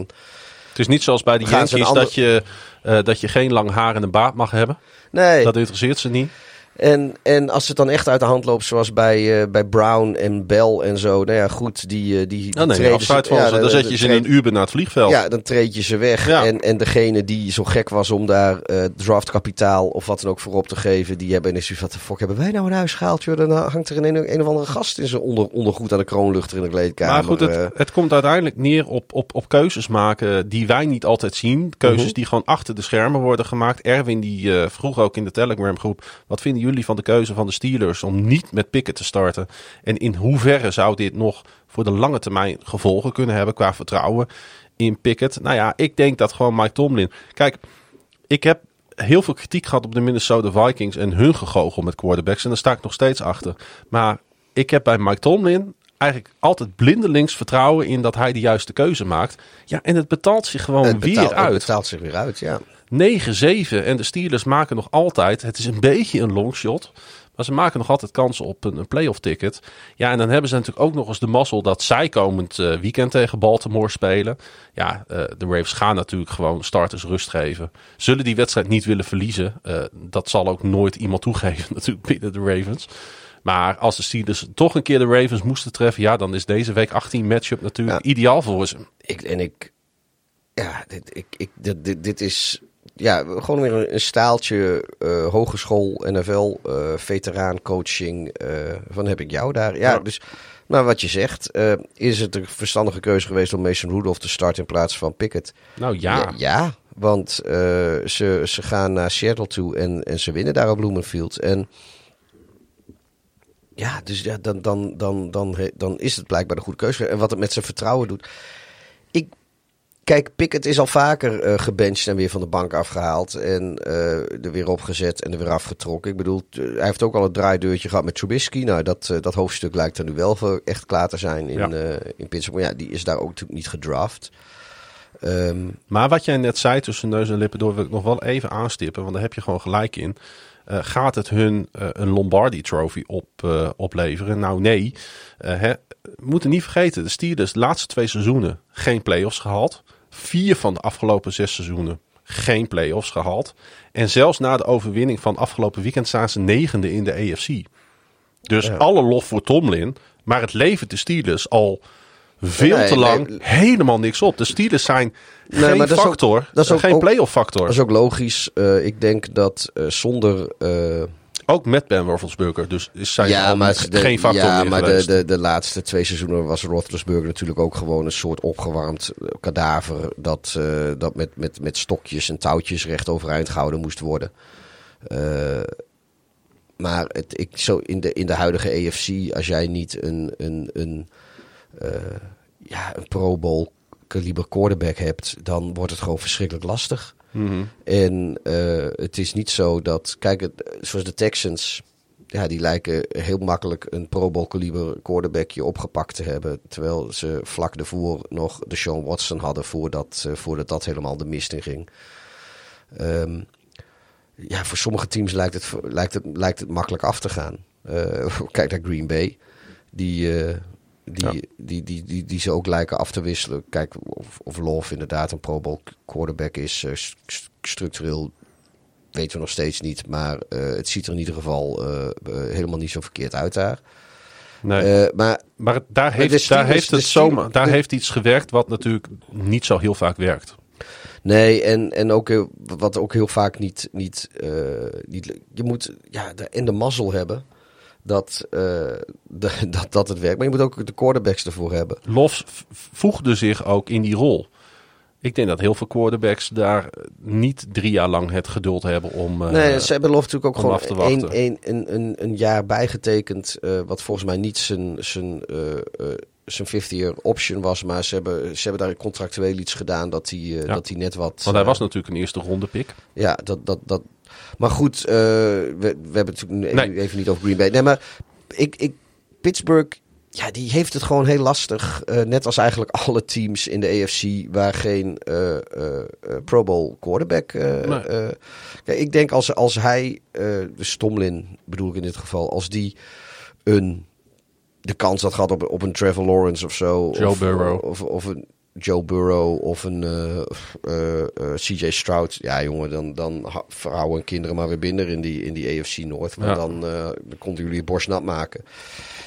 het is niet zoals bij de Yankees ander- dat, je, eh, dat je geen lang haar en een baard mag hebben. Nee. Dat interesseert ze niet. En, en als het dan echt uit de hand loopt, zoals bij, eh, bij Brown en Bell en zo. Nou ja, goed, die, eh, die, treden ze- ja, ze. Dan zet je ze in een Uber naar het vliegveld. Ja, dan treed je ze weg. Ja. En, en degene die zo gek was om daar eh, draftkapitaal of wat dan ook voor op te geven, die hebben ineens wat de fuck hebben wij nou in huis gehaald? Joh? Dan hangt er een, een of andere gast in zijn onder, ondergoed aan de kroonluchter in de kleedkamer. Maar goed, het, het komt uiteindelijk neer op, op, op keuzes maken die wij niet altijd zien. Keuzes Mhm. die gewoon achter de schermen worden gemaakt. Erwin die vroeg ook in de Telegram groep. Wat vinden jullie van de keuze van de Steelers om niet met Pickett te starten? En in hoeverre zou dit nog voor de lange termijn gevolgen kunnen hebben qua vertrouwen in Pickett? Nou ja, ik denk dat gewoon Mike Tomlin... Kijk, ik heb heel veel kritiek gehad op de Minnesota Vikings en hun gegogel met quarterbacks. En daar sta ik nog steeds achter. Maar ik heb bij Mike Tomlin eigenlijk altijd blindelings vertrouwen in dat hij de juiste keuze maakt. Ja, en het betaalt zich gewoon het weer betaalt, het uit. betaalt zich weer uit, ja. 9-7 en de Steelers maken nog altijd, het is een beetje een longshot, maar ze maken nog altijd kansen op een, een playoff ticket. Ja, en dan hebben ze natuurlijk ook nog eens de mazzel dat zij komend eh, weekend tegen Baltimore spelen. Ja, eh, de Ravens gaan natuurlijk gewoon starters rust geven. Zullen die wedstrijd niet willen verliezen, eh, dat zal ook nooit iemand toegeven natuurlijk binnen de Ravens. Maar als de Steelers toch een keer de Ravens moesten treffen, ja, dan is deze week 18 matchup natuurlijk Ja. ideaal voor ze. Ik, en ik, ja, dit, ik, ik, dit, dit, dit is ja, gewoon weer een, staaltje eh, hogeschool, NFL, eh veteraan coaching. eh, van heb ik jou daar? Ja, Ja. dus, maar wat je zegt, is het een verstandige keuze geweest om Mason Rudolph te starten in plaats van Pickett? Nou ja, Ja, ja, want ze, ze gaan naar Seattle toe en, en ze winnen daar op Bloemenfield. En ja, dus ja, dan, dan, dan, dan, dan is het blijkbaar de goede keuze. En wat het met zijn vertrouwen doet. Ik, kijk, Pickett is al vaker eh gebenched en weer van de bank afgehaald. En eh, er weer opgezet en er weer afgetrokken. Ik bedoel, hij heeft ook al het draaideurtje gehad met Trubisky. Nou, dat, eh, dat hoofdstuk lijkt er nu wel voor echt klaar te zijn in, Ja. in Pittsburgh. Maar ja, die is daar ook natuurlijk niet gedraft. Ehm, Maar wat jij net zei tussen neus en lippen door wil ik nog wel even aanstippen, want daar heb je gewoon gelijk in. Eh, gaat het hun eh, een Lombardi Trophy op, eh, opleveren? Nou nee. Hè, we moeten niet vergeten, de Steelers de laatste twee seizoenen geen playoffs gehaald. Vier van de afgelopen zes seizoenen geen playoffs gehaald. En zelfs na de overwinning van afgelopen weekend staan ze negende in de AFC. Dus Ja. alle lof voor Tomlin. Maar het levert de Steelers al veel Nee, te lang nee. helemaal niks op. De Steelers zijn Nee, geen maar dat is ook- factor. dat is ook- geen playoff factor. Dat is ook logisch. Eh, ik denk dat eh, zonder. eh, Ook met Ben Roethlisberger. Dus is zijn ja, maar, niet- de, geen factor ja, meer maar de, de, de laatste twee seizoenen was Roethlisberger natuurlijk ook gewoon een soort opgewarmd kadaver. Dat, dat met, met, met stokjes en touwtjes recht overeind gehouden moest worden. Maar het, ik, zo in, de, in de huidige EFC, als jij niet een, een, een, ja, een Pro Bowl kaliber quarterback hebt, dan wordt het gewoon verschrikkelijk lastig. Mhm. En eh, het is niet zo dat, kijk, het, zoals de Texans, ja, die lijken heel makkelijk een Pro Bowl kaliber quarterbackje opgepakt te hebben. Terwijl ze vlak daarvoor nog de Sean Watson hadden voordat, eh, voordat dat helemaal de mist in ging. Ehm, ja, voor sommige teams lijkt het, lijkt het, lijkt het makkelijk af te gaan. Eh, kijk naar Green Bay. Die, die, Ja. die, die, die, die ze ook lijken af te wisselen. Kijk of, of Love inderdaad een Pro Bowl quarterback is. eh, st- structureel weten we nog steeds niet. Maar eh, het ziet er in ieder geval eh, helemaal niet zo verkeerd uit daar. Nee. Maar maar daar heeft, daar heeft het zomaar, daar de- heeft iets gewerkt wat natuurlijk niet zo heel vaak werkt. Nee, en, en ook wat ook heel vaak niet, niet, niet je moet ja, de, en de mazzel hebben dat, eh, de, dat, dat het werkt. Maar je moet ook de quarterbacks ervoor hebben. Lofs v- voegde zich ook in die rol. Ik denk dat heel veel quarterbacks daar niet drie jaar lang het geduld hebben om... eh, nee, ze hebben Love natuurlijk ook gewoon één, een, een, een jaar bijgetekend. eh, wat volgens mij niet zijn, zijn, zijn 50-year option was. Maar ze hebben, ze hebben daar contractueel iets gedaan dat hij Ja. dat hij net wat... Want hij was natuurlijk een eerste ronde pick. Ja, dat, dat, dat. Maar goed, eh, we, we hebben het Nee. even niet over Green Bay. Nee, maar ik, ik, Pittsburgh, ja, die heeft het gewoon heel lastig. Eh, net als eigenlijk alle teams in de AFC waar geen eh, Pro Bowl quarterback. Nee. kijk, ik denk als, als hij, de Stomlin bedoel ik in dit geval, als die een de kans had gehad op, op een Trevor Lawrence of zo. Joe of, Burrow. Of, of een Joe Burrow of een eh, eh, eh, CJ Stroud. Ja, jongen, dan, dan vrouwen en kinderen maar weer binnen in die, in die AFC Noord. Want Ja. dan, dan konden jullie je borst nat maken.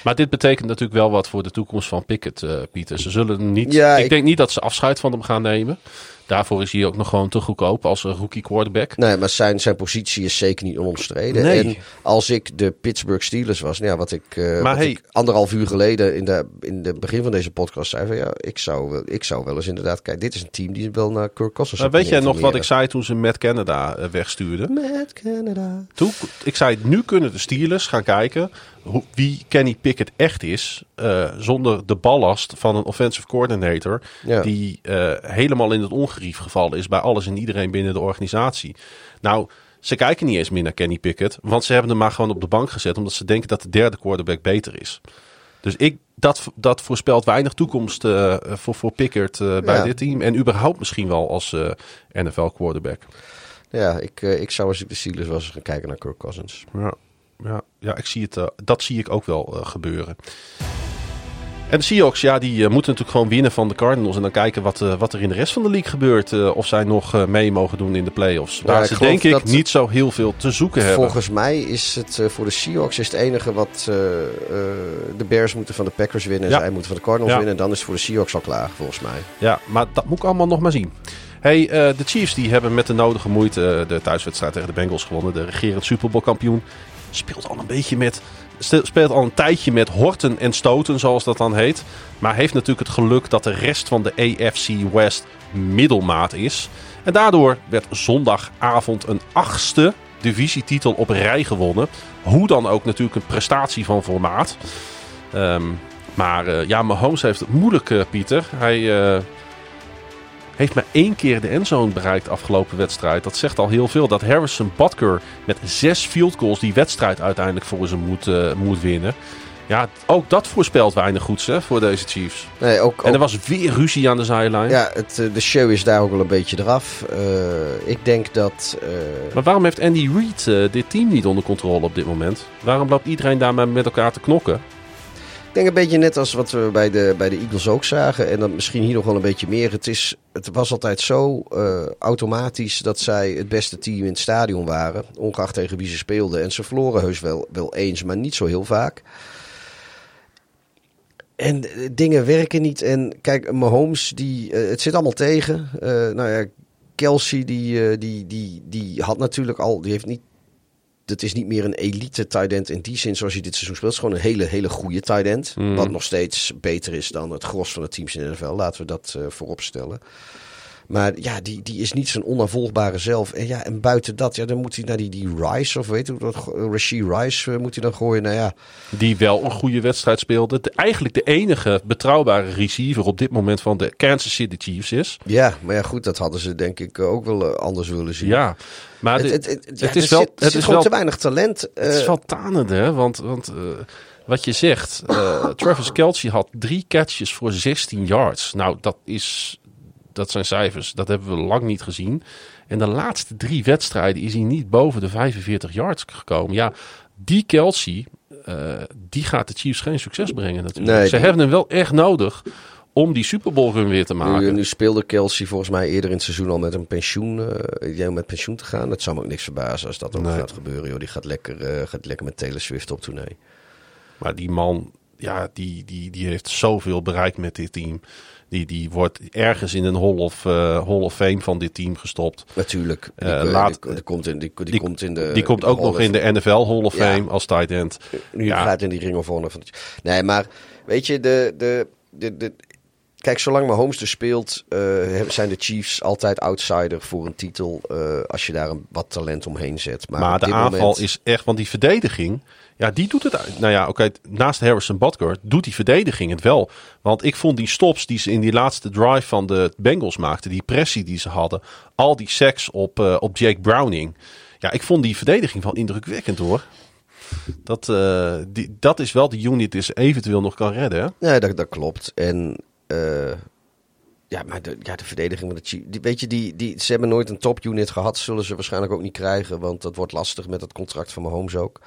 Maar dit betekent natuurlijk wel wat voor de toekomst van Pickett, Pieter. Ze zullen niet. Ja, ik, ik- denk niet dat ze afscheid van hem gaan nemen. Daarvoor is hij ook nog gewoon te goedkoop als een rookie quarterback. Nee, maar zijn, zijn positie is zeker niet onomstreden. Nee. En als ik de Pittsburgh Steelers was, nou ja, wat ik, eh, Maar wat hey- ik anderhalf uur geleden in de, in de begin van deze podcast zei van ja, ik zou, wel- ik zou wel eens inderdaad kijken. Dit is een team die wel naar Kirk Cousins Maar weet jij nog wat ik zei toen ze Matt Canada eh, wegstuurden? Met Canada. Toen, ik zei, nu kunnen de Steelers gaan kijken wie Kenny Pickett echt is. eh, zonder de ballast van een offensive coordinator. Ja. Die eh, helemaal in het ongerief gevallen is bij alles en iedereen binnen de organisatie. Nou, ze kijken niet eens meer naar Kenny Pickett. Want ze hebben hem maar gewoon op de bank gezet. Omdat ze denken dat de derde quarterback beter is. Dus ik, dat, dat voorspelt weinig toekomst eh, voor, voor Pickett bij Ja. dit team. En überhaupt misschien wel als NFL quarterback. Ja, ik, ik zou als ik de Steelers was gaan kijken naar Kirk Cousins. Ja, ja, ja ik zie het, eh, dat zie ik ook wel eh, gebeuren. En de Seahawks, ja, die eh, moeten natuurlijk gewoon winnen van de Cardinals. En dan kijken wat, wat er in de rest van de league gebeurt. of zij nog mee mogen doen in de playoffs. Waar ik ze denk ik niet zo heel veel te zoeken hebben. Volgens mij is het voor de Seahawks is het enige wat de Bears moeten van de Packers winnen. En Ja. zij moeten van de Cardinals Ja. winnen. En dan is het voor de Seahawks al klaar, volgens mij. Ja, maar dat moet ik allemaal nog maar zien. Hey, de Chiefs die hebben met de nodige moeite de thuiswedstrijd tegen de Bengals gewonnen. De regerend Super Bowl kampioen speelt al een beetje met speelt al een tijdje met horten en stoten, zoals dat dan heet. Maar heeft natuurlijk het geluk dat de rest van de AFC West middelmaat is. En daardoor werd zondagavond een achtste divisietitel op rij gewonnen. Hoe dan ook natuurlijk een prestatie van formaat. Ehm, maar eh, ja, Mahomes heeft het moeilijk, eh, Pieter. Hij eh, heeft maar één keer de endzone bereikt afgelopen wedstrijd. Dat zegt al heel veel. Dat Harrison Butker met zes field goals die wedstrijd uiteindelijk voor ze moet, eh, moet winnen. Ja, ook dat voorspelt weinig goeds hè, voor deze Chiefs. Nee, ook, En er was weer ruzie aan de zijlijn. ja, het, eh, de show is daar ook wel een beetje eraf. Eh, ik denk dat... Maar waarom heeft Andy Reid dit team niet onder controle op dit moment? Waarom loopt iedereen daar maar met elkaar te knokken? Ik denk een beetje net als wat we bij de, bij de Eagles ook zagen. En dan misschien hier nog wel een beetje meer. Het, is, het was altijd zo eh, automatisch dat zij het beste team in het stadion waren. Ongeacht tegen wie ze speelden. En ze verloren heus wel, wel eens, maar niet zo heel vaak. En eh, dingen werken niet. En kijk, Mahomes, die, eh, het zit allemaal tegen. Nou ja, Kelsey, die, die, die, die had natuurlijk al... Die heeft niet het is niet meer een elite tight end in die zin zoals hij dit seizoen speelt. Het is gewoon een hele, hele goede tight end. Mm. Wat nog steeds beter is dan het gros van de teams in de NFL. Laten we dat eh voorop stellen. Maar ja, die, die is niet zijn onafvolgbare zelf. En ja, en buiten dat, ja, dan moet hij naar die, die Rice of weet je dat, Rasheed Rice eh, moet hij dan gooien. Nou ja, Die wel een goede wedstrijd speelde. De- eigenlijk de enige betrouwbare receiver op dit moment van de Kansas City Chiefs is. ja, maar ja, goed, dat hadden ze denk ik ook wel eh, anders willen zien. Ja, maar Het, het, het, ja, het is wel, zit, het is gewoon wel, te weinig talent. het is eh, wel tanend, hè? Want, want eh, wat je zegt, eh, Travis Kelce had drie catches voor 16 yards. Nou, dat, is, dat zijn cijfers, dat hebben we lang niet gezien. En de laatste drie wedstrijden is hij niet boven de 45 yards gekomen. Ja, die Kelsey, eh, die gaat de Chiefs geen succes brengen natuurlijk. Nee, Ze die- hebben hem wel echt nodig om die Super Bowl run weer te maken. Nu, nu speelde Kelsey volgens mij eerder in het seizoen al met een pensioen, eh, om met pensioen te gaan. Dat zou me ook niks verbazen als dat ook Nee. gaat gebeuren. Joh. Die gaat lekker, eh, gaat lekker met Taylor Swift op tournee. Maar die man, ja, die, die, die heeft zoveel bereikt met dit team. Die, die wordt ergens in een Hall of, eh, Hall of Fame van dit team gestopt. Natuurlijk. Die, Eh, die- laat- die, die komt in, die, die, komt in de. Die komt de ook nog in de NFL Hall of Ja. Fame als tight end. Nu Ja. gaat in die Ring of Honor. Van nee, maar weet je, de, de, de, de, kijk, zolang Mahomes er speelt, eh, zijn de Chiefs altijd outsider voor een titel. eh, als je daar een, wat talent omheen zet. Maar, Maar de aanval moment- is echt, want die verdediging, ja, die doet het. Nou ja, oké, naast Harrison Butker doet die verdediging het wel. Want ik vond die stops die ze in die laatste drive van de Bengals maakten, die pressie die ze hadden, al die seks op, eh, op Jake Browning. Ja, ik vond die verdediging wel indrukwekkend hoor. Dat, die, dat is wel de unit die ze eventueel nog kan redden. Hè? Nee, dat, dat klopt. En ja, maar de, ja, de verdediging van de. Die, weet je, die, die, ze hebben nooit een top-unit gehad. Zullen ze waarschijnlijk ook niet krijgen. Want dat wordt lastig met het contract van Mahomes ook.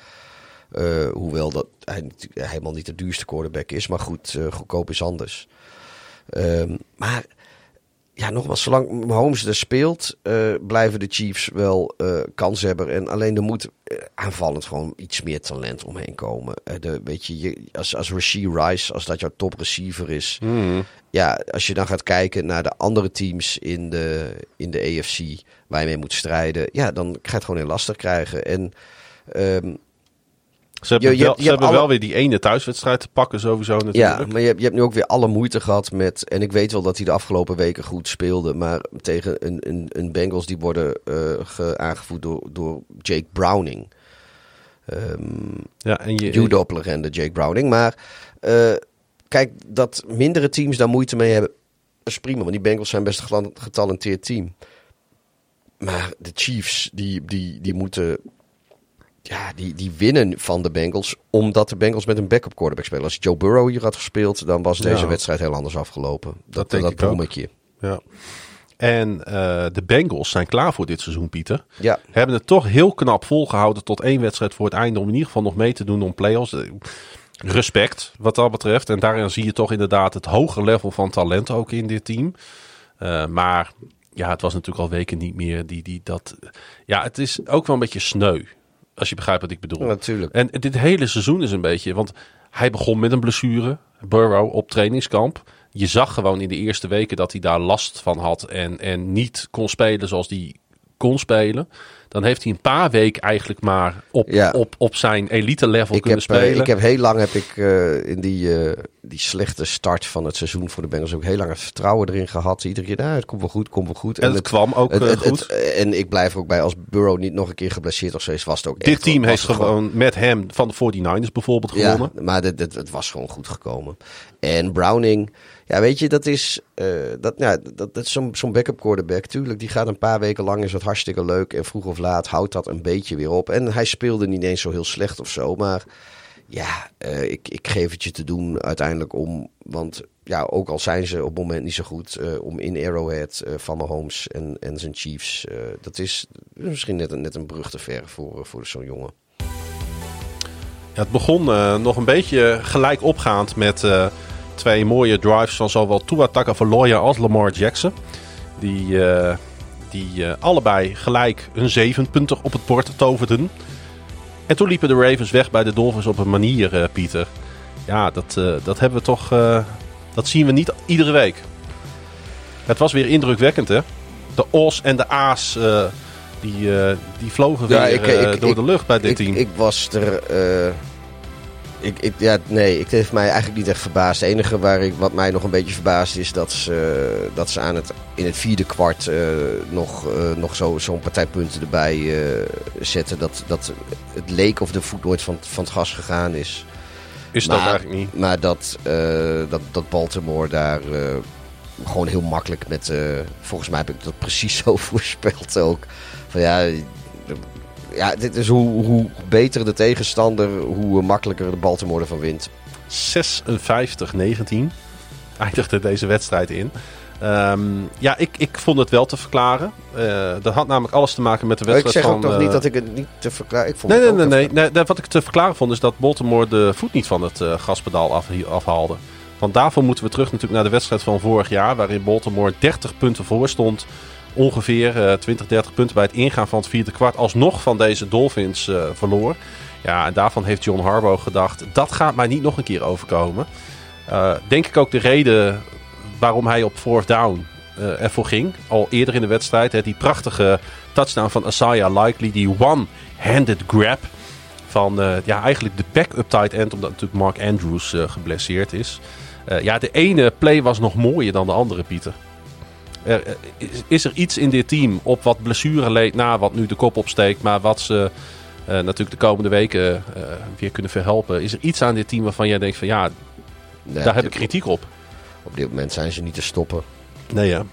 Eh, hoewel dat hij helemaal niet de duurste quarterback is. Maar goed, eh, goedkoop is anders. Ehm, maar ja, nogmaals, zolang Mahomes er speelt, eh, blijven de Chiefs wel eh kans hebben. En alleen er moet eh, aanvallend gewoon iets meer talent omheen komen. De, weet je, je, als, als Rasheed Rice, als dat jouw top receiver is. Ja, als je dan gaat kijken naar de andere teams in de, in de AFC waar je mee moet strijden. Ja, dan ga je het gewoon heel lastig krijgen. En ehm, Ze hebben, Je- je wel, hebt- je ze wel weer die ene thuiswedstrijd te pakken sowieso natuurlijk. Ja, maar je hebt, je hebt nu ook weer alle moeite gehad met... En ik weet wel dat hij de afgelopen weken goed speelde. Maar tegen een, een, een Bengals die worden ge- aangevoerd door, door Jake Browning. Ehm Ja, en je, Jake Browning. Maar eh, kijk, dat mindere teams daar moeite mee hebben... Is prima, want die Bengals zijn best een getalenteerd team. Maar de Chiefs, die, die, die moeten... Ja, die, die winnen van de Bengals, omdat de Bengals met een backup quarterback spelen. Als Joe Burrow hier had gespeeld, dan was deze Ja. wedstrijd heel anders afgelopen. Dat, dat, ik brommetje. Ja. En eh, de Bengals zijn klaar voor dit seizoen, Pieter. Ja, Hebben het toch heel knap volgehouden tot één wedstrijd voor het einde. Om in ieder geval nog mee te doen om play-offs. Eh, Respect wat dat betreft. En daarin zie je toch inderdaad het hoge level van talent ook in dit team. Eh, maar ja, het was natuurlijk al weken niet meer die, die dat... Ja, het is ook wel een beetje sneu. Als je begrijpt wat ik bedoel. natuurlijk. En dit hele seizoen is een beetje... Want hij begon met een blessure. Burrow op trainingskamp. Je zag gewoon in de eerste weken dat hij daar last van had. En, en niet kon spelen zoals hij kon spelen. Dan heeft hij een paar weken eigenlijk maar op, Ja. op, op zijn elite level ik kunnen heb, eh, spelen. ik heb heel lang heb ik eh, in die, eh, die slechte start van het seizoen voor de Bengals ook heel lang het vertrouwen erin gehad. Iedere keer, nou, het komt wel goed, komt wel goed. en het, kwam ook het- goed. het- en ik blijf er ook bij, als Burrow niet nog een keer geblesseerd of zo is, was het ook Dit echt- team heeft gewoon met hem van de 49ers bijvoorbeeld gewonnen. Ja, maar dit, dit- het was gewoon goed gekomen. En Browning, ja, weet je, dat is, eh, dat, ja, dat, dat is zo'n backup quarterback. Tuurlijk, die gaat een paar weken lang, is dat hartstikke leuk. En vroeg of laat houdt dat een beetje weer op. En hij speelde niet eens zo heel slecht of zo. Maar ja, eh, ik, ik geef het je te doen uiteindelijk om, want ja, ook al zijn ze op het moment niet zo goed, eh, om in Arrowhead eh, van Mahomes en, en zijn Chiefs, dat is misschien net, een- net een brug te ver voor, voor zo'n jongen. Ja, het begon nog een beetje gelijk opgaand met twee mooie drives van zowel Tua Tagovailoa als Lamar Jackson. Die, eh, die eh, allebei gelijk een zevenpunter op het bord toverden. En toen liepen de Ravens weg bij de Dolphins op een manier, eh, Pieter. Ja, dat, dat hebben we toch... dat zien we niet iedere week. Het was weer indrukwekkend, hè? De Os en de A's, die, die vlogen Ja, weer ik- ik- door ik- de lucht bij dit team. Ik was er. Eh, ik, ik, ja, nee, het heeft mij eigenlijk niet echt verbaasd. Het enige waar ik, wat mij nog een beetje verbaast is dat ze, dat ze aan het, in het vierde kwart eh, nog, eh, nog zo, zo'n partij punten erbij eh, zetten. Dat, dat het leek of de voet nooit van, van het gas gegaan is. Is dat Maar- eigenlijk niet? Maar dat, eh, dat, dat Baltimore daar eh, gewoon heel makkelijk met... eh, volgens mij heb ik dat precies zo voorspeld ook. Van ja, ja dit is hoe, hoe beter de tegenstander, hoe makkelijker de Baltimore ervan wint. 56-19 eindigde deze wedstrijd in. Ehm, ja, ik, ik vond het wel te verklaren. Eh, dat had namelijk alles te maken met de ik wedstrijd zeg van... ook toch eh, niet dat ik het niet te verklaren... Ik vond Nee, nee, ook nee, nee, nee. Wat ik te verklaren vond is dat Baltimore de voet niet van het eh, gaspedaal af, afhaalde. Want daarvoor moeten we terug natuurlijk naar de wedstrijd van vorig jaar. Waarin Baltimore 30 punten voor stond. Ongeveer eh 20, 30 punten bij het ingaan van het vierde kwart. Alsnog van deze Dolphins eh, verloor. Ja, en daarvan heeft John Harbaugh gedacht, dat gaat mij niet nog een keer overkomen. Uh, denk ik ook de reden waarom hij op fourth down ervoor ging. Al eerder in de wedstrijd. Hè, die prachtige touchdown van Asaya Likely. Die one-handed grab van ja, eigenlijk de backup tight end. Omdat natuurlijk Mark Andrews geblesseerd is. ja, de ene play was nog mooier dan de andere, Pieter. Er, is, is, er iets in dit team op wat blessure leed na wat nu de kop opsteekt. Maar wat ze natuurlijk de komende weken weer kunnen verhelpen. Is er iets aan dit team waarvan jij denkt van ja, nee, daar heb ik kritiek op? Op dit moment zijn ze niet te stoppen. Nee, ja.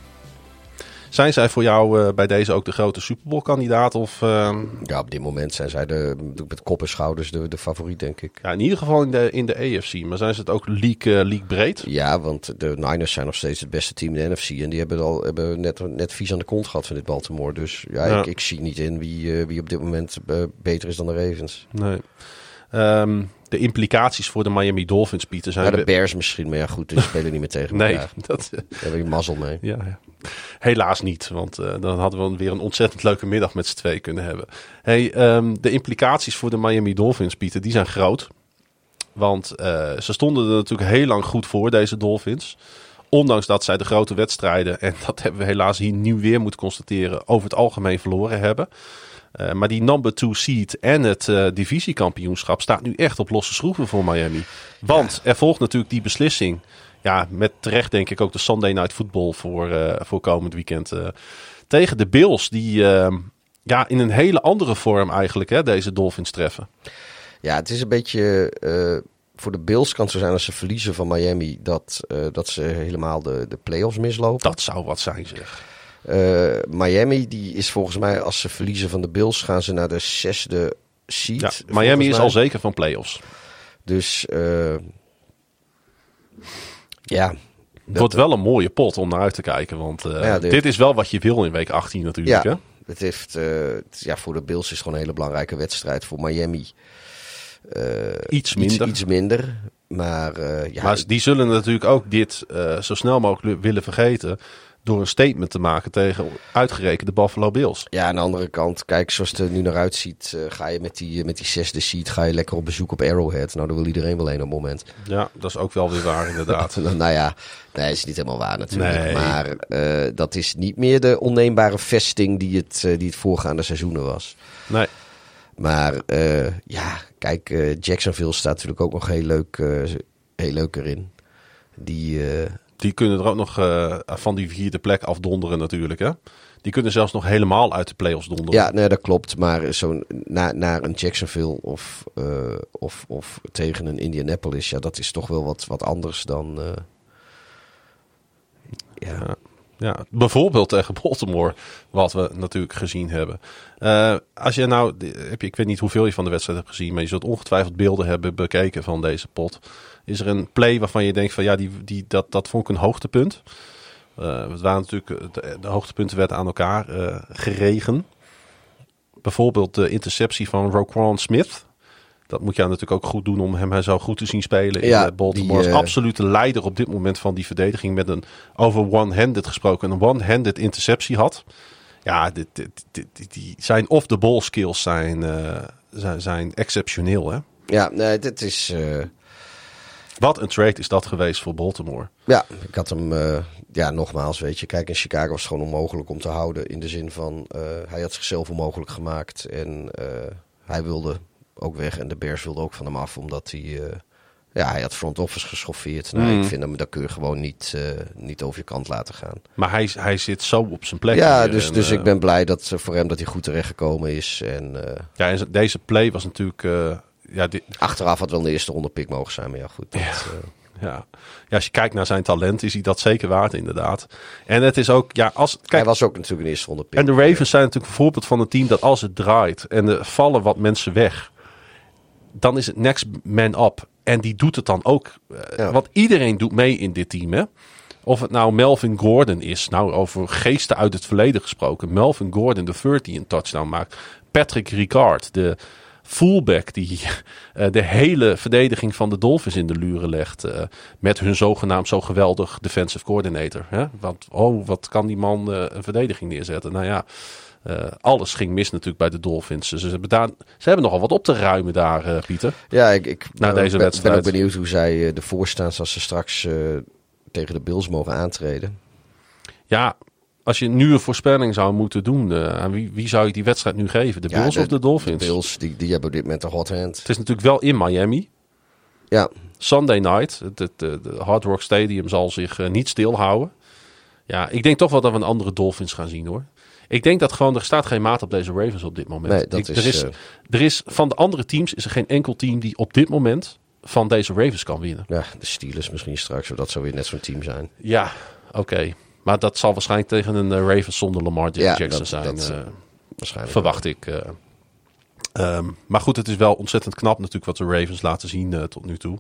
Zijn zij voor jou uh, bij deze ook de grote Super Bowl kandidaat? Of, uh... Ja, op dit moment zijn zij de, met kop en schouders de, de favoriet, denk ik. Ja, in ieder geval in de, in de AFC. Maar zijn ze het ook league, uh, league breed? Ja, want de Niners zijn nog steeds het beste team in de NFC. En die hebben, al, hebben net, net vies aan de kont gehad van dit Baltimore. Dus ja, ja. Ik, ik, zie niet in wie, wie op dit moment beter is dan de Ravens. Nee. Um, de implicaties voor de Miami Dolphins, Pieter, zijn... Ja, de Bears misschien, maar ja goed, die spelen niet meer tegen nee, elkaar. dat... Daar heb ik mazzel mee. Ja, ja. Helaas niet, want uh, dan hadden we weer een ontzettend leuke middag met z'n twee kunnen hebben. Hey, um, de implicaties voor de Miami Dolphins, Pieter, die zijn groot. Want uh, ze stonden er natuurlijk heel lang goed voor, deze Dolphins. Ondanks dat zij de grote wedstrijden, en dat hebben we helaas hier nu weer moeten constateren, over het algemeen verloren hebben. Uh, maar die number two seed en het uh, divisiekampioenschap staat nu echt op losse schroeven voor Miami. Want ja. er volgt natuurlijk die beslissing. Ja, met terecht denk ik ook de Sunday Night Football voor, uh, voor komend weekend. tegen de Bills, die ehm, ja, in een hele andere vorm eigenlijk hè, deze Dolphins treffen. Ja, het is een beetje voor de Bills kan het zo zijn als ze verliezen van Miami, dat, dat ze helemaal de, de playoffs mislopen. Dat zou wat zijn, zeg. Uh, Miami die is volgens mij, als ze verliezen van de Bills, gaan ze naar de zesde seed. Ja, Miami is al zeker van playoffs. Dus uh, ja. Het wordt wel een mooie pot om naar uit te kijken. Want uh, ja, de, dit is wel wat je wil in week 18 natuurlijk. Ja, hè? Het heeft, ja, voor de Bills is het gewoon een hele belangrijke wedstrijd. Voor Miami iets minder. Iets, iets minder. Maar, ja, maar die zullen natuurlijk ook dit zo snel mogelijk willen vergeten door een statement te maken tegen uitgerekende Buffalo Bills. Ja, aan de andere kant, kijk, zoals het er nu naar uitziet, uh, ga je met die, met die zesde seed ga je lekker op bezoek op Arrowhead. Nou, dan wil iedereen wel een op het moment. Ja, dat is ook wel weer waar, inderdaad. nou ja, nee, is niet helemaal waar natuurlijk. Nee. Maar uh, dat is niet meer de onneembare vesting die het, die het voorgaande seizoenen was. Nee. Maar ja, kijk, Jacksonville staat natuurlijk ook nog heel leuk, heel leuk erin. Die die kunnen er ook nog uh, van die vierde plek afdonderen natuurlijk. Hè? Die kunnen zelfs nog helemaal uit de playoffs donderen. Ja, nee, dat klopt. Maar zo na, naar een Jacksonville of, uh, of, of tegen een Indianapolis, ja, dat is toch wel wat, wat anders dan. Uh, ja. ja. Ja, bijvoorbeeld tegen Baltimore, wat we natuurlijk gezien hebben. Uh, als je nou, heb je, ik weet niet hoeveel je van de wedstrijd hebt gezien, maar je zult ongetwijfeld beelden hebben bekeken van deze pot. Is er een play waarvan je denkt van ja, die, die, dat, dat vond ik een hoogtepunt. Uh, het waren natuurlijk, de, de, hoogtepunten werden aan elkaar uh, geregen. Bijvoorbeeld de interceptie van Roquan Smith. Dat moet je natuurlijk ook goed doen om hem zo goed te zien spelen in ja, Baltimore. Die, uh... absolute leider op dit moment van die verdediging. Met een over one-handed gesproken. Een one-handed interceptie had. Ja, dit, dit, dit, die zijn off-the-ball skills zijn, zijn, zijn exceptioneel. Hè? Ja, nee, dit is... Wat een trade is dat geweest voor Baltimore. Ja, ik had hem, uh, ja, nogmaals, weet je, kijk, in Chicago was het gewoon onmogelijk om te houden. In de zin van, uh, hij had zichzelf onmogelijk gemaakt en uh, hij wilde ook weg. En de Bears wilde ook van hem af, omdat hij, ja, hij had front office geschoffeerd. Nou, mm. ik vind hem, dat kun je gewoon niet, niet over je kant laten gaan. Maar hij, hij zit zo op zijn plek. Ja, dus, en, dus ik ben blij dat voor hem dat hij goed terechtgekomen is. En, ja, en deze play was natuurlijk ja, dit... Achteraf had wel de eerste ronde pick mogen zijn, maar ja, goed. Dat, ja. Uh... Ja. ja, als je kijkt naar zijn talent, is hij dat zeker waard, inderdaad. En het is ook, ja, als. Kijk, hij was ook natuurlijk een eerste ronde pick. En de Ravens zijn natuurlijk een voorbeeld van een team dat als het draait en er vallen wat mensen weg, dan is het next man up. En die doet het dan ook. Uh, ja. Want iedereen doet mee in dit team, hè? Of het nou Melvin Gordon is, nou over geesten uit het verleden gesproken. Melvin Gordon, de 30 een touchdown maakt. Patrick Ricard, de fullback die uh, de hele verdediging van de Dolphins in de luren legt. Uh, met hun zogenaamd zo geweldig defensive coordinator. Hè? Want, oh, wat kan die man uh, een verdediging neerzetten? Nou ja, Eh, alles ging mis natuurlijk bij de Dolphins. Ze, hebben, daar, ze hebben nogal wat op te ruimen daar, eh, Pieter. Ja, ik, ik Na ben- deze ben, wedstrijd. ben ook benieuwd hoe zij eh, ervoor staan als ze straks eh, tegen de Bills mogen aantreden. Ja, als je nu een voorspelling zou moeten doen, eh, aan wie, wie zou je die wedstrijd nu geven? De Ja, Bills of de Dolphins? De Bills, die, die hebben op dit moment een hot hand. Het is natuurlijk wel in Miami. Ja, Sunday night. Het, het, de de Hard Rock Stadium zal zich eh, niet stilhouden. Ja, ik denk toch wel dat we een andere Dolphins gaan zien hoor. Ik denk dat gewoon, er staat geen maat op deze Ravens op dit moment. Nee, dat Ik- er, is, eh, er is van de andere teams is er geen enkel team die op dit moment van deze Ravens kan winnen. ja, de Steelers misschien straks, zodat zou weer net zo'n team zijn. Ja, oké. Maar dat zal waarschijnlijk tegen een eh, Ravens zonder Lamar Ja, Jackson dat- zijn. dat, eh, Waarschijnlijk. verwacht ik. eh. Ehm, maar goed, het is wel ontzettend knap natuurlijk wat de Ravens laten zien tot nu toe.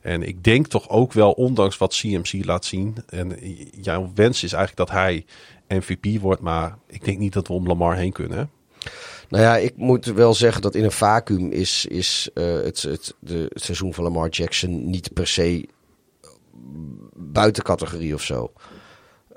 En ik denk toch ook wel, ondanks wat CMC laat zien. En jouw wens is eigenlijk dat hij MVP wordt. Maar ik denk niet dat we om Lamar heen kunnen. hè? Nou ja, ik moet wel zeggen dat in een vacuüm is, is het, het, de, het seizoen van Lamar Jackson niet per se buiten categorie of zo.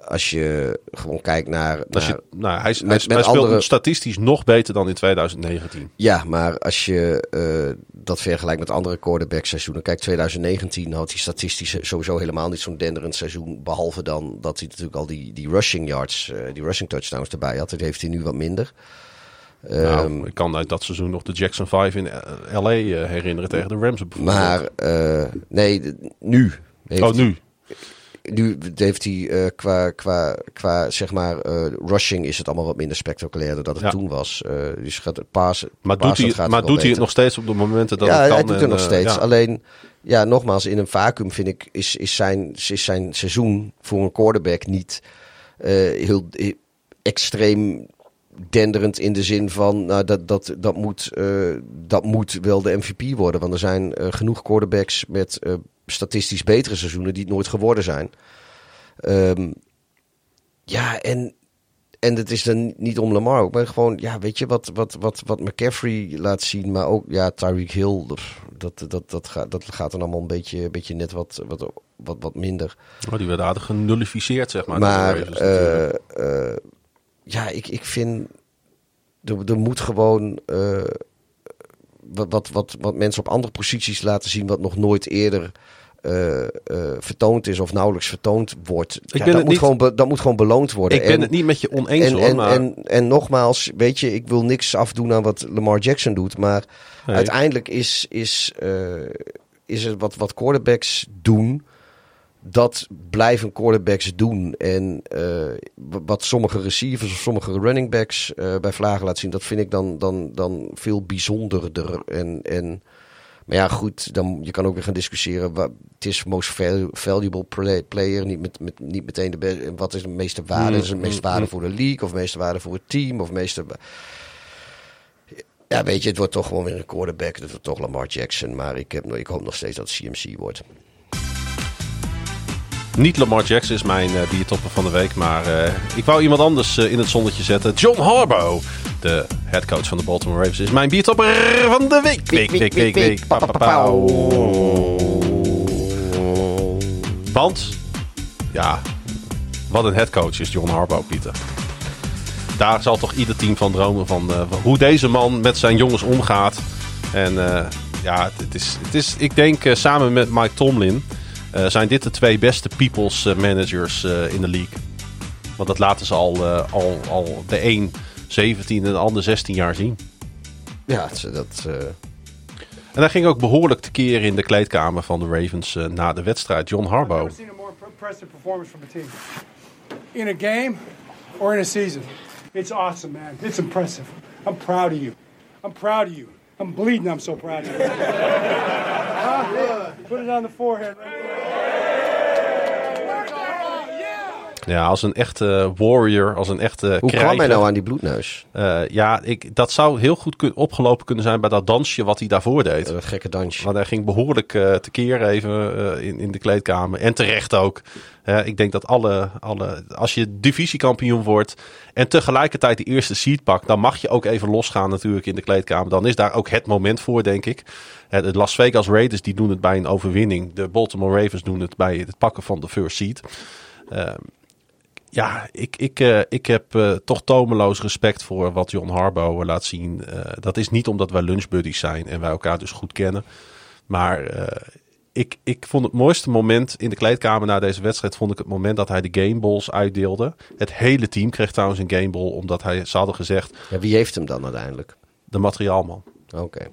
Als je gewoon kijkt naar. Als naar- je, nou, hij, met- hij, met hij speelt andere- statistisch nog beter dan in 2019. Ja, maar als je eh, dat vergelijkt met andere quarterback seizoenen. Kijk, 2019 had hij statistisch sowieso helemaal niet zo'n denderend seizoen. Behalve dan dat hij natuurlijk al die, die rushing yards, eh, die rushing touchdowns erbij had. Dat heeft hij nu wat minder. Ehm, nou, ik kan uit dat seizoen nog de Jackson 5 in eh, LA herinneren tegen de Rams. bijvoorbeeld. maar nee, nu. Heeft oh, nu? Nu heeft hij eh, qua, qua, qua zeg maar eh, rushing is het allemaal wat minder spectaculair dan dat het Ja. toen was. Eh, dus gaat het passen. Maar doet, hij, maar doet hij het nog steeds op de momenten dat ja, het kan? hij doet het en, nog steeds. ja. Alleen, ja, nogmaals, in een vacuüm vind ik, is, is, zijn, is zijn seizoen voor een quarterback niet heel extreem denderend in de zin van, nou, dat, dat, dat, moet, eh, dat moet wel de MVP worden. Want er zijn eh, genoeg quarterbacks met eh, statistisch betere seizoenen die het nooit geworden zijn. Ehm, ja, en, en het is dan niet om Lamar ook, maar gewoon, ja, weet je, wat, wat, wat, wat McCaffrey laat zien, maar ook, ja, Tyreek Hill, dat, dat, dat, gaat, dat gaat dan allemaal een beetje, een beetje net wat, wat, wat, wat minder. Oh, die werd aardig genullificeerd, zeg maar. Maar, ja, ik, ik vind, er, er moet gewoon eh, wat, wat, wat, wat mensen op andere posities laten zien, wat nog nooit eerder eh, eh, vertoond is of nauwelijks vertoond wordt. Ja, ben dat, moet niet- gewoon be- dat moet gewoon beloond worden. ik ben En- het niet met je oneens en, hoor, en, maar... en, en nogmaals, weet je, ik wil niks afdoen aan wat Lamar Jackson doet. Maar Nee. uiteindelijk is, is, is het wat, wat quarterbacks doen. Dat blijven quarterbacks doen. En eh, wat sommige receivers of sommige running backs eh, bij Vlagen laten zien, dat vind ik dan, dan, dan veel bijzonderder. En, en, maar ja, goed, dan, je kan ook weer gaan discussiëren. Wat, het is most val- valuable play- player, niet, met, met, niet meteen de beste. Wat is de meeste waarde? Mm, Is het mm, meeste waarde mm. voor de league of de meeste waarde voor het team? Of meeste. Ja, weet je, het wordt toch gewoon weer een quarterback. Het wordt toch Lamar Jackson. Maar ik, heb, ik hoop nog steeds dat het CMC wordt. Niet Lamar Jackson is mijn eh biertopper van de week, maar eh, ik wou iemand anders eh, in het zonnetje zetten. John Harbaugh, de headcoach van de Baltimore Ravens, is mijn biertopper van de week. Week, week, week, week. Want, ja, wat een headcoach is John Harbaugh, Pieter. Daar zal toch ieder team van dromen van hoe deze man met zijn jongens omgaat. En ja, het is, het is, ik denk samen met Mike Tomlin zijn dit de twee beste people's eh, managers eh, in de league. Want dat laten ze al, eh, al, al de een 17 en de ander 16 jaar zien. Ja, dat. eh, En hij ging ook behoorlijk tekeer in de kleedkamer van de Ravens eh, na de wedstrijd. John Harbaugh. never seen a more impressive performance from a team. In a game or in a season. It's awesome, man. It's impressive. I'm proud of you. I'm proud of you. I'm bleeding. I'm so proud of you. Huh? Put it on the forehead. right Ja, als een echte warrior, als een echte hoe krijger. kwam hij nou aan die bloedneus? Eh, ja, ik, dat zou heel goed kun- opgelopen kunnen zijn bij dat dansje wat hij daarvoor deed. Dat gekke dansje. Maar hij ging behoorlijk eh tekeer even eh, in, in de kleedkamer. En terecht ook. Ik denk dat alle, alle. Als je divisiekampioen wordt. en tegelijkertijd de eerste seed pakt. dan mag je ook even losgaan, natuurlijk, in de kleedkamer. Dan is daar ook het moment voor, denk ik. De Las Vegas Raiders die doen het bij een overwinning. De Baltimore Ravens doen het bij het pakken van de first seed. Eh, ja, ik, ik, uh, ik heb uh, toch tomeloos respect voor wat John Harbaugh laat zien. Uh, dat is niet omdat wij lunchbuddies zijn en wij elkaar dus goed kennen. Maar ik, ik vond het mooiste moment in de kleedkamer na deze wedstrijd... vond ik het moment dat hij de gameballs uitdeelde. Het hele team kreeg trouwens een gameball, omdat hij, ze hadden gezegd... Ja, wie heeft hem dan uiteindelijk? De materiaalman. Oké.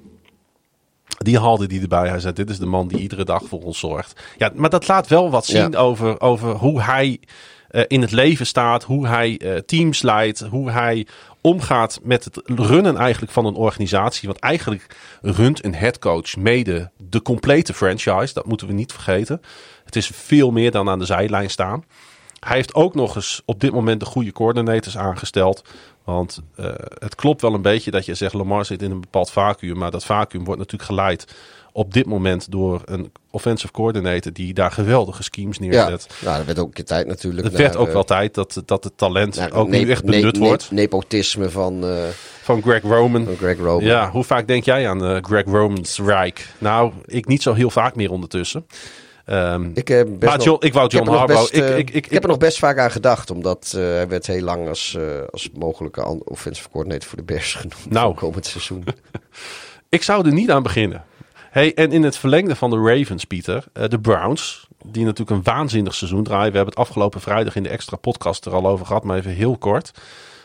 Die haalde die erbij. Hij zei: Dit is de man die iedere dag voor ons zorgt. Ja, maar dat laat wel wat zien Ja. over, over hoe hij eh, in het leven staat. Hoe hij eh, teams leidt. Hoe hij omgaat met het runnen eigenlijk van een organisatie. Want eigenlijk runt een headcoach mede de complete franchise. Dat moeten we niet vergeten. Het is veel meer dan aan de zijlijn staan. Hij heeft ook nog eens op dit moment de goede coördinators aangesteld. Want eh, het klopt wel een beetje dat je zegt Lamar zit in een bepaald vacuüm. Maar dat vacuüm wordt natuurlijk geleid op dit moment door een offensive coordinator die daar geweldige schemes Ja, neerzet. nou, dat werd ook een keer tijd natuurlijk. Het werd ook eh, wel tijd dat, dat het talent naar ook nu echt benut wordt. Nepotisme van, eh, Van Greg Roman. van Greg Roman. Ja, hoe vaak denk jij aan eh, Greg Roman's Rijk? Nou, ik niet zo heel vaak meer ondertussen. Ehm, Ik, eh, best maar nog- John, ik wou ik heb John nog Harbaugh... best, ik, eh, ik, ik, ik heb er nog best vaak aan gedacht, omdat eh, hij werd heel lang als, eh, als mogelijke offensive coordinator voor de Bears genoemd Nou. komend seizoen. Ik zou er niet aan beginnen. Hey, en in het verlengde van de Ravens, Pieter, eh, de Browns, die natuurlijk een waanzinnig seizoen draaien. We hebben het afgelopen vrijdag in de extra podcast er al over gehad, maar even heel kort.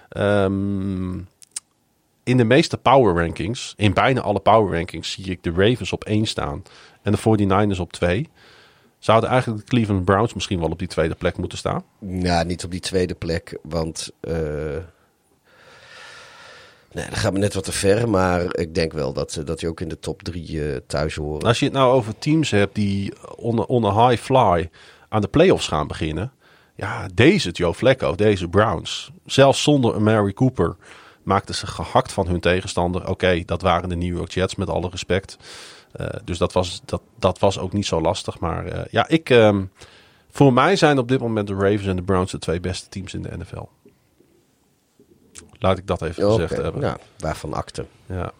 Ehm, in de meeste power rankings, in bijna alle power rankings, zie ik de Ravens op 1 staan en de 49ers op 2. Zouden eigenlijk de Cleveland Browns misschien wel op die tweede plek moeten staan? Ja, niet op die tweede plek, want eh nee, dat gaat me net wat te ver. Maar ik denk wel dat, eh, dat hij ook in de top drie eh, thuis horen. Als je het nou over teams hebt die on, on high fly aan de playoffs gaan beginnen. Ja, deze Joe Flacco, deze Browns. Zelfs zonder een Mary Cooper maakten ze gehakt van hun tegenstander. Oké, dat waren de New York Jets met alle respect. Eh, dus dat was, dat, dat was ook niet zo lastig. Maar ja, ik, ehm, voor mij zijn op dit moment de Ravens en de Browns de twee beste teams in de NFL. Laat ik dat even gezegd hebben. Nou, waarvan akte. Ja.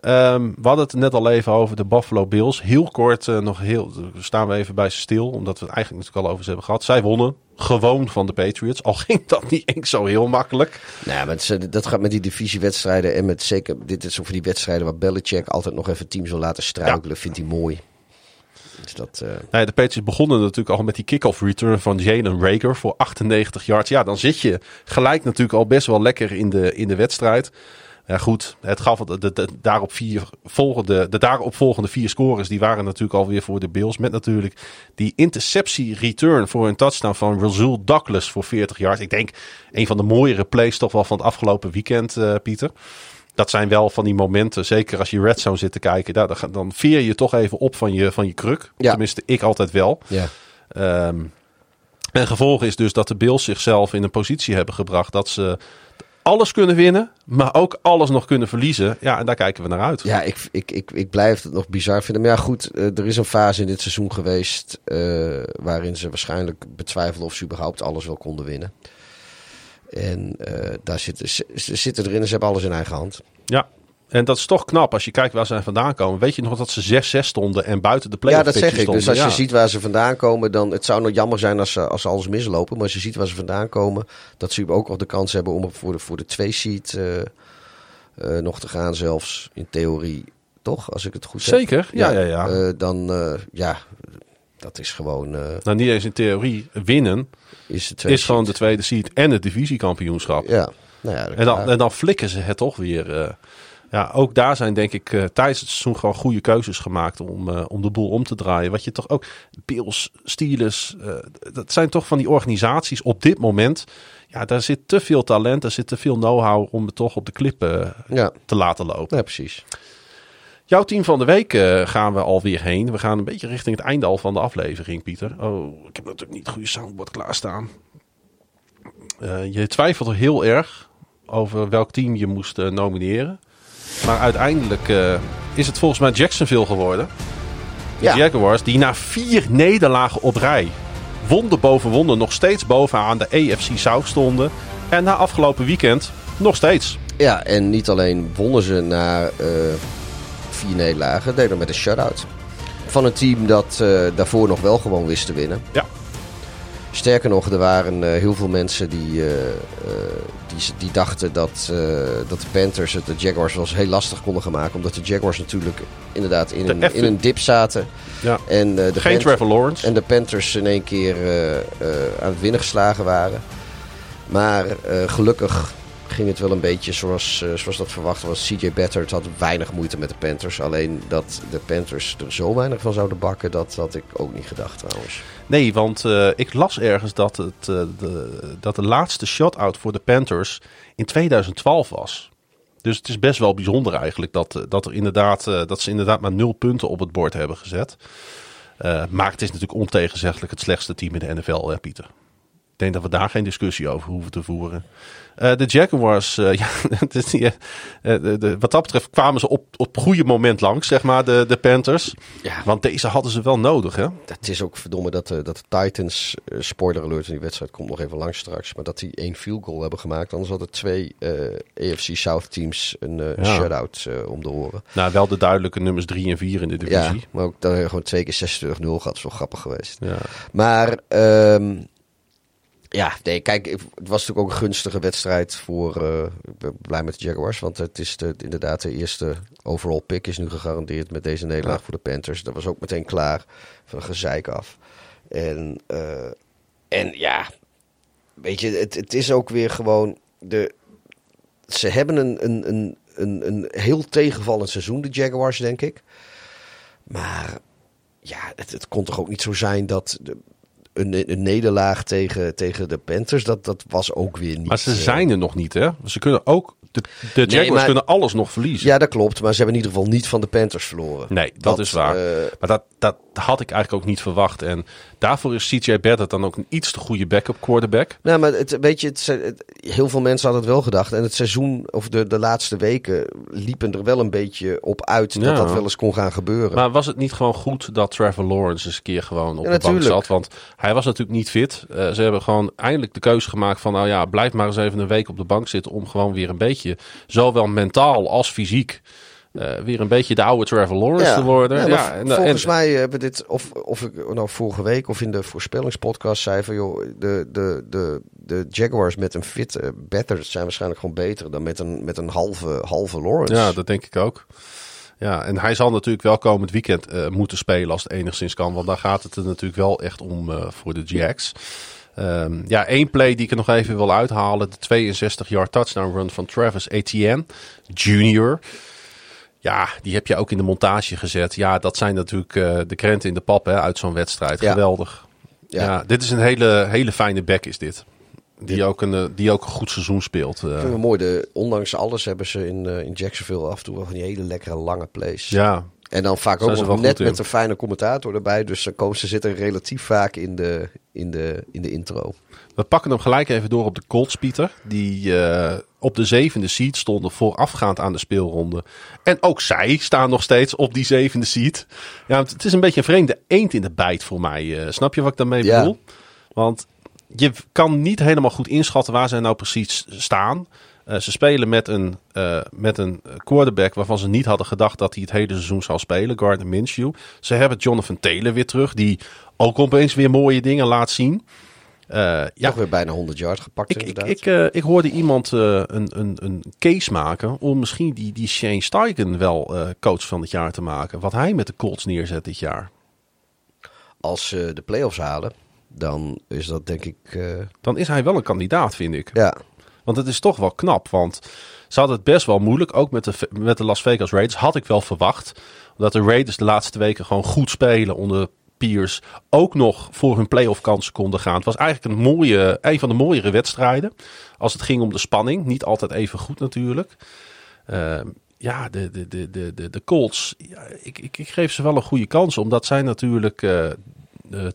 Ehm, we hadden het net al even over de Buffalo Bills. Heel kort eh, nog heel, staan we even bij stil, omdat we het eigenlijk natuurlijk al over ze hebben gehad. Zij wonnen gewoon van de Patriots. Al ging dat niet eens zo heel makkelijk. Nou, maar het eh, dat gaat met die divisiewedstrijden en met zeker, dit is van die wedstrijden waar Belichick altijd nog even teams wil laten struikelen, vindt hij mooi. Dus eh, Nee, de Patriots begonnen natuurlijk al met die kick-off return van Jalen Rager voor 98 yards. Ja, dan zit je gelijk natuurlijk al best wel lekker in de, in de wedstrijd. Ja, goed, het gaf de, de, daarop vier volgende, de daarop volgende vier scores, die waren natuurlijk alweer voor de Bills. Met natuurlijk die interceptie return voor een touchdown van Razul Douglas voor 40 yards. Ik denk een van de mooiere plays toch wel van het afgelopen weekend, eh, Pieter. Dat zijn wel van die momenten, zeker als je Red Zone zit te kijken, daar, dan, veer je toch even op van je, van je kruk. Ja. Tenminste, ik altijd wel. ja. Ehm, en gevolg is dus dat de Bills zichzelf in een positie hebben gebracht dat ze alles kunnen winnen, maar ook alles nog kunnen verliezen. Ja, en daar kijken we naar uit. Ja, ik, ik, ik, ik blijf het nog bizar vinden. Maar ja, goed, eh, er is een fase in dit seizoen geweest eh, waarin ze waarschijnlijk betwijfelen of ze überhaupt alles wel konden winnen. En eh, daar zitten, ze, zitten erin en ze hebben alles in eigen hand. Ja. En dat is toch knap als je kijkt waar ze vandaan komen. Weet je nog dat ze 6-6 stonden en buiten de Ja, playoff dat zeg ik. Dus als je ziet waar ze vandaan komen, dan het zou nog jammer zijn als ze, als ze alles mislopen. Maar als je ziet waar ze vandaan komen, dat ze ook nog de kans hebben om voor de, voor de twee seed eh, eh, nog te gaan, zelfs in theorie. Toch? Als ik het goed heb. Zeker, ja, ja, ja. dan, ja, dat is gewoon, Nou, niet eens in theorie. Winnen is de twee is gewoon de tweede seed en het divisiekampioenschap. Ja, nou ja, En dan, en dan flikken ze het toch weer. eh. ja, ook daar zijn denk ik eh, tijdens het seizoen gewoon goede keuzes gemaakt om, eh, om de boel om te draaien. Wat je toch ook, Bills, Steelers, dat zijn toch van die organisaties op dit moment. Ja, daar zit te veel talent, daar zit te veel know-how om het toch op de klippen ja, te laten lopen. ja, precies. Jouw team van de week eh, gaan we alweer heen. We gaan een beetje richting het einde al van de aflevering, Pieter. Oh, ik heb natuurlijk niet het goede soundboard klaarstaan. Eh je twijfelt er heel erg over welk team je moest eh, nomineren. Maar uiteindelijk is het volgens mij Jacksonville geworden. De Ja. Jaguars, die na vier nederlagen op rij, wonde boven wonde, nog steeds bovenaan de AFC South stonden. En na afgelopen weekend nog steeds. Ja, en niet alleen wonnen ze na eh, vier nederlagen, deden met een shutout. Van een team dat eh, daarvoor nog wel gewoon wist te winnen. Ja. Sterker nog, er waren eh, heel veel mensen die, eh, die, die dachten dat, dat de Panthers het de Jaguars wel eens heel lastig konden gaan maken. Omdat de Jaguars natuurlijk inderdaad in, een, in een dip zaten. Ja. En, de Geen Trevor Lawrence. en de Panthers in één keer aan het winnen geslagen waren. Maar gelukkig ging het wel een beetje zoals, eh, zoals dat verwacht was. CJ Beathard had weinig moeite met de Panthers. Alleen dat de Panthers er zo weinig van zouden bakken, dat had ik ook niet gedacht trouwens. Nee, want eh, ik las ergens dat, het, eh, de, dat de laatste shutout voor de Panthers in 2012 was. Dus het is best wel bijzonder eigenlijk dat, dat, er inderdaad, dat ze inderdaad maar nul punten op het bord hebben gezet. Maar het is natuurlijk ontegenzeggelijk het slechtste team in de NFL, hè, Pieter. Ik denk dat we daar geen discussie over hoeven te voeren. Eh, de Jaguars, eh, ja, niet, eh, de, de- wat dat betreft kwamen ze op, op goede moment langs, zeg maar, de, de Panthers. Ja. Want deze hadden ze wel nodig, hè? Het is ook verdomme dat de, dat de Titans, eh, spoiler alert in die wedstrijd komt nog even langs straks, maar dat die één field goal hebben gemaakt. Anders hadden twee AFC South teams een Ja. shutout om de oren. Nou, wel de duidelijke nummers 3 en 4 in de Ja, divisie. maar ook dan gewoon twee keer 26-0 gehad. is wel grappig geweest. Ja. Maar ehm, ja, nee, kijk, het was natuurlijk ook een gunstige wedstrijd voor. eh, ik ben blij met de Jaguars, want het is de, inderdaad de eerste overall pick is nu gegarandeerd met deze nederlaag Ja. voor de Panthers. Dat was ook meteen klaar van gezeik af. En, eh, en ja, weet je, het, het is ook weer gewoon de. Ze hebben een, een, een, een, een heel tegenvallend seizoen, de Jaguars, denk ik. Maar ja, het, het kon toch ook niet zo zijn dat de, een, een nederlaag tegen, tegen de Panthers, dat, dat was ook weer niet. Maar ze eh, zijn er nog niet, hè? Ze kunnen ook. De, de Jaguars maar- kunnen alles nog verliezen. Ja, dat klopt. Maar ze hebben in ieder geval niet van de Panthers verloren. Nee, dat, is waar. eh, maar dat, dat had ik eigenlijk ook niet verwacht. En daarvoor is CJ Beathard dan ook een iets te goede backup quarterback. Nou, maar het, weet je, het, heel veel mensen hadden het wel gedacht. En het seizoen, of de, de laatste weken, liepen er wel een beetje op uit dat Ja. dat wel eens kon gaan gebeuren. Maar was het niet gewoon goed dat Trevor Lawrence eens een keer gewoon op Ja, de bank zat? Want hij was natuurlijk niet fit. Eh, ze hebben gewoon eindelijk de keuze gemaakt van... nou ja, blijf maar eens even een week op de bank zitten... om gewoon weer een beetje, zowel mentaal als fysiek... eh, weer een beetje de oude Trevor Lawrence te worden. Ja, en- volgens en- mij hebben we dit, of, of ik nou vorige week of in de voorspellingspodcast zei van joh, de, de, de, de Jaguars met een fit uh, better zijn waarschijnlijk gewoon beter dan met een, met een halve, halve Lawrence. Ja, dat denk ik ook. Ja, en hij zal natuurlijk wel komend weekend eh, moeten spelen als het enigszins kan. Want daar gaat het er natuurlijk wel echt om eh, voor de Jags. Ehm, ja, één play die ik er nog even wil uithalen. De 62-yard touchdown run van Travis Etienne Jr. Ja, die heb je ook in de montage gezet. Ja, dat zijn natuurlijk eh, de krenten in de pap hè, uit zo'n wedstrijd. Ja. Geweldig. Ja. Ja. dit is een hele, hele fijne back is dit. Die, ook een, eh, die ook een goed seizoen speelt. eh. Ik vind het mooi, de, ondanks alles hebben ze in, in Jacksonville af en toe wel van die hele lekkere lange plays. ja, En dan vaak ook nog net in. met een fijne commentator erbij. Dus dan komen ze zitten relatief vaak in de, in de, in de intro. We pakken hem gelijk even door op de Colts, Pieter. Die eh, op de zevende seed stonden voorafgaand aan de speelronde. En ook zij staan nog steeds op die zevende seed. Ja, het is een beetje een vreemde eend in de bijt voor mij. eh, snap je wat ik daarmee Ja. bedoel? Want je kan niet helemaal goed inschatten waar zij nou precies staan. Eh, ze spelen met een, met een quarterback waarvan ze niet hadden gedacht dat hij het hele seizoen zou spelen. Gardner Minshew. Ze hebben Jonathan Taylor weer terug. Die ook opeens weer mooie dingen laat zien. Eh, ja, Toch weer bijna 100 yard gepakt ik, ik, inderdaad. ik, eh, ik hoorde iemand eh, een, een, een case maken om misschien die, die Shane Steichen wel coach van het jaar te maken. Wat hij met de Colts neerzet dit jaar. Als ze de playoffs halen, dan is dat denk ik... Dan is hij wel een kandidaat, vind ik. ja, Want het is toch wel knap. Want ze hadden het best wel moeilijk. Ook met de, met de Las Vegas Raiders had ik wel verwacht. Omdat de Raiders de laatste weken gewoon goed spelen onder Piers. Ook nog voor hun playoff kansen konden gaan. Het was eigenlijk een, mooie, een van de mooiere wedstrijden. Als het ging om de spanning. Niet altijd even goed natuurlijk. Ehm, ja, de, de, de, de, de, Colts. Ik, ik, ik geef ze wel een goede kans. Omdat zij natuurlijk eh, eh,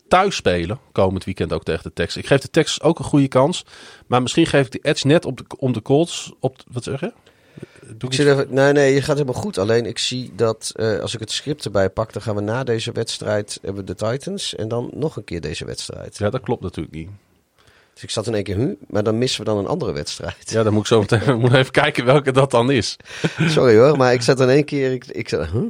thuis spelen. Komend weekend ook tegen de Texans. Ik geef de Texans ook een goede kans. Maar misschien geef ik de edge net op de, om de Colts. Op, wat zeg je? Doe ik ik zit even, nee, nee, je gaat helemaal goed. Alleen ik zie dat eh, als ik het script erbij pak, dan gaan we na deze wedstrijd hebben de Titans en dan nog een keer deze wedstrijd. Ja, dat klopt natuurlijk niet. Dus ik zat in één keer, hu, maar dan missen we dan een andere wedstrijd. Ja, dan moet ik zo meteen moet even kijken welke dat dan is. Sorry hoor, maar ik zat in één keer, ik, ik zat, huh?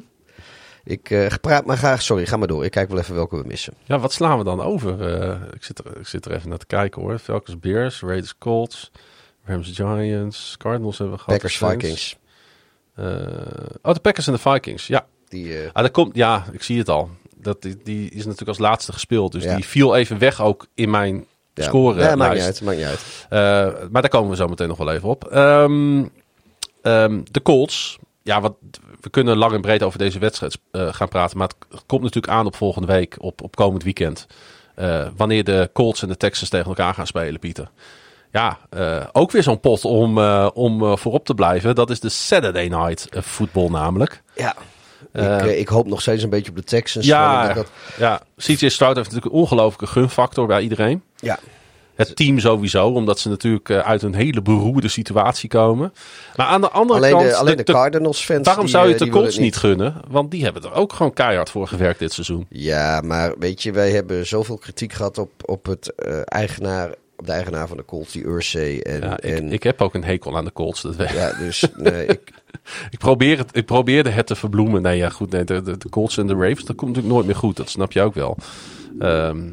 Ik eh, praat maar graag. Sorry, ga maar door. Ik kijk wel even welke we missen. Ja, wat slaan we dan over? Eh, ik, zit er, ik zit er even naar te kijken hoor. Falcons, Bears, Raiders, Colts, Rams, Giants, Cardinals hebben we gehad. Packers. Vikings. Eh, oh, de Packers en de Vikings. Ja, Die, eh, ah, dat komt, ja ik zie het al. Dat, die, die is natuurlijk als laatste gespeeld. Dus Ja. die viel even weg ook in mijn ja. scoren. Ja, maakt niet uit. Maakt niet uit. Eh, maar daar komen we zo meteen nog wel even op. Ehm, ehm, de Colts. Ja, wat, we kunnen lang en breed over deze wedstrijd gaan praten. Maar het komt natuurlijk aan op volgende week, op, op komend weekend. Wanneer de Colts en de Texans tegen elkaar gaan spelen, Pieter. Ja, eh, ook weer zo'n pot om, eh, om eh, voorop te blijven. Dat is de Saturday Night Football namelijk. Ja. Ik, ik hoop nog steeds een beetje op de Texans. Ja, dat- ja, CJ Stroud heeft natuurlijk een ongelofelijke gunfactor bij iedereen. ja. Het team sowieso, omdat ze natuurlijk uit een hele beroerde situatie komen. Maar aan de andere Alleen, kant, de, alleen de, Cardinals fans. waarom zou je het de Colts niet gunnen? Want die hebben er ook gewoon keihard voor gewerkt dit seizoen. Ja, maar weet je, wij hebben zoveel kritiek gehad op, op, het, eigenaar, de eigenaar van de Colts, die Ursay. En, Ja, ik, en, ik heb ook een hekel aan de Colts. Dat weet ik. ja, dus nee, ik, Ik, probeer het, ik probeerde het te verbloemen. Nee, ja, goed. Nee, de, de, de Colts en de Ravens, dat komt natuurlijk nooit meer goed. Dat snap je ook wel. Ehm,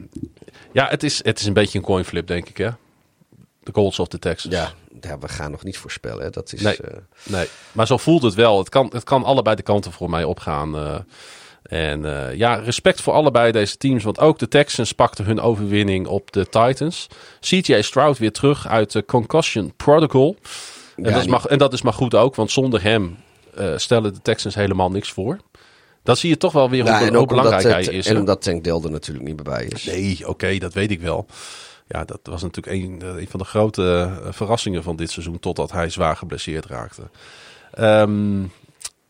ja, het is, het is een beetje een coin flip, denk ik, hè? De Colts of de Texans. ja, ja, we gaan nog niet voorspellen. Hè. Dat is, Nee. eh, Nee, maar zo voelt het wel. Het kan, het kan allebei de kanten voor mij opgaan. eh. En eh, ja, respect voor allebei deze teams. Want ook de Texans pakten hun overwinning op de Titans. CJ Stroud weer terug uit de concussion protocol. En, dat, is maar, en dat is maar goed ook, want zonder hem eh, stellen de Texans helemaal niks voor. Dan zie je toch wel weer nou, hoe, belangrijk hij is. en omdat Tank Dell er natuurlijk niet meer bij is. Nee, oké, dat weet ik wel. Ja, dat was natuurlijk een, eh, een van de grote verrassingen van dit seizoen, totdat hij zwaar geblesseerd raakte. Ehm,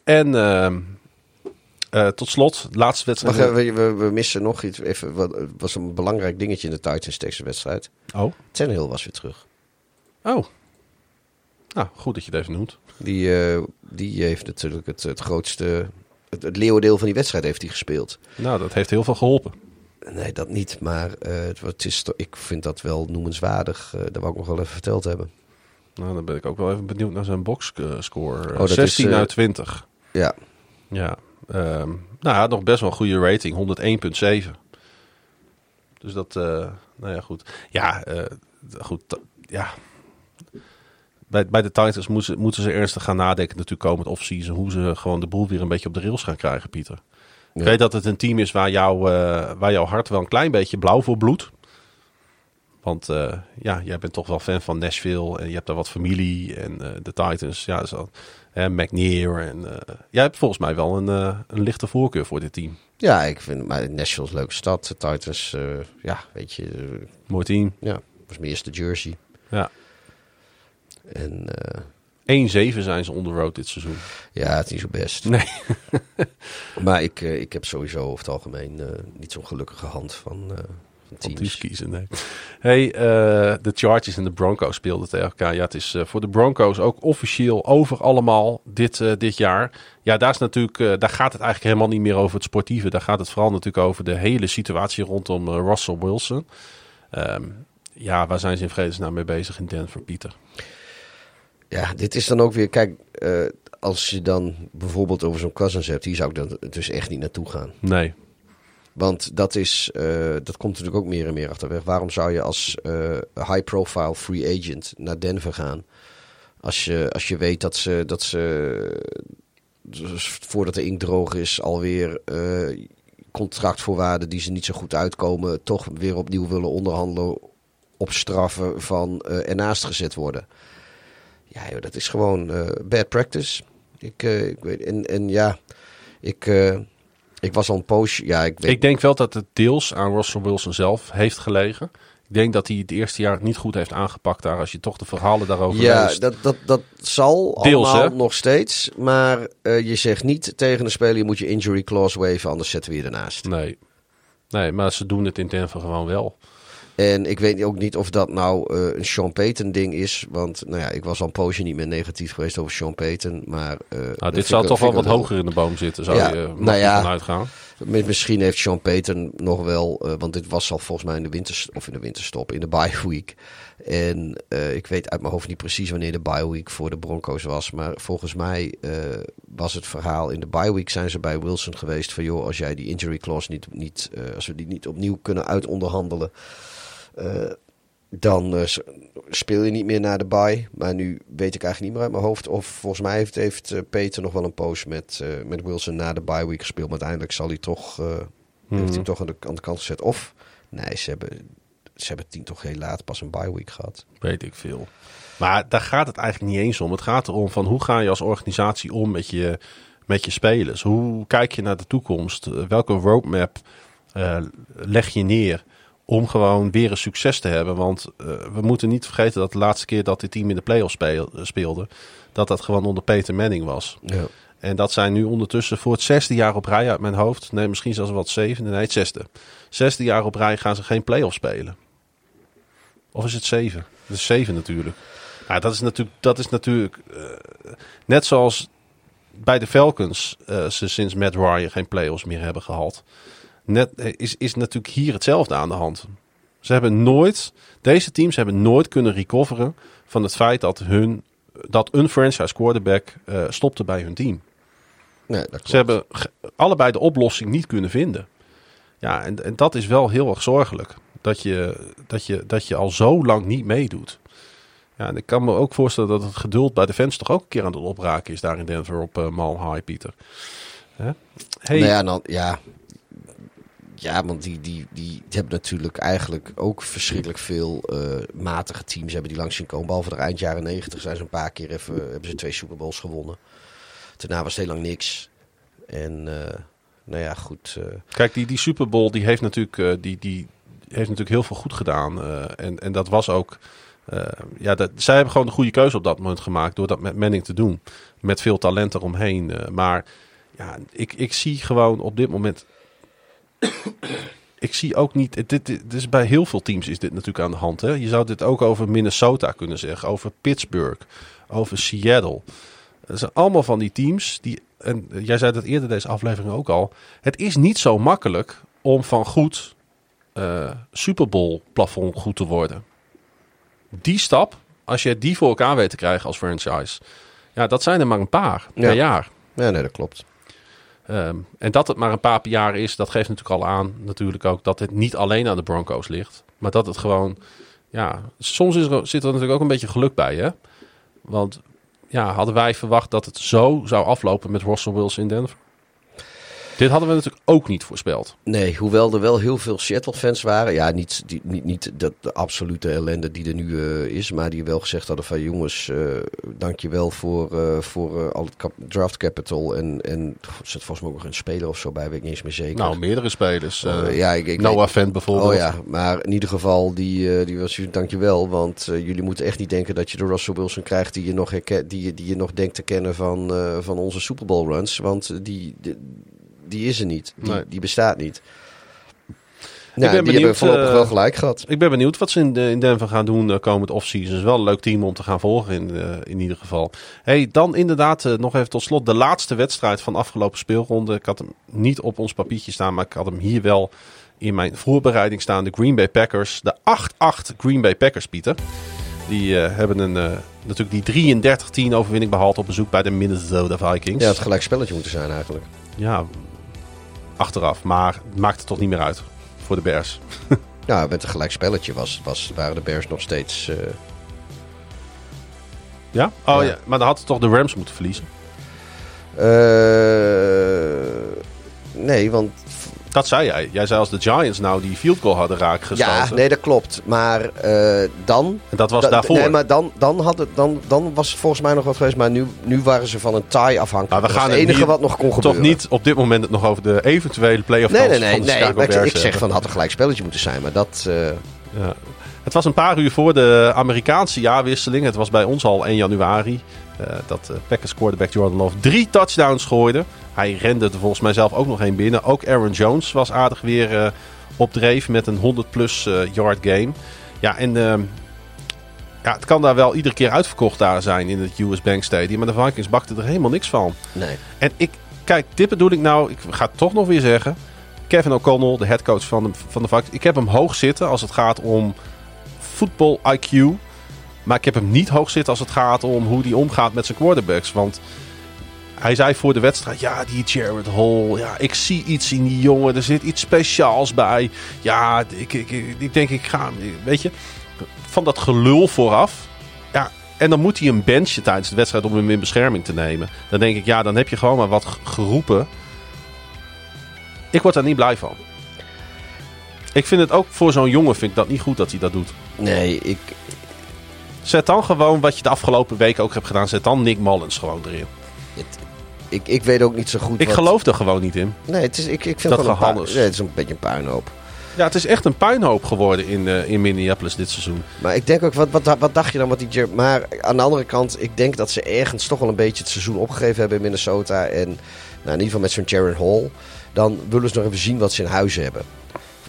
en ehm, eh, tot slot, de laatste wedstrijd. We, we, we missen nog iets. Even, wat het was een belangrijk dingetje in de Titans Texas wedstrijd. Oh, Tannehill was weer terug. oh. Nou, goed dat je het even noemt. Die, eh, die heeft natuurlijk het, het grootste... Het, het leeuwendeel van die wedstrijd heeft hij gespeeld. Nou, dat heeft heel veel geholpen. Nee, dat niet. Maar eh, het, is, ik vind dat wel noemenswaardig. Eh, dat wou ik nog wel even verteld hebben. Nou, dan ben ik ook wel even benieuwd naar zijn boxscore. Oh, dat is, 16 eh, uit 20. Ja, Ja. Ehm, nou, had nog best wel een goede rating, 101,7. Dus dat, eh, nou ja, goed. Ja, eh, goed. Ja. Bij, bij de Titans moeten, moeten ze ernstig gaan nadenken natuurlijk komend offseason. Hoe ze gewoon de boel weer een beetje op de rails gaan krijgen, Pieter. Ik Ja. weet dat het een team is waar, jou, eh, waar jouw hart wel een klein beetje blauw voor bloedt. Want ja, jij bent toch wel fan van Nashville en je hebt daar wat familie en de Titans. Ja, zo, hè, McNair. En, eh, jij hebt volgens mij wel een, eh, een lichte voorkeur voor dit team. ja ik vind maar Nashville is een leuke stad. De Titans, eh, ja, weet je, Mooi team. ja, was mijn eerste jersey. Ja. En eh, 1-7 zijn ze on the road dit seizoen. ja, het is niet zo best. Nee. Maar ik, ik heb sowieso over het algemeen niet zo'n gelukkige hand van, teams kiezen, nee. Hey, eh, de Chargers en de Broncos speelden tegen elkaar. Ja, het is eh, voor de Broncos ook officieel over allemaal dit, eh, dit jaar. Ja, daar, is natuurlijk, daar gaat het eigenlijk helemaal niet meer over het sportieve. Daar gaat het vooral natuurlijk over de hele situatie rondom Russell Wilson. Ehm, ja, waar zijn ze in vredesnaam mee bezig in Denver, Pieter? Ja, dit is dan ook weer, kijk, als je dan bijvoorbeeld over zo'n Cousins hebt, die zou ik dan dus echt niet naartoe gaan. Nee. Want dat, is, eh, dat komt natuurlijk ook meer en meer achterweg. Waarom zou je als eh, high-profile free agent naar Denver gaan? Als je, als je weet dat ze, dat ze dus voordat de inkt droog is, alweer eh contractvoorwaarden die ze niet zo goed uitkomen, toch weer opnieuw willen onderhandelen op straffen van ernaast gezet worden. Ja, dat is gewoon bad practice. Ik, ik weet, en, en ja, ik, ik was al een poosje. Ja, ik weet, Ik denk wel dat het deels aan Russell Wilson zelf heeft gelegen. Ik denk dat hij het eerste jaar niet goed heeft aangepakt daar. Als je toch de verhalen daarover Ja, leest. dat, dat, dat zal Deels, allemaal hè? nog steeds. Maar eh, je zegt niet tegen een speler, je moet je injury clause waven, anders zetten we je ernaast. Nee. Nee, maar ze doen het in Denver gewoon wel. En ik weet ook niet of dat nou eh, een Sean Payton ding is. Want nou ja, ik was al een poosje niet meer negatief geweest over Sean Payton. Maar, Nou, vind dit zou ik- toch wel wat hoger in de boom zitten, zou Ja, je eh, nou ja. uitgaan. Misschien heeft Sean Payton nog wel, eh, want dit was al volgens mij in de winter of in de winterstop, in de bye week. En ik weet uit mijn hoofd niet precies wanneer de bye week voor de Broncos was, maar volgens mij was het verhaal in de bye week zijn ze bij Wilson geweest van joh, als jij die injury clause niet, niet als we die niet opnieuw kunnen uitonderhandelen, dan eh, speel je niet meer naar de bye. Maar nu weet ik eigenlijk niet meer uit mijn hoofd. Of volgens mij heeft, heeft eh, Peter nog wel een post met, eh, met Wilson na de bye week gespeeld. Maar uiteindelijk zal hij toch, eh, heeft hij toch aan de, aan de kant gezet. Of, nee, ze hebben, ze hebben tien toch heel laat pas een bye week gehad. Weet ik veel. Maar daar gaat het eigenlijk niet eens om. Het gaat erom van hoe ga je als organisatie om met je, met je spelers? Hoe kijk je naar de toekomst? Eh, Welke roadmap eh, leg je neer om gewoon weer een succes te hebben? Want eh, we moeten niet vergeten dat de laatste keer dat dit team in de playoffs speel- speelde, dat dat gewoon onder Peter Manning was. Ja. En dat zijn nu ondertussen voor het zesde jaar op rij uit mijn hoofd. Nee, misschien zelfs wat zevende. Nee, het zesde. Zesde jaar op rij gaan ze geen play-off spelen. Of is het zeven? Het is zeven natuurlijk. Ja, dat is natuurlijk, dat is natuurlijk eh, net zoals bij de Falcons eh, ze sinds Matt Ryan geen play-offs meer hebben gehad. Net, eh, is, is natuurlijk hier hetzelfde aan de hand. Ze hebben nooit, deze teams hebben nooit kunnen recoveren van het feit dat, hun, dat een franchise quarterback eh, stopte bij hun team. Nee, dat klopt. Ze hebben allebei de oplossing niet kunnen vinden. Ja, en, en dat is wel heel erg zorgelijk. Dat je, dat, je, dat je al zo lang niet meedoet. Ja, en ik kan me ook voorstellen dat het geduld bij de fans toch ook een keer aan het opraken is daar in Denver op uh, Mile High, Pieter. Hè? Hey, Nou ja, dan, ja. Ja, want die, die, die hebben natuurlijk eigenlijk ook verschrikkelijk veel eh, matige teams hebben die langs zien komen. Behalve de eind jaren negentig zijn ze een paar keer even, hebben ze twee Super Bowls gewonnen. Daarna was het heel lang niks. En eh, nou ja, goed. eh, Kijk, die, die Super die heeft, natuurlijk, die, die heeft natuurlijk heel veel goed gedaan. en, en dat was ook. ja, zij hebben gewoon de goede keuze op dat moment gemaakt door dat met Manning te doen. Met veel talent eromheen. eh, maar ja, ik, ik zie gewoon op dit moment. Ik zie ook niet. Dit, dit, dit is bij heel veel teams is dit natuurlijk aan de hand. Hè? Je zou dit ook over Minnesota kunnen zeggen, over Pittsburgh, over Seattle. Het zijn allemaal van die teams die. En jij zei dat eerder deze aflevering ook al. Het is niet zo makkelijk om van goed eh Super Bowl plafond goed te worden. Die stap, als je die voor elkaar weet te krijgen als franchise. Ja, dat zijn er maar een paar Ja. per jaar. ja, nee, dat klopt. Ehm, en dat het maar een paar jaar is, dat geeft natuurlijk al aan, natuurlijk ook, dat het niet alleen aan de Broncos ligt. Maar dat het gewoon, ja, soms is er, zit er natuurlijk ook een beetje geluk bij, hè? Want ja, hadden wij verwacht dat het zo zou aflopen met Russell Wilson in Denver? Dit hadden we natuurlijk ook niet voorspeld. Nee, hoewel er wel heel veel Seattle-fans waren. Ja, niet, die, niet, niet dat, de absolute ellende die er nu eh, is. Maar die wel gezegd hadden van jongens, eh dankjewel voor, eh, voor eh, al het cap- draft capital. En, en er zit volgens mij ook nog een speler of zo bij, weet ik niet eens meer zeker. Nou, meerdere spelers. eh Eh, ja, ik, ik Noah Fent bijvoorbeeld. Oh ja, maar in ieder geval, die, eh, die was dankjewel. Want jullie moeten echt niet denken dat je de Russell Wilson krijgt die je nog, herken, die, je- die je nog denkt te kennen van, eh, van onze Super Bowl runs. Want die, die, die is er niet. Die, Nee. die bestaat niet. ben Ja, die benieuwd, hebben voorlopig eh, wel gelijk gehad. Ik ben benieuwd wat ze in, de- in Denver gaan doen uh, komend offseason. Is wel een leuk team om te gaan volgen in, eh, in ieder geval. Hey, dan inderdaad eh, nog even tot slot de laatste wedstrijd van de afgelopen speelronde. Ik had hem niet op ons papiertje staan, maar ik had hem hier wel in mijn voorbereiding staan. De Green Bay Packers. De 8-8 Green Bay Packers, Pieter. Die eh, hebben een, eh, natuurlijk die 33-10 overwinning behaald op bezoek bij de Minnesota Vikings. Ja, het gelijk spelletje moeten zijn eigenlijk. Ja, achteraf. Maar het maakt het toch niet meer uit voor de Bears. Ja, met een gelijk spelletje was, was, waren de Bears nog steeds... eh, Ja? Oh ja. Ja. Maar dan hadden toch de Rams moeten verliezen. eh, nee, want Dat zei jij. Jij zei als de Giants nou die field goal hadden raak gestoten. Ja, nee, dat klopt. Maar eh, dan... En dat was da- daarvoor. Nee, maar dan, dan, had het, dan, dan was het volgens mij nog wat geweest. Maar nu, nu waren ze van een tie afhankelijk. Maar we dat gaan het het enige wat nog kon Toch gebeuren. niet op dit moment het nog over de eventuele playoff Nee, nee, nee. van de nee maar ik, ik zeg van, had een gelijk spelletje moeten zijn. Maar dat... eh, Ja. Het was een paar uur voor de Amerikaanse jaarwisseling. Het was bij ons al 1 januari. Eh, dat eh, Packers quarterback Jordan Love drie touchdowns gooide. Hij rende er volgens mij zelf ook nog één binnen. Ook Aaron Jones was aardig weer eh, op dreef met een 100 plus eh, yard game. Ja, en ehm, ja, het kan daar wel iedere keer uitverkocht daar zijn in het US Bank Stadium. Maar de Vikings bakten er helemaal niks van. nee. En ik, kijk, dit bedoel ik nou, ik ga het toch nog weer zeggen. Kevin O'Connell, de headcoach van de, van de Vikings. Ik heb hem hoog zitten als het gaat om voetbal IQ. Maar ik heb hem niet hoog zitten als het gaat om hoe hij omgaat met zijn quarterbacks. Want hij zei voor de wedstrijd: Ja, die Jared Hall. Ja, ik zie iets in die jongen. Er zit iets speciaals bij. Ja, ik, ik, ik, denk, ik ga. Weet je, van dat gelul vooraf. Ja, en dan moet hij een benchje tijdens de wedstrijd om hem in bescherming te nemen. Dan denk ik, ja, dan heb je gewoon maar wat geroepen. Ik word daar niet blij van. Ik vind het ook voor zo'n jongen vind ik dat niet goed dat hij dat doet. Nee, ik, Zet dan gewoon wat je de afgelopen weken ook hebt gedaan. Zet dan Nick Mullins gewoon erin. het, ik, ik weet ook niet zo goed Ik wat- geloof er gewoon niet in. Nee, het is, ik, ik vind Dat het gewoon een nee, het is een beetje een puinhoop. Ja, het is echt een puinhoop geworden in, eh, in Minneapolis dit seizoen. Maar ik denk ook, wat, wat, wat dacht je dan wat die Maar aan de andere kant, ik denk dat ze ergens toch wel een beetje het seizoen opgegeven hebben in Minnesota. En nou, in ieder geval met zo'n Jaron Hall. Dan willen ze nog even zien wat ze in huis hebben.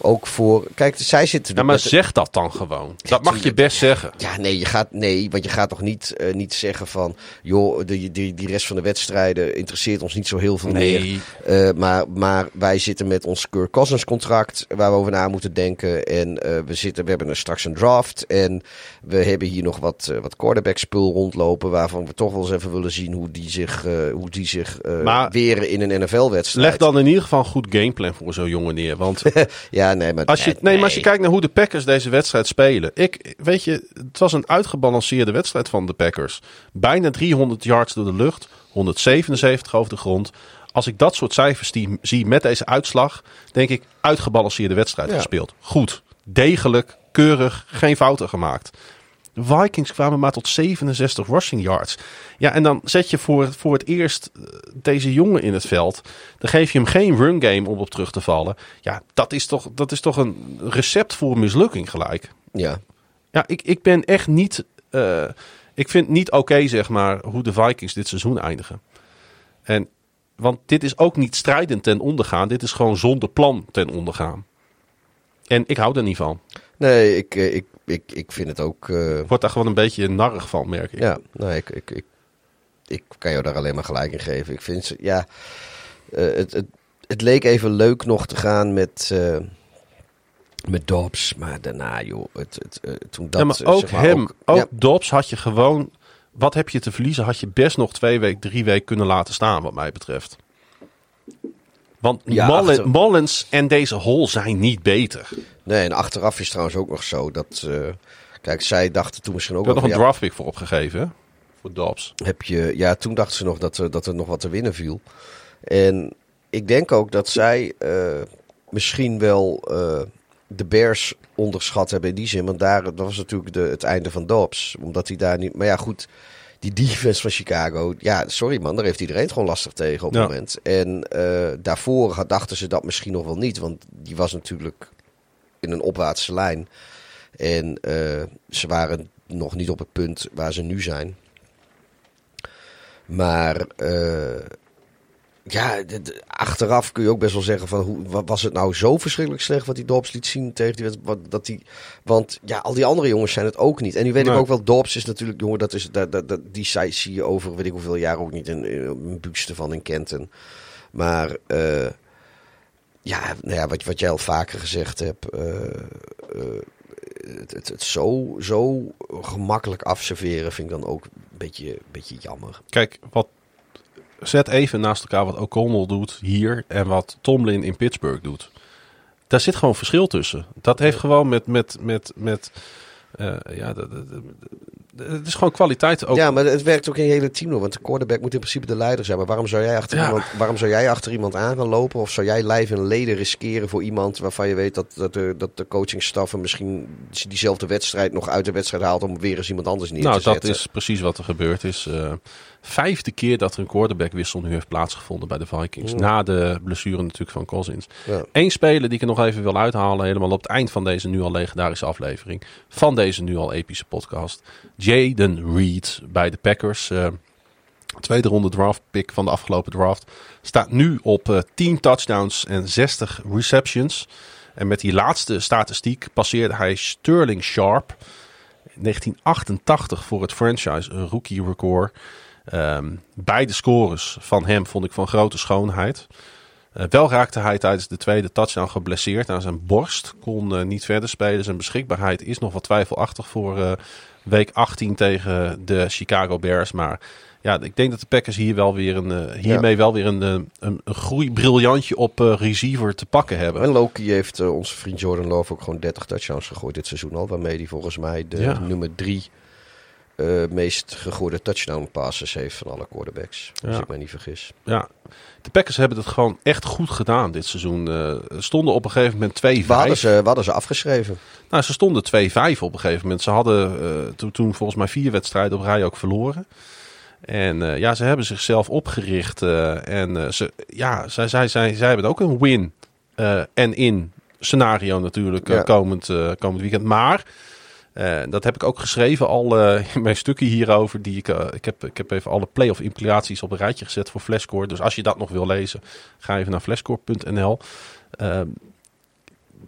Ook voor... Kijk, zij zitten... Ja, maar met- zeg dat dan gewoon. Dat mag je best zeggen. Ja, nee, je gaat, nee, want je gaat toch niet, eh, niet zeggen van... joh, die, die, die rest van de wedstrijden interesseert ons niet zo heel veel meer. Nee. Eh, maar, maar wij zitten met ons Kirk Cousins contract waar we over na moeten denken. En eh, we, zitten, we hebben er straks een draft. En we hebben hier nog wat, wat quarterback spul rondlopen. Waarvan we toch wel eens even willen zien hoe die zich, hoe die zich Maar- weren in een NFL-wedstrijd. Leg dan in ieder geval een goed gameplan voor zo'n jongen neer. Want Ja, nee, maar... als je, nee, maar als je kijkt naar hoe de Packers deze wedstrijd spelen. Ik, weet je, het was een uitgebalanceerde wedstrijd van de Packers. Bijna 300 yards door de lucht. 177 over de grond. Als ik dat soort cijfers die, zie met deze uitslag, denk ik uitgebalanceerde wedstrijd Ja. gespeeld. Goed, degelijk, keurig, geen fouten gemaakt. De Vikings kwamen maar tot 67 rushing yards. Ja, en dan zet je voor, voor het eerst eh, deze jongen in het veld. Dan geef je hem geen run game om op terug te vallen. Ja, dat is toch, dat is toch een recept voor mislukking gelijk. Ja, Ja, ik, ik ben echt niet. eh, ik vind niet oké, zeg maar, hoe de Vikings dit seizoen eindigen. En, want dit is ook niet strijdend ten ondergaan. Dit is gewoon zonder plan ten ondergaan. En ik hou er niet van. nee, ik, eh, ik, ik, ik vind het ook... eh, Ik word daar gewoon een beetje narrig van, merk ik. Ja, nee, ik, ik, ik, ik kan jou daar alleen maar gelijk in geven. Ik vind ze, ja, eh, het, het, het leek even leuk nog te gaan met, eh, met Dobbs, maar daarna, joh, het, het, toen dat... ja, maar ook zeg maar, hem, ook, ja, Dobbs had je gewoon... Wat heb je te verliezen? Had je best nog twee weken, drie weken kunnen laten staan, wat mij betreft. Want Ja, Mullin- achter- Mullins en deze Hol zijn niet beter. nee, en achteraf is trouwens ook nog zo dat... eh, kijk, zij dachten toen misschien ook Ik nog een van, ja, draftpick voor opgegeven, hè? Voor Dobbs. heb je, ja, toen dachten ze nog dat, er- dat er nog wat te winnen viel. En ik denk ook dat zij eh, misschien wel eh, de Bears onderschat hebben in die zin. Want daar dat was natuurlijk de, het einde van Dobbs. Omdat hij daar niet... Maar ja, goed, die defense van Chicago... Ja, sorry man, daar heeft iedereen het gewoon lastig tegen op het Ja. moment. En eh, daarvoor dachten ze dat misschien nog wel niet. Want die was natuurlijk in een opwaartse lijn. En eh, ze waren nog niet op het punt waar ze nu zijn. Maar eh, ja, achteraf kun je ook best wel zeggen van hoe wa- was het nou zo verschrikkelijk slecht wat die Dobbs liet zien tegen die wat- dat die want ja al die andere jongens zijn het ook niet en nu weet Nee. ik ook wel Dobbs is natuurlijk jongen dat is dat, dat, dat die zij zie je over weet ik hoeveel jaar ook niet in, in van in Kenton maar eh, ja, nou ja wat, wat jij al vaker gezegd hebt eh, eh, het, het, het zo, zo gemakkelijk afserveren vind ik dan ook een beetje, beetje jammer. Kijk, wat, zet even naast elkaar wat O'Connell doet hier en wat Tomlin in Pittsburgh doet. Daar zit gewoon verschil tussen. Dat heeft gewoon met, met, met, met eh, ja, het is gewoon kwaliteit ook. Ja, maar het werkt ook in je hele team door. Want de quarterback moet in principe de leider zijn. Maar waarom zou jij achter, Ja. iemand, waarom zou jij achter iemand aan gaan lopen? Of zou jij lijf en leden riskeren voor iemand waarvan je weet dat, dat, de, dat de coachingstaf hem misschien diezelfde wedstrijd nog uit de wedstrijd haalt om weer eens iemand anders neer nou, te dat zetten? is precies wat er gebeurd is. Eh, vijfde keer dat er een quarterbackwissel nu heeft plaatsgevonden bij de Vikings. Na de blessure natuurlijk van Cousins. Ja. Eén speler die ik er nog even wil uithalen, helemaal op het eind van deze nu al legendarische aflevering. Van deze nu al epische podcast. Jaden Reed bij de Packers. eh, tweede ronde draft pick van de afgelopen draft. Staat nu op eh 10 touchdowns en 60 receptions. En met die laatste statistiek passeerde hij Sterling Sharp. 1988 voor het franchise rookie record. Ehm, beide scores van hem vond ik van grote schoonheid. Eh, wel raakte hij tijdens de tweede touchdown geblesseerd aan zijn borst. Kon eh, niet verder spelen. Zijn beschikbaarheid is nog wat twijfelachtig voor eh, week 18 tegen de Chicago Bears. Maar ja, ik denk dat de Packers hier wel weer een, hiermee wel weer een, een, een groeibriljantje op receiver te pakken hebben. En Loki heeft onze vriend Jordan Love ook gewoon 30 touchdowns gegooid dit seizoen al. Waarmee hij volgens mij de nummer 3 eh, meest gegooide touchdown passes heeft van alle quarterbacks. Als ik mij niet vergis. Ja, de Packers hebben het gewoon echt goed gedaan dit seizoen. Uh, stonden op een gegeven moment 2-5. Waar hadden, ze, afgeschreven? Nou, ze stonden 2-5 op een gegeven moment. Ze hadden eh, toen volgens mij vier wedstrijden op rij ook verloren. En ja, ze hebben zichzelf opgericht. en ze, ja, zij, zij, zij, zij hebben ook een win en in scenario natuurlijk komend, komend weekend. Maar eh, dat heb ik ook geschreven al eh, in mijn stukje hierover. Die ik, eh, ik, heb, ik heb even alle playoff implicaties op een rijtje gezet voor Flashscore. Dus als je dat nog wil lezen, ga even naar flashscore.nl. Eh,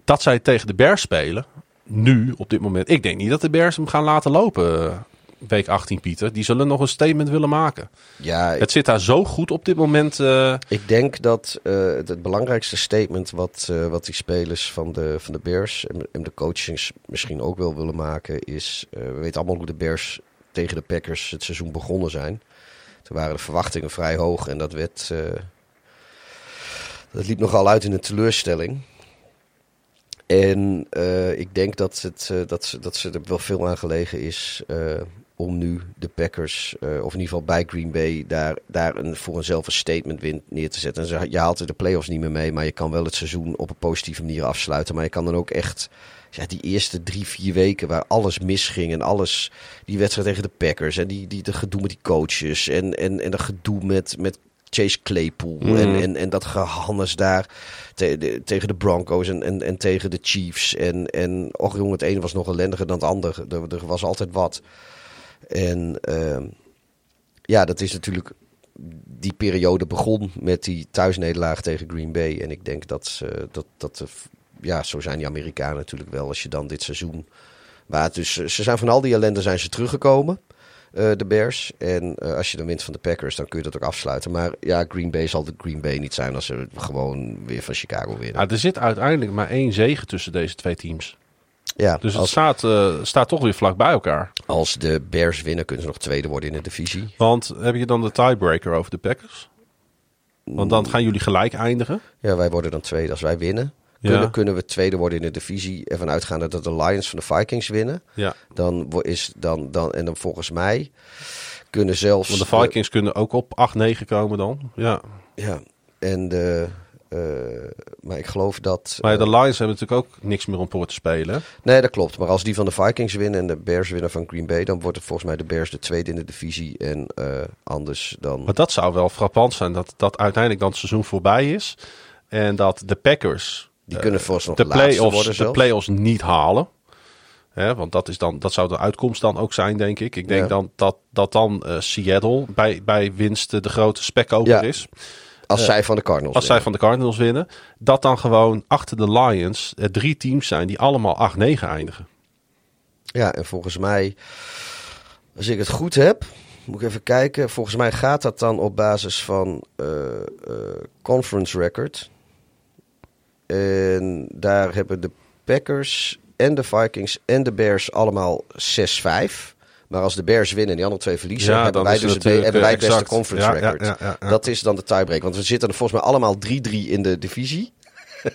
dat zij tegen de Bears spelen, nu op dit moment. Ik denk niet dat de Bears hem gaan laten lopen. Week 18, Pieter. Die zullen nog een statement willen maken. Ja, Het zit daar zo goed op dit moment. eh, Ik denk dat eh, het, het belangrijkste statement wat, eh, wat die spelers van de, van de Bears en, en de coachings misschien ook wel willen maken is... we weten allemaal hoe de Bears tegen de Packers het seizoen begonnen zijn. Toen waren de verwachtingen vrij hoog en dat werd... dat liep nogal uit in een teleurstelling. En ik denk dat, het, dat, ze, dat ze er wel veel aan gelegen is om nu de Packers, eh, of in ieder geval bij Green Bay, daar, daar een, voor eenzelfde statement win neer te zetten. En ze, je haalt er de playoffs niet meer mee, maar je kan wel het seizoen op een positieve manier afsluiten. Maar je kan dan ook echt ja, die eerste drie, vier weken waar alles misging en alles, die wedstrijd tegen de Packers en die, die, de gedoe met die coaches en, en, en dat gedoe met, met Chase Claypool en, en, en dat gehannes daar te- de- tegen de Broncos en, en, en tegen de Chiefs. En, en och jongen, het ene was nog ellendiger dan het andere. Er, er was altijd wat. En ehm, ja, dat is natuurlijk... Die periode begon met die thuisnederlaag tegen Green Bay. En ik denk dat, dat, dat ja, zo zijn die Amerikanen natuurlijk wel. Als je dan dit seizoen... Het dus, ze zijn van al die ellende zijn ze teruggekomen. eh, de Bears. En eh, als je dan wint van de Packers, dan kun je dat ook afsluiten. Maar ja, Green Bay zal de Green Bay niet zijn als ze gewoon weer van Chicago winnen. ja, er zit uiteindelijk maar één zege tussen deze twee teams. Ja, Dus het als, staat, eh, staat toch weer vlak bij elkaar. als de Bears winnen, kunnen ze nog tweede worden in de divisie. Want heb je dan de tiebreaker over de Packers? Want dan gaan jullie gelijk eindigen. Ja, wij worden dan tweede als wij winnen. Ja. Kunnen, kunnen we tweede worden in de divisie. Ervan uitgaande dat de Lions van de Vikings winnen. Ja, Dan is dan, dan, en dan volgens mij kunnen zelfs. want de Vikings kunnen ook op 8-9 komen dan. Ja. ja, en de. Eh, maar ik geloof dat. Maar eh, de Lions hebben natuurlijk ook niks meer om voor te spelen. nee, dat klopt. Maar als die van de Vikings winnen en de Bears winnen van Green Bay, dan wordt het volgens mij de Bears de tweede in de divisie. En eh, anders dan. Maar dat zou wel frappant zijn. Dat, dat uiteindelijk dan het seizoen voorbij is. En dat de Packers Die kunnen volgens nog de play-offs, de play-offs niet halen. Hè, want dat, is dan, dat zou de uitkomst dan ook zijn, denk ik. Ik denk Ja. dan dat, dat dan eh, Seattle bij, bij winst eh, de grote spekkoper Ja. is. Als zij van de Cardinals Als zij winnen. van de Cardinals winnen. Dat dan gewoon achter de Lions eh, drie teams zijn die allemaal 8-9 eindigen. Ja, en volgens mij, als ik het goed heb, moet ik even kijken. Volgens mij gaat dat dan op basis van eh, eh, conference record. En daar hebben de Packers en de Vikings en de Bears allemaal 6-5. Maar als de Bears winnen en die andere twee verliezen, Ja, hebben wij dus het hebben wij het eh, beste conference record. ja, ja, ja. Dat is dan de tiebreak. Want we zitten er volgens mij allemaal 3-3 in de divisie.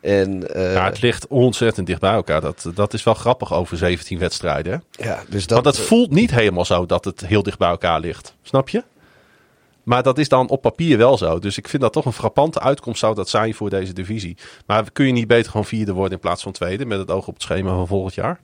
en, eh, ja, het ligt ontzettend dicht bij elkaar. Dat, dat is wel grappig over 17 wedstrijden. Ja, dus dat, Want het voelt niet helemaal zo dat het heel dicht bij elkaar ligt. Snap je? Maar dat is dan op papier wel zo. Dus ik vind dat toch een frappante uitkomst zou dat zijn voor deze divisie. Maar kun je niet beter gewoon vierde worden in plaats van tweede met het oog op het schema van volgend jaar?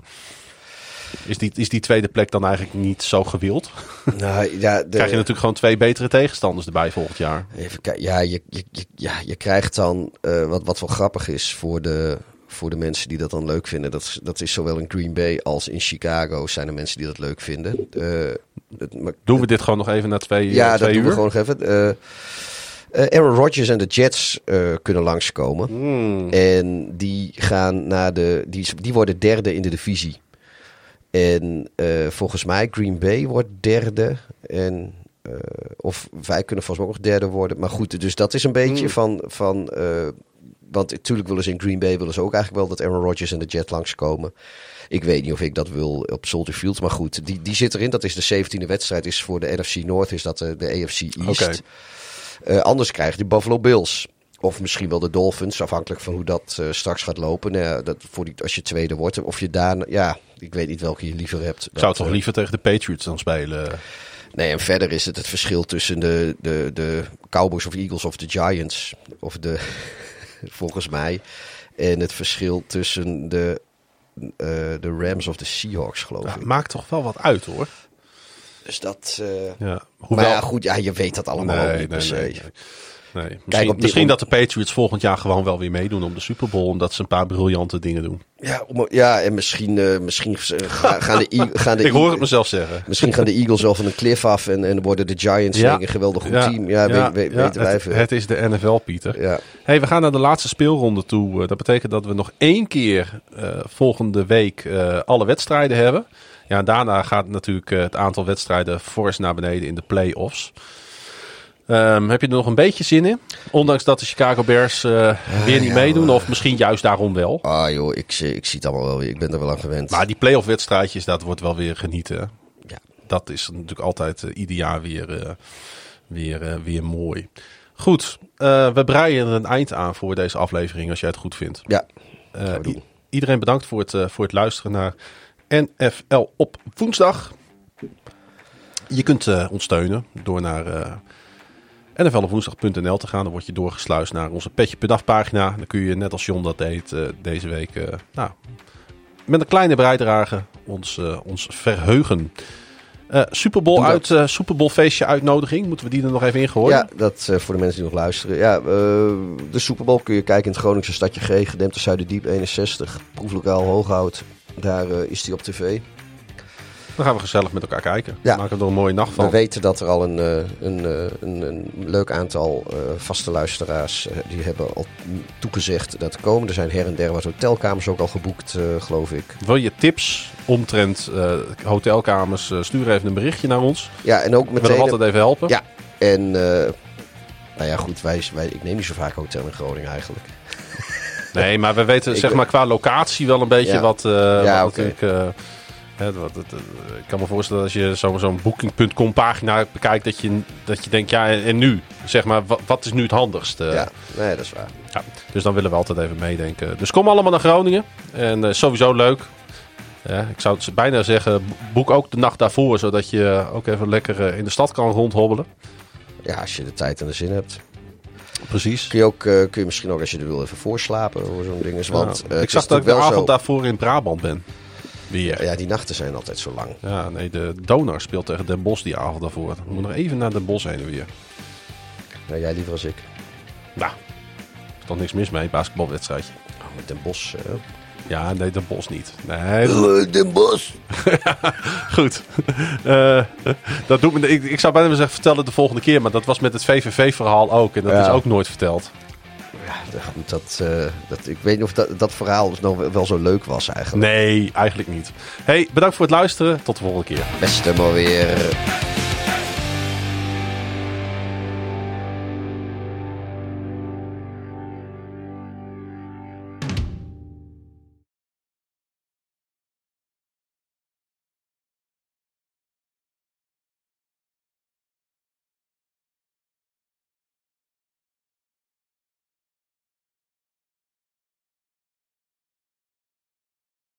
Is die, is die tweede plek dan eigenlijk niet zo gewild? nou, ja, de, Krijg je natuurlijk gewoon twee betere tegenstanders erbij volgend jaar. Even kijken. Ja, je, je, je, ja, je krijgt dan eh, wat, wat wel grappig is voor de, voor de mensen die dat dan leuk vinden. Dat, is- dat is zowel in Green Bay als in Chicago zijn er mensen die dat leuk vinden. Het- maar- Doen we dit gewoon nog even na twee, ja, dat twee doen uur? we gewoon nog even. Eh, Aaron Rodgers en de Jets kunnen langskomen. Hmm. En die gaan naar de. Die, die worden derde in de divisie. En eh, volgens mij Green Bay wordt derde. En Eh, of wij kunnen volgens mij ook nog derde worden. Maar goed, dus dat is een beetje Hmm. van... van eh, want natuurlijk willen ze in Green Bay willen ze ook eigenlijk wel dat Aaron Rodgers en de Jet langskomen. Ik weet niet of ik dat wil op Soldier Field. Maar goed, die, die zit erin. Dat is de 17e wedstrijd. Is voor de NFC North is dat de, de AFC East. Eh, anders krijg je de Buffalo Bills. Of misschien wel de Dolphins, afhankelijk van hoe dat eh, straks gaat lopen. Nou ja, dat voor die, als je tweede wordt, of je daar... Ja, ik weet niet welke je liever hebt. Ik zou Dat, toch eh, liever tegen de Patriots dan spelen. Nee, en verder is het het verschil tussen de, de, de Cowboys of Eagles of de Giants. Of de, volgens mij. En het verschil tussen de, eh, de Rams of de Seahawks, geloof Ja, ik. maakt toch wel wat uit hoor. Dus dat... Ja, Maar ja, goed, ja, je weet dat allemaal ook Nee, niet per nee, se. nee, nee. Misschien, op dat de Patriots volgend jaar gewoon wel weer meedoen om de Super Bowl. Omdat ze een paar briljante dingen doen. Ja, om- ja en misschien, eh, misschien ga- gaan de, E- gaan de Ik hoor het mezelf zeggen. Misschien gaan de Eagles wel van een cliff af en, en worden de Giants Ja. een geweldig goed team. Ja, weet, weet, ja, weten wij het, is de NFL, Pieter. ja. Hey, we gaan naar de laatste speelronde toe. Eh, Dat betekent dat we nog één keer eh, volgende week alle wedstrijden hebben. Ja, en daarna gaat natuurlijk het aantal wedstrijden fors naar beneden in de play-offs. Ehm, heb je er nog een beetje zin in? Ondanks dat de Chicago Bears eh, weer niet ja, meedoen. maar- Of misschien juist daarom wel. Ah joh, ik, zie- ik zie het allemaal wel weer. Ik ben er wel aan gewend. Maar die play-off wedstrijdjes, dat wordt wel weer genieten. Ja. Dat is natuurlijk altijd eh, ieder jaar weer, eh, weer, eh, weer mooi. Goed, eh, we breien er een eind aan voor deze aflevering als jij het goed vindt. Ja, Eh, iedereen bedankt voor het, eh, voor het luisteren naar NFL op woensdag. Je kunt eh, ons steunen door naar eh nflopwoensdag.nl te gaan. Dan word je doorgesluist naar onze Petje.af pagina. Dan kun je net als John dat deed eh, deze week eh, nou, met een kleine bijdrage ons, eh, ons verheugen. Super Bowl Doe dat. uit, Super Bowl feestje uitnodiging. Moeten we die er nog even ingooien? ja dat voor de mensen die nog luisteren. Ja, de Super Bowl kun je kijken in het Groningse stadje G. Gedempte Zuiderdiep 61. Proeflokaal Hooghout. Daar is die op tv. Dan gaan we gezellig met elkaar kijken. Ja. Maken er een mooie nacht van. We weten dat er al een, eh, een, eh, een, een leuk aantal eh, vaste luisteraars... die hebben al toegezegd dat te komen. Er zijn her en der wat hotelkamers ook al geboekt, geloof ik. Wil je tips omtrent hotelkamers? stuur even een berichtje naar ons. Ja, en ook We willen meteen... altijd even helpen. Ja, en nou ja, goed, wij, wij, ik neem niet zo vaak hotel in Groningen eigenlijk. Nee, maar we weten Ik zeg maar qua locatie wel een beetje Ja. wat, Ja, wat oké. natuurlijk... hè, ik kan me voorstellen als je zo- zo'n booking.com pagina bekijkt dat je, dat je denkt, ja en, nu? Zeg maar, wat, wat is nu het handigst? Ja, nee, dat is waar. ja, dus dan willen we altijd even meedenken. Dus kom allemaal naar Groningen. En eh, sowieso leuk. Ja, ik zou het bijna zeggen, boek ook de nacht daarvoor, zodat je ook even lekker eh, in de stad kan rondhobbelen. Ja, als je de tijd en de zin hebt. Precies. Kun je, ook, eh, kun je misschien ook als je er wil even voorslapen of zo'n ding. is. Want Ja, ik zag dat ik de avond zo. daarvoor in Brabant ben. Weer. Ja, die nachten zijn altijd zo lang. Ja, nee, de Donar speelt tegen Den Bosch die avond daarvoor. We moeten nog even naar Den Bosch heen en weer. Nou, jij liever als ik. Nou, er is toch niks mis mee, basketbalwedstrijdje. Oh, met Den eh. Ja, nee, Den Bosch niet. Nee, Eh, Den Bosch. goed. Eh, dat doet me, ik, ik zou bijna zeggen, vertel het de volgende keer. Maar dat was met het VVV-verhaal ook. En dat Ja. is ook nooit verteld. Ja, dat, eh, dat, ik weet niet of dat, dat verhaal dus nog wel zo leuk was eigenlijk. Nee, eigenlijk niet. Hey, bedankt voor het luisteren. Tot de volgende keer. Beste maar weer.